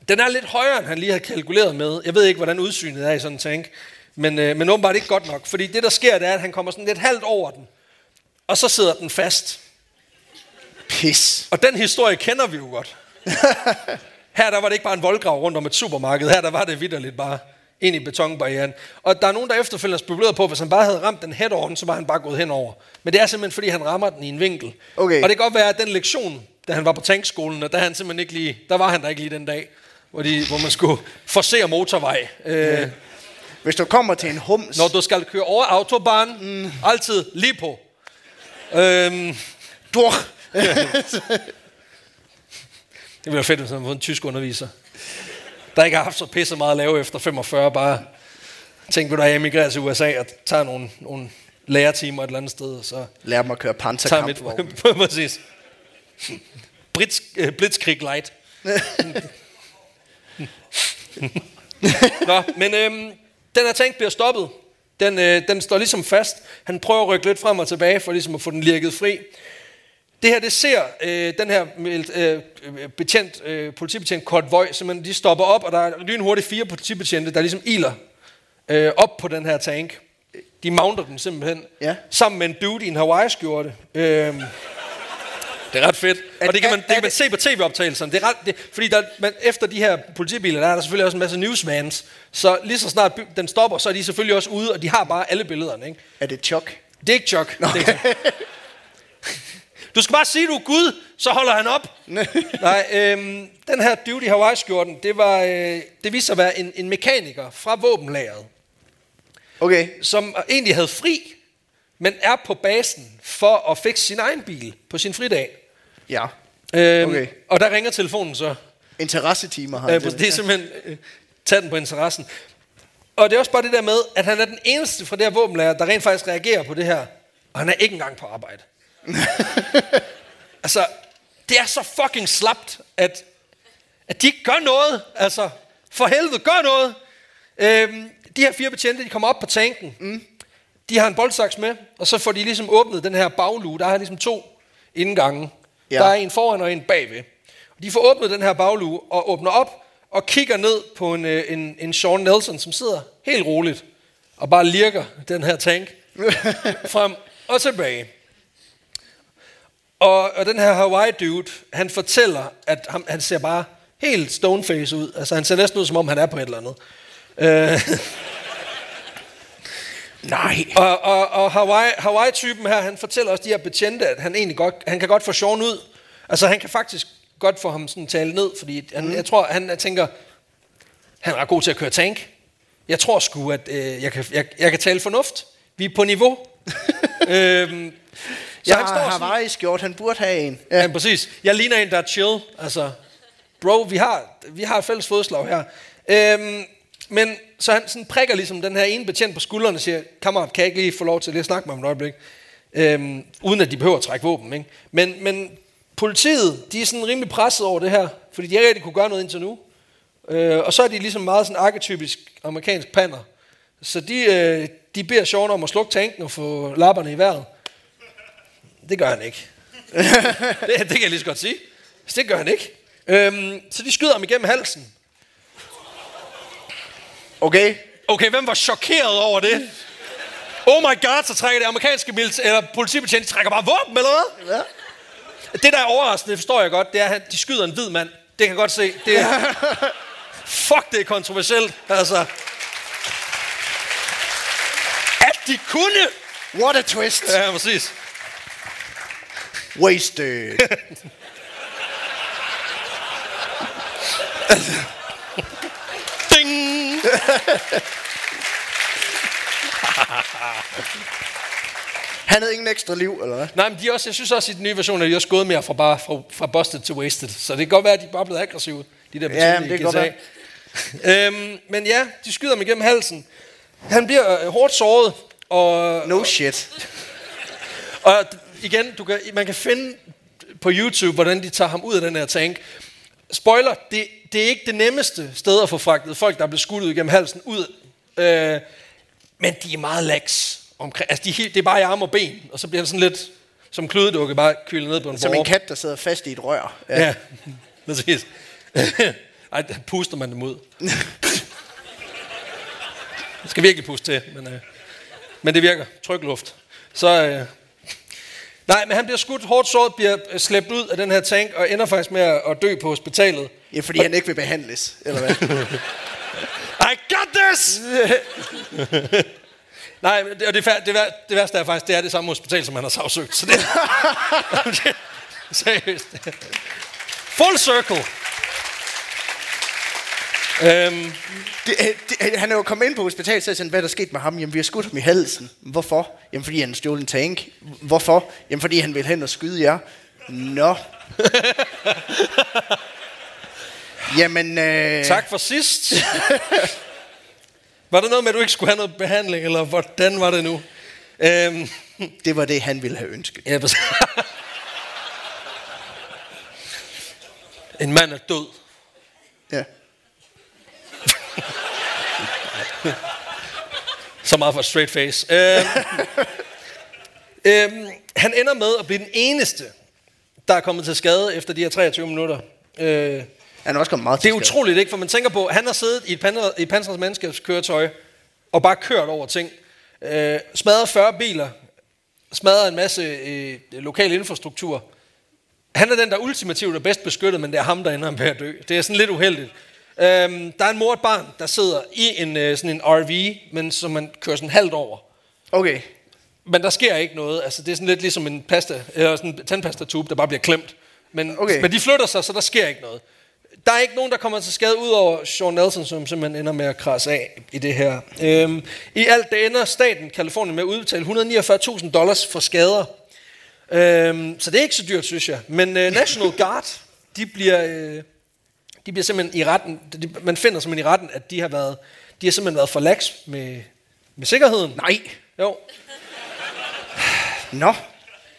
Speaker 1: den er lidt højere, end han lige har kalkuleret med. Jeg ved ikke, hvordan udsynet er i sådan en tank. Men, øh, men åbenbart ikke godt nok. Fordi det, der sker, det er, at han kommer sådan lidt halvt over den. Og så sidder den fast.
Speaker 2: Pis.
Speaker 1: Og den historie kender vi jo godt. Her der var det ikke bare en voldgrav rundt om et supermarked. Her der var det vidderligt bare ind i betonbarrieren. Og der er nogen, der efterfølgende har spekuleret på, at hvis han bare havde ramt den head on, så var han bare gået henover. Men det er simpelthen, fordi han rammer den i en vinkel.
Speaker 2: Okay.
Speaker 1: Og det kan godt være, at den lektion, da han var på tankskolen, og der, han simpelthen ikke lige, der var han der ikke lige den dag, hvor, de, hvor man skulle forsere motorvej. Øh,
Speaker 2: Hvis du kommer til en hums,
Speaker 1: når du skal køre over autobahn, mm. altid lige på. Øhm,
Speaker 2: du,
Speaker 1: Det være fedt, hvis man en tysk underviser. Der ikke har haft så pisse meget at lave efter 45, bare tænk, vil du have emigreret til USA og tager nogle, nogle lærertimer et eller andet sted, så
Speaker 2: lær mig at køre panserkampvogn.
Speaker 1: Præcis. Brits, øh, Blitzkrieg light. Nå, men øhm, den her tank bliver stoppet. Den, øh, den står ligesom fast. Han prøver at rykke lidt frem og tilbage, for ligesom at få den lirket fri. Det her, det ser øh, den her øh, betjent, øh, politibetjent konvoj, simpelthen, de stopper op, og der er lynhurtigt fire politibetjente, der ligesom iler øh, op på den her tank. De mounter den simpelthen,
Speaker 2: Ja.
Speaker 1: sammen med en dude i en Hawaii-skjorte. Øh, det er ret fedt.
Speaker 2: Er
Speaker 1: og det kan man, det kan man se på tv-optagelserne. Det er ret, det, fordi der, man, efter de her politibiler, der er der selvfølgelig også en masse newsvans. Så lige så snart den stopper, så er de selvfølgelig også ude, og de har bare alle billederne. Ikke?
Speaker 2: Er det Chuck?
Speaker 1: Det er ikke Chuck. Okay. Det er ikke. Du skal bare sige, du er Gud, så holder han op. Nej, øhm, den her duty Hawaii-skjorten, det, var, øh, det viste sig at være en, en mekaniker fra våbenlageret,
Speaker 2: Okay.
Speaker 1: som egentlig havde fri, men er på basen for at fikse sin egen bil på sin fridag.
Speaker 2: Ja.
Speaker 1: Øhm,
Speaker 2: Okay.
Speaker 1: Og der ringer telefonen så.
Speaker 2: Interessetimer har
Speaker 1: Øh,
Speaker 2: han
Speaker 1: det
Speaker 2: til
Speaker 1: er simpelthen øh, tage den på interessen. Og det er også bare det der med, at han er den eneste fra det her våbenlager, der rent faktisk reagerer på det her. Og han er ikke engang på arbejde. altså, det er så fucking slapt, at, at de ikke gør noget. Altså, for helvede, gør noget. Øhm, de her fire betjente, de kommer op på tanken. Mm. De har en boldsaks med, og så får de ligesom åbnet den her baglue. Der er ligesom to indgange.
Speaker 2: Ja.
Speaker 1: Der er en foran og en bagved. De får åbnet den her baglue og åbner op og kigger ned på en, øh, en, en Sean Nelson, som sidder helt roligt og bare lirker den her tank frem og tilbage. Og, og den her Hawaii dude, han fortæller, at han, han ser bare helt stoneface ud. Altså han ser næsten ud, som om han er på et eller andet. Øh,
Speaker 2: Nej.
Speaker 1: og, og, og Hawaii, Hawaii-typen her, han fortæller også de her betjente, at han egentlig godt, han kan godt få Sean ud. Altså han kan faktisk godt få ham sådan tale ned, fordi han, mm. jeg tror, han tænker, Han er ret god til at køre tank. Jeg tror sgu, at øh, jeg, kan, jeg, jeg kan tale fornuft. Vi er på niveau. øhm, så
Speaker 2: Jeg
Speaker 1: han
Speaker 2: har
Speaker 1: står sådan,
Speaker 2: Hawaii-skjort, han burde have en.
Speaker 1: Ja. ja, præcis. Jeg ligner en, der er chill. Altså, bro, vi har, vi har et fælles fodslag her. Øhm, men så han sådan prikker ligesom den her ene betjent på skuldrene og siger, kammerat, kan jeg ikke lige få lov til lige at snakke med ham et øjeblik? Øhm, uden at de behøver at trække våben. Ikke? Men, men politiet, de er sådan rimelig presset over det her, fordi de ikke rigtig kunne gøre noget indtil nu. Øh, og så er de ligesom meget sådan arketypisk amerikansk pander. Så de, øh, de beder Sean om at slukke tanken og få lapperne i vejret. Det gør han ikke. det, det kan jeg lige så godt sige. Så det gør han ikke. Øhm, så de skyder ham igennem halsen.
Speaker 2: Okay?
Speaker 1: Okay, hvem var chokeret over det? Oh my god, så trækker det amerikanske militær, eller politibetjent, de trækker bare våben, eller hvad?
Speaker 2: Ja.
Speaker 1: Det, der er overraskende, forstår jeg godt, det er, at de skyder en hvid mand. Det kan jeg godt se. Det er, fuck, det er kontroversielt. Altså. At de kunne.
Speaker 2: What a twist.
Speaker 1: Ja, præcis.
Speaker 2: Wasted.
Speaker 1: Ding!
Speaker 2: Han havde ingen ekstra liv, eller hvad?
Speaker 1: Nej, men de er også, jeg synes også, i den nye version, at de også gået mere fra, bare, fra, fra busted til wasted. Så det kan godt være, at de bare er blevet aggressive, de der
Speaker 2: Ja, men det kan godt
Speaker 1: GTA. øhm, men ja, de skyder ham igennem halsen. Han bliver øh, hårdt såret, og,
Speaker 2: No shit.
Speaker 1: og igen, du kan, man kan finde på YouTube, hvordan de tager ham ud af den her tank. Spoiler, det, det er ikke det nemmeste sted at få fragtet folk, der er blevet skudt ud igennem halsen, ud. Øh, men de er meget lax. Omkring, altså de, er det er bare i arme og ben, og så bliver det sådan lidt som kludedukke, bare kyldet ned på en
Speaker 2: Som
Speaker 1: borger.
Speaker 2: en kat, der sidder fast i et rør.
Speaker 1: Ja, ja præcis. Ej, der puster man dem ud. Det skal virkelig puste til, men, øh, men det virker. Tryk luft. Så, øh, nej, men han bliver skudt hårdt såret, bliver slæbt ud af den her tank, og ender faktisk med at, dø på hospitalet.
Speaker 2: Ja, fordi han ikke vil behandles, eller hvad?
Speaker 1: I got this! Nej, og det, det, det værste er faktisk, det er det samme hospital, som han har sagsøgt. Så det, seriøst. Full circle. Øhm,
Speaker 2: det, det, han er jo kommet ind på hospitalet, så sådan, hvad er der sket med ham? Jamen, vi har skudt ham i halsen. Hvorfor? Jamen, fordi han stjålet en tank. Hvorfor? Jamen, fordi han vil hen og skyde jer. Nå. Jamen, øh,
Speaker 1: tak for sidst. var det noget med, at du ikke skulle have noget behandling, eller hvordan var det nu? Øhm,
Speaker 2: det var det, han ville have ønsket.
Speaker 1: ja, en mand er død.
Speaker 2: Ja.
Speaker 1: Så meget for straight face. Øhm, øhm, han ender med at blive den eneste, der er kommet til skade efter de her 23 minutter. Øh,
Speaker 2: Han er også kommet meget
Speaker 1: det er
Speaker 2: til
Speaker 1: utroligt, ikke? For man tænker på, han har siddet i et, pansret, i pansret mandskabskøretøj og bare kørt over ting. Øh, smadret 40 biler. Smadret en masse øh, lokal infrastruktur. Han er den, der ultimativt er bedst beskyttet, men det er ham, der ender med at dø. Det er sådan lidt uheldigt. Øhm, der er en mor og et barn, der sidder i en, øh, sådan en RV, men som man kører sådan halvt over.
Speaker 2: Okay.
Speaker 1: Men der sker ikke noget. Altså, det er sådan lidt ligesom en pasta, eller sådan en tandpastatube, der bare bliver klemt. Men,
Speaker 2: Okay.
Speaker 1: men de flytter sig, så der sker ikke noget. Der er ikke nogen, der kommer til skade, ud over Sean Nelson, som simpelthen ender med at krasse af i det her. Øhm, I alt det ender staten Kalifornien med at udbetale 149.000 dollars for skader. Øhm, så det er ikke så dyrt, synes jeg. Men øh, National Guard, de bliver, øh, de bliver simpelthen i retten, de, man finder simpelthen i retten, at de har været, de har simpelthen været for lax med, med sikkerheden.
Speaker 2: Nej.
Speaker 1: Jo,
Speaker 2: Nå.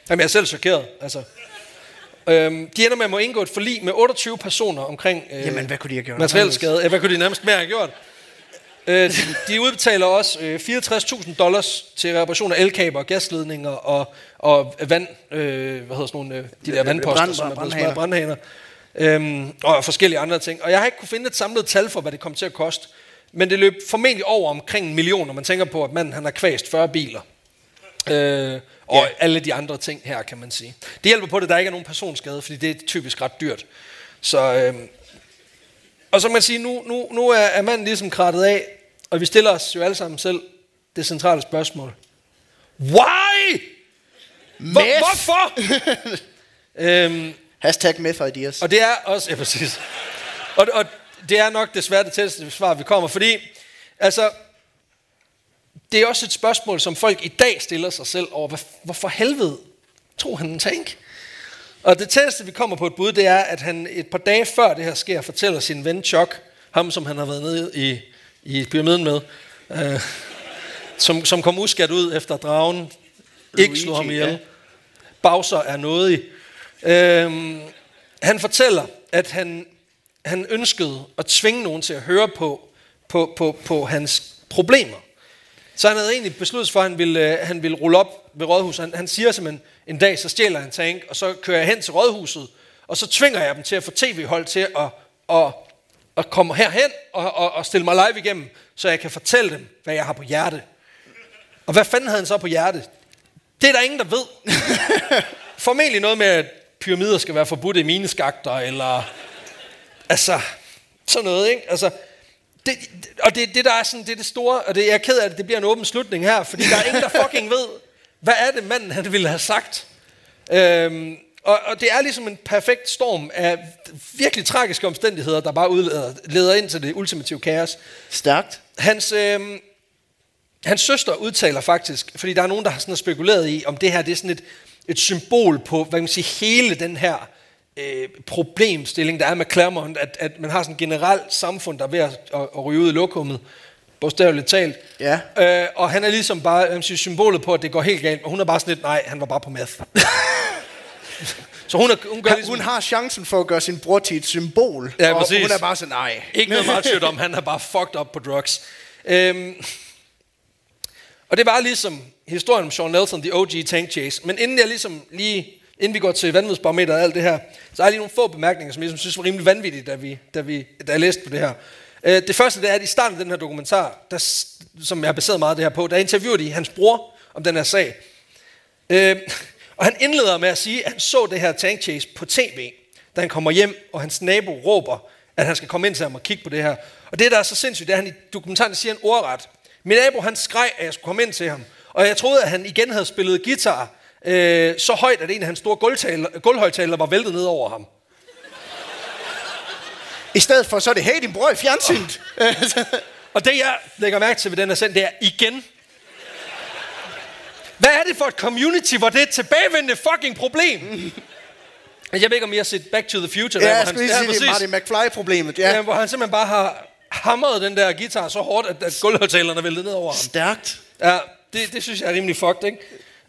Speaker 1: Jamen, jeg er selv chokeret. Altså. Øhm, de ender med at må indgå et forlig med 28 personer omkring øh,
Speaker 2: Jamen, hvad kunne de have gjort
Speaker 1: materiel skade. Ja, hvad kunne de nærmest mere have gjort? Øh, de, udbetaler også øh, 64.000 dollars til reparation af elkabler, gasledninger og, og vand, øh, hvad hedder sådan nogle, øh, de der
Speaker 2: Øh,
Speaker 1: vandposter,
Speaker 2: brand-
Speaker 1: som er blevet
Speaker 2: brandhaner.
Speaker 1: Øhm, og forskellige andre ting. Og jeg har ikke kunne finde et samlet tal for, hvad det kom til at koste. Men det løb formentlig over omkring en million, når man tænker på, at manden han har kvæst 40 biler. Øh, og
Speaker 2: Ja.
Speaker 1: alle de andre ting her, kan man sige. Det hjælper på det, at der ikke er nogen personskade, fordi det er typisk ret dyrt. Så, øh, og så kan man sige, nu, nu, nu er, er manden ligesom krattet af, og vi stiller os jo alle sammen selv det centrale spørgsmål. Why? Hvor, hvorfor? øhm,
Speaker 2: Hashtag meth ideas.
Speaker 1: og det er også, ja præcis. Og, og det er nok desværre det tætteste svar, vi kommer, fordi altså, det er også et spørgsmål, som folk i dag stiller sig selv over, hvad, hvorfor helvede tog han en tank? Og det tætteste, vi kommer på et bud, det er, at han et par dage før det her sker, fortæller sin ven Chuck, ham som han har været nede i, i pyramiden med, øh, som, som kom uskat ud efter dragen, ikke slog ham ihjel.
Speaker 2: ja.
Speaker 1: Bowser er nådig. Øhm, han fortæller, at han, han ønskede at tvinge nogen til at høre på, på, på, på hans problemer. Så han havde egentlig besluttet for, at han ville, øh, han ville rulle op ved rådhuset. Han, han siger simpelthen, en dag så stjæler han tank, og så kører jeg hen til rådhuset, og så tvinger jeg dem til at få tv-hold til at, at, at komme herhen og, og, og stille mig live igennem, så jeg kan fortælle dem, hvad jeg har på hjerte. Og hvad fanden havde han så på hjerte? Det er der ingen, der ved. Formentlig noget med, at pyramider skal være forbudt i mineskakter, eller... Altså, sådan noget, ikke? Altså, det, og det, det der er sådan, det er det store, og det, jeg er ked af, at det bliver en åben slutning her, fordi der er ingen, der fucking ved, hvad er det manden, han ville have sagt. Øhm, og, og det er ligesom en perfekt storm af virkelig tragiske omstændigheder, der bare udleder, leder ind til det ultimative kaos.
Speaker 2: Stærkt.
Speaker 1: Hans, øh, hans søster udtaler faktisk, fordi der er nogen, der har sådan spekuleret i, om det her det er sådan et, et symbol på, hvad man sige, hele den her øh, problemstilling, der er med Claremont, at, at man har sådan et generelt samfund, der er ved at, at, at ryge ud i lokummet, bogstaveligt talt.
Speaker 2: Ja.
Speaker 1: Øh, og han er ligesom bare man siger, symbolet på, at det går helt galt, og hun er bare sådan lidt, nej, han var bare på meth. Så hun, er, hun gør ligesom,
Speaker 2: hun har chancen for at gøre sin bror til et symbol.
Speaker 1: Ja,
Speaker 2: og
Speaker 1: præcis.
Speaker 2: hun er bare sådan, nej.
Speaker 1: Ikke noget martyrdom, han er bare fucked up på drugs. Øhm, og det var ligesom historien om Sean Nelson, The OG Tank Chase. Men inden jeg ligesom lige, inden vi går til vanvidsbarometer og alt det her, så har jeg lige nogle få bemærkninger, som jeg ligesom synes var rimelig vanvittige, da, vi, da, vi, da jeg læste på det her. Øh, det første det er, at i starten af den her dokumentar, der, som jeg har baseret meget af det her på, der interviewer de hans bror om den her sag. Øh, og han indleder med at sige, at han så det her tank chase på tv, da han kommer hjem, og hans nabo råber, at han skal komme ind til ham og kigge på det her. Og det, der er så sindssygt, det er, at han i dokumentaren siger en ordret. Min nabo, han skreg, at jeg skulle komme ind til ham. Og jeg troede, at han igen havde spillet guitar øh, så højt, at en af hans store gulvhøjtalere var væltet ned over ham.
Speaker 2: I stedet for, så er det, hey, din bror i fjernsynet.
Speaker 1: Og det, jeg lægger mærke til ved den her send, det er igen. Hvad er det for et community, hvor det er et tilbagevendende fucking problem? Jeg ved ikke, om I har set Back to the Future.
Speaker 2: ja,
Speaker 1: der,
Speaker 2: jeg skulle lige sige, det er. Marty McFly-problemet.
Speaker 1: Ja.
Speaker 2: Ja.
Speaker 1: hvor han simpelthen bare har hamret den der guitar så hårdt, at, at gulvhøjtalerne væltede ned over ham.
Speaker 2: Stærkt.
Speaker 1: Ja, det, det synes jeg er rimelig fucked, ikke?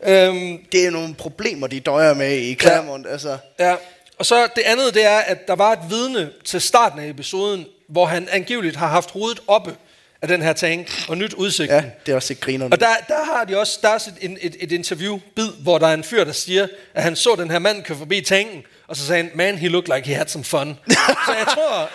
Speaker 1: Øhm,
Speaker 2: Det er nogle problemer, de døjer med i Claremont. Ja. Altså.
Speaker 1: ja. Og så det andet, det er, at der var et vidne til starten af episoden, hvor han angiveligt har haft hovedet oppe af den her tank og nyt udsigten.
Speaker 2: Ja, det er også ikke grinerne.
Speaker 1: Og der, der har de også der er også et, et, et interview-bid, hvor der er en fyr, der siger, at han så den her mand køre forbi tanken, og så sagde han, man, he looked like he had some fun. så jeg tror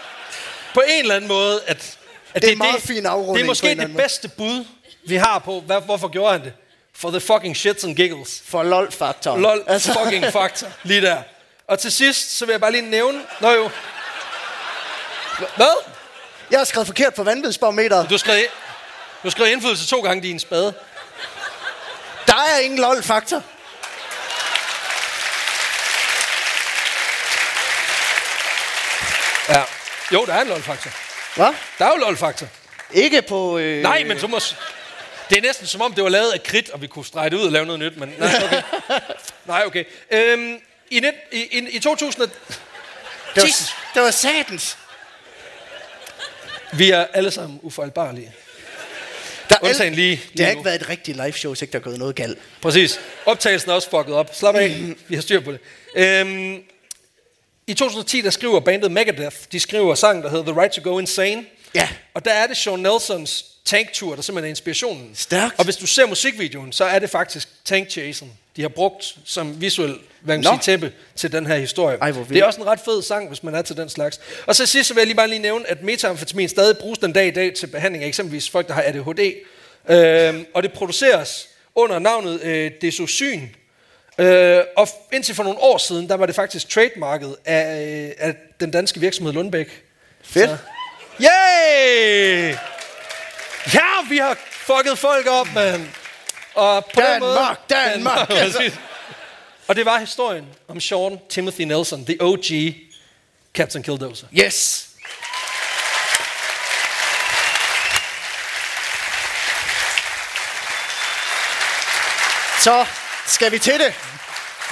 Speaker 1: på en eller anden måde, at, at
Speaker 2: Det er en meget fin afrunding
Speaker 1: Det er måske det bedste bud, vi har på, hvad, hvorfor gjorde han det? For the fucking shits and giggles.
Speaker 2: For lol-faktoren.
Speaker 1: Lol, altså. fucking faktor, lige der. Og til sidst, så vil jeg bare lige nævne, nå jo, hvad?
Speaker 2: Jeg har skrevet forkert på vanvidsbarometeret.
Speaker 1: Du skrev, du skrev indflydelse to gange din spade.
Speaker 2: Der er ingen lol-faktor.
Speaker 1: Ja. Jo, der er en lol-faktor.
Speaker 2: Hvad?
Speaker 1: Der er jo lol-faktor.
Speaker 2: Ikke på... Øh...
Speaker 1: Nej, men så må... Det er næsten som om, det var lavet af kridt, og vi kunne strege det ud og lave noget nyt, men nej, okay. nej, okay. Øhm, i, net, i, i, I 2000...
Speaker 2: Det var,
Speaker 1: Jesus.
Speaker 2: det var satans.
Speaker 1: Vi er alle sammen ufejlbarlige.
Speaker 2: Der er
Speaker 1: Undtagen lige,
Speaker 2: Det
Speaker 1: lige
Speaker 2: har
Speaker 1: nu.
Speaker 2: ikke været et rigtigt live show, hvis ikke der er gået noget galt.
Speaker 1: Præcis. Optagelsen er også fucket op. Slap af. Vi har styr på det. Øhm, I 2010, der skriver bandet Megadeth, de skriver sangen, der hedder The Right to Go Insane.
Speaker 2: Ja.
Speaker 1: Og der er det Sean Nelsons tanktur, der simpelthen er inspirationen.
Speaker 2: Stærkt.
Speaker 1: Og hvis du ser musikvideoen, så er det faktisk tankchasen, de har brugt som visuel hvad man
Speaker 2: Nå.
Speaker 1: sige, tæppe til den her historie.
Speaker 2: Ej,
Speaker 1: det er også en ret fed sang, hvis man er til den slags. Og så sidst så vil jeg lige bare lige nævne, at metamfetamin stadig bruges den dag i dag til behandling af eksempelvis folk, der har ADHD. Øhm, og det produceres under navnet øh, Desosyn. Øh, og indtil for nogle år siden, der var det faktisk trademarket af, øh, af den danske virksomhed Lundbæk.
Speaker 2: Fedt.
Speaker 1: Så, yay! Ja, vi har fucket folk op, mand. Og på Danmark, den måde,
Speaker 2: Danmark, Danmark. Altså.
Speaker 1: Og det var historien om Sean Timothy Nelson, the OG Captain Killdozer.
Speaker 2: Yes! Så skal vi til det.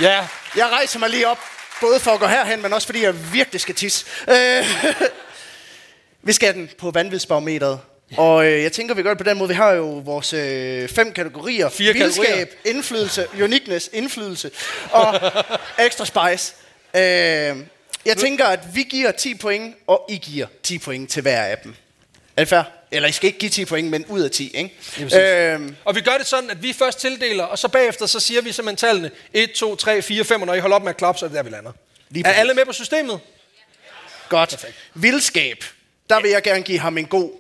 Speaker 1: Ja,
Speaker 2: Jeg rejser mig lige op, både for at gå herhen, men også fordi jeg virkelig skal tisse. Øh, vi skal den på vanvidsbarometeret. Og øh, jeg tænker, vi gør det på den måde. Vi har jo vores øh, fem kategorier.
Speaker 1: Fire
Speaker 2: Vildskab,
Speaker 1: kategorier.
Speaker 2: indflydelse, uniqueness, indflydelse og extra spice. Øh, jeg tænker, at vi giver 10 point, og I giver 10 point til hver af dem. Er det fair? Eller I skal ikke give 10 point, men ud af 10, ikke?
Speaker 1: præcis.
Speaker 2: Øhm,
Speaker 1: og vi gør det sådan, at vi først tildeler, og så bagefter, så siger vi simpelthen tallene 1, 2, 3, 4, 5, og når I holder op med at klappe, så er det der, vi lander.
Speaker 2: Lige
Speaker 1: er alle med på systemet?
Speaker 2: Godt.
Speaker 1: Perfekt.
Speaker 2: Vildskab. Der vil jeg gerne give ham en god...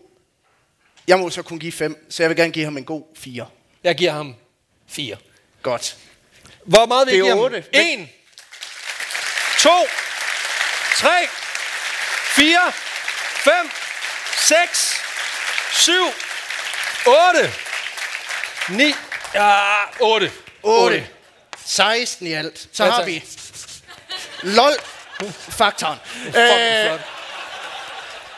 Speaker 2: Jeg må så kun give 5, så jeg vil gerne give ham en god 4.
Speaker 1: Jeg giver ham 4.
Speaker 2: Godt.
Speaker 1: Hvor meget vil
Speaker 2: er
Speaker 1: give ham?
Speaker 2: otte.
Speaker 1: 1, 2, 3, 4, 5, 6, 7, 8, 9, ja, 8.
Speaker 2: 8. 16 i alt. Så
Speaker 1: Ja,
Speaker 2: har vi... LOL-faktoren.
Speaker 1: Flot.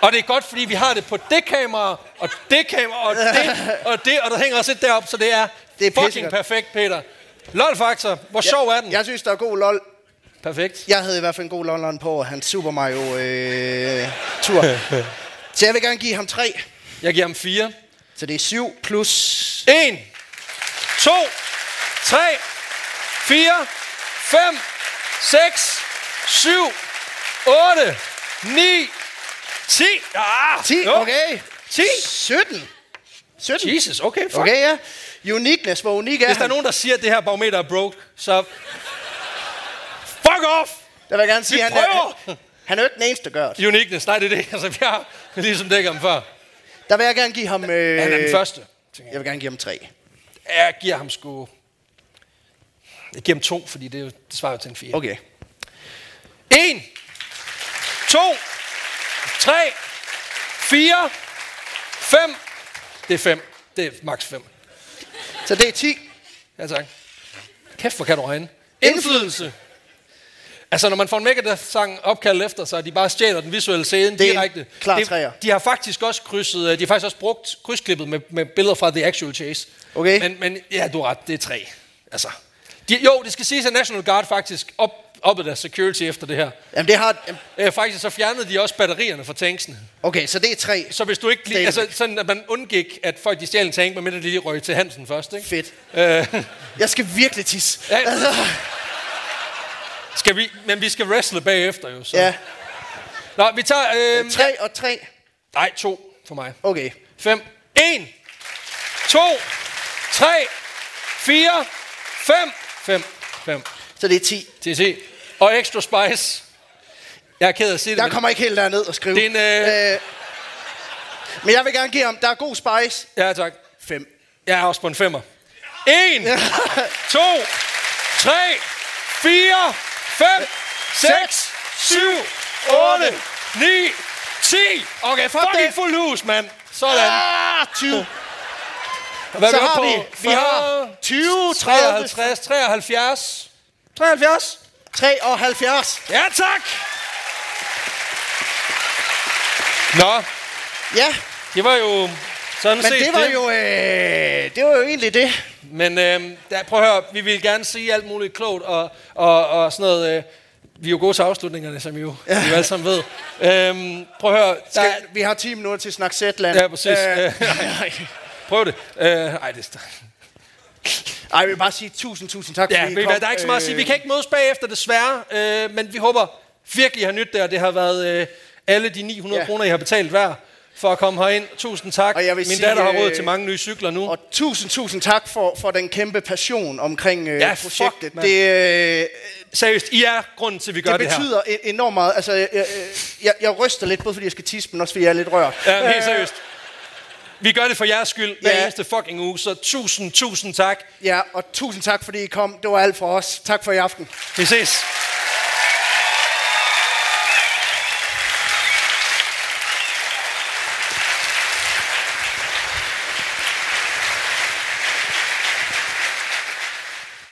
Speaker 1: Og det er godt, fordi vi har det på det kamera, og det kamera, og det, og det, og der hænger også et deroppe, så det er,
Speaker 2: Det er
Speaker 1: fucking
Speaker 2: pissegodt.
Speaker 1: perfekt, Peter. LOL-faktor, hvor sjov er den?
Speaker 2: Jeg synes, der er god LOL.
Speaker 1: Perfekt.
Speaker 2: Jeg havde i hvert fald en god LOL på hans Super Mario øh, tur. så jeg vil gerne give ham 3.
Speaker 1: Jeg giver ham 4.
Speaker 2: Så det er 7 plus...
Speaker 1: 1, 2, 3, 4, 5, 6, 7, 8, 9, 10. Ah,
Speaker 2: 10,
Speaker 1: jo.
Speaker 2: okay.
Speaker 1: 10.
Speaker 2: 17. 17.
Speaker 1: Jesus, okay, fuck.
Speaker 2: Okay, ja. Uniqueness, hvor unik er
Speaker 1: Hvis der er
Speaker 2: han?
Speaker 1: nogen, der siger, at det her barometer er broke, så... Fuck off!
Speaker 2: Der vil jeg gerne sige,
Speaker 1: Vi
Speaker 2: han er,
Speaker 1: prøver.
Speaker 2: han, han er jo ikke den eneste, der gør det.
Speaker 1: Uniqueness, nej, det er det. Altså, vi har ligesom dækket ham før.
Speaker 2: Der vil jeg gerne give ham... Øh,
Speaker 1: Han er den første. tænker
Speaker 2: Jeg vil gerne give ham 3.
Speaker 1: Jeg, jeg giver ham sgu... Jeg giver ham to, fordi det, det svarer jo til en fire.
Speaker 2: Okay.
Speaker 1: 1, 2, 3, 4, 5. Det er 5. Det er max 5.
Speaker 2: Så det er 10.
Speaker 1: Ja, tak. Kæft, hvor kan du regne. Indflydelse. Altså, når man får en Megadeth-sang opkaldt efter sig, og de bare stjæler den visuelle scene
Speaker 2: Det
Speaker 1: direkte.
Speaker 2: klar
Speaker 1: det,
Speaker 2: treer.
Speaker 1: De har faktisk også krydset, øh, de har faktisk også brugt krydsklippet med, med billeder fra The Actual Chase.
Speaker 2: Okay.
Speaker 1: Men, men ja, du har ret, det er tre. Altså, de, jo, det skal siges, at National Guard faktisk op, oppede deres security efter det her.
Speaker 2: Jamen, det har... jamen,
Speaker 1: Øh, faktisk så fjernede de også batterierne fra tanksene.
Speaker 2: Okay, så det er 3.
Speaker 1: Så hvis du ikke lige, altså sådan, at man undgik, at folk de stjal en tank, medmindre de lige røg til Hansen først, ikke?
Speaker 2: Fedt.
Speaker 1: Øh,
Speaker 2: Jeg skal virkelig tisse.
Speaker 1: Ja, skal vi, men vi skal wrestle bagefter jo, så.
Speaker 2: Ja.
Speaker 1: Nå, vi tager... Øh,
Speaker 2: 3 og 3.
Speaker 1: nej, to for mig.
Speaker 2: Okay.
Speaker 1: Fem. En. To. Tre. Fire. Fem. Fem. Fem.
Speaker 2: Så det er 10.
Speaker 1: Til se. Og extra spice. Jeg er ked af at sige det,
Speaker 2: Jeg kommer ikke helt derned og skrive.
Speaker 1: det er en... Øh,
Speaker 2: Øh, men jeg vil gerne give ham... Der er god spice.
Speaker 1: ja, tak.
Speaker 2: 5.
Speaker 1: Jeg er også på en femmer. En. to. Tre. Fire. Fem. Seks. Syv. Otte. Ni. Ti.
Speaker 2: Okay, fuck
Speaker 1: Fucking
Speaker 2: det.
Speaker 1: fuld hus, mand. Sådan.
Speaker 2: Ah, 20.
Speaker 1: Hvad
Speaker 2: Så
Speaker 1: vi
Speaker 2: har
Speaker 1: oppe
Speaker 2: vi...
Speaker 1: på?
Speaker 2: Vi har 20, 30,
Speaker 1: 53, 73. 73.
Speaker 2: 73.
Speaker 1: Ja, tak. Nå,
Speaker 2: Ja,
Speaker 1: det var jo sådan
Speaker 2: men
Speaker 1: set
Speaker 2: det var jo... Øh, det var jo egentlig det.
Speaker 1: Men øh, der, prøv at høre, vi vil gerne sige alt muligt klogt og, og, og sådan noget. Øh, vi er jo gode til afslutningerne, som I jo, ja. I jo alle sammen ved. Øhm, prøv at høre. Der,
Speaker 2: Skal, vi har 10 minutter til at snakke Zetland.
Speaker 1: ja, præcis.
Speaker 2: Øh,
Speaker 1: Øh, prøv det. Øh, ej, det er
Speaker 2: ej, jeg vil bare sige tusind, tusind tak,
Speaker 1: Ja,
Speaker 2: fordi I kom.
Speaker 1: der er ikke så meget at sige. Vi kan ikke mødes bagefter, desværre. Øh, men vi håber virkelig, I har nyt det, og det har været øh, alle de 900
Speaker 2: Ja.
Speaker 1: kroner, I har betalt hver for at komme herind. Tusind tak.
Speaker 2: Og jeg vil
Speaker 1: Min
Speaker 2: sige,
Speaker 1: datter har råd
Speaker 2: øh,
Speaker 1: til mange nye cykler nu.
Speaker 2: Og tusind, tusind tak for, for den kæmpe passion omkring øh,
Speaker 1: Ja, fuck,
Speaker 2: projektet.
Speaker 1: mand.
Speaker 2: det, øh,
Speaker 1: Seriøst, I er grunden til, at vi gør
Speaker 2: det
Speaker 1: det, her.
Speaker 2: betyder e- enormt meget. Altså, jeg, jeg, jeg, jeg ryster lidt, både fordi jeg skal tisse, men også fordi jeg er lidt rørt.
Speaker 1: Ja, men helt
Speaker 2: Øh,
Speaker 1: seriøst. Vi gør det for jeres skyld hver
Speaker 2: Ja.
Speaker 1: eneste fucking uge, så tusind, tusind tak.
Speaker 2: Ja, og tusind tak, fordi I kom. Det var alt for os. Tak for i aften.
Speaker 1: Vi ses.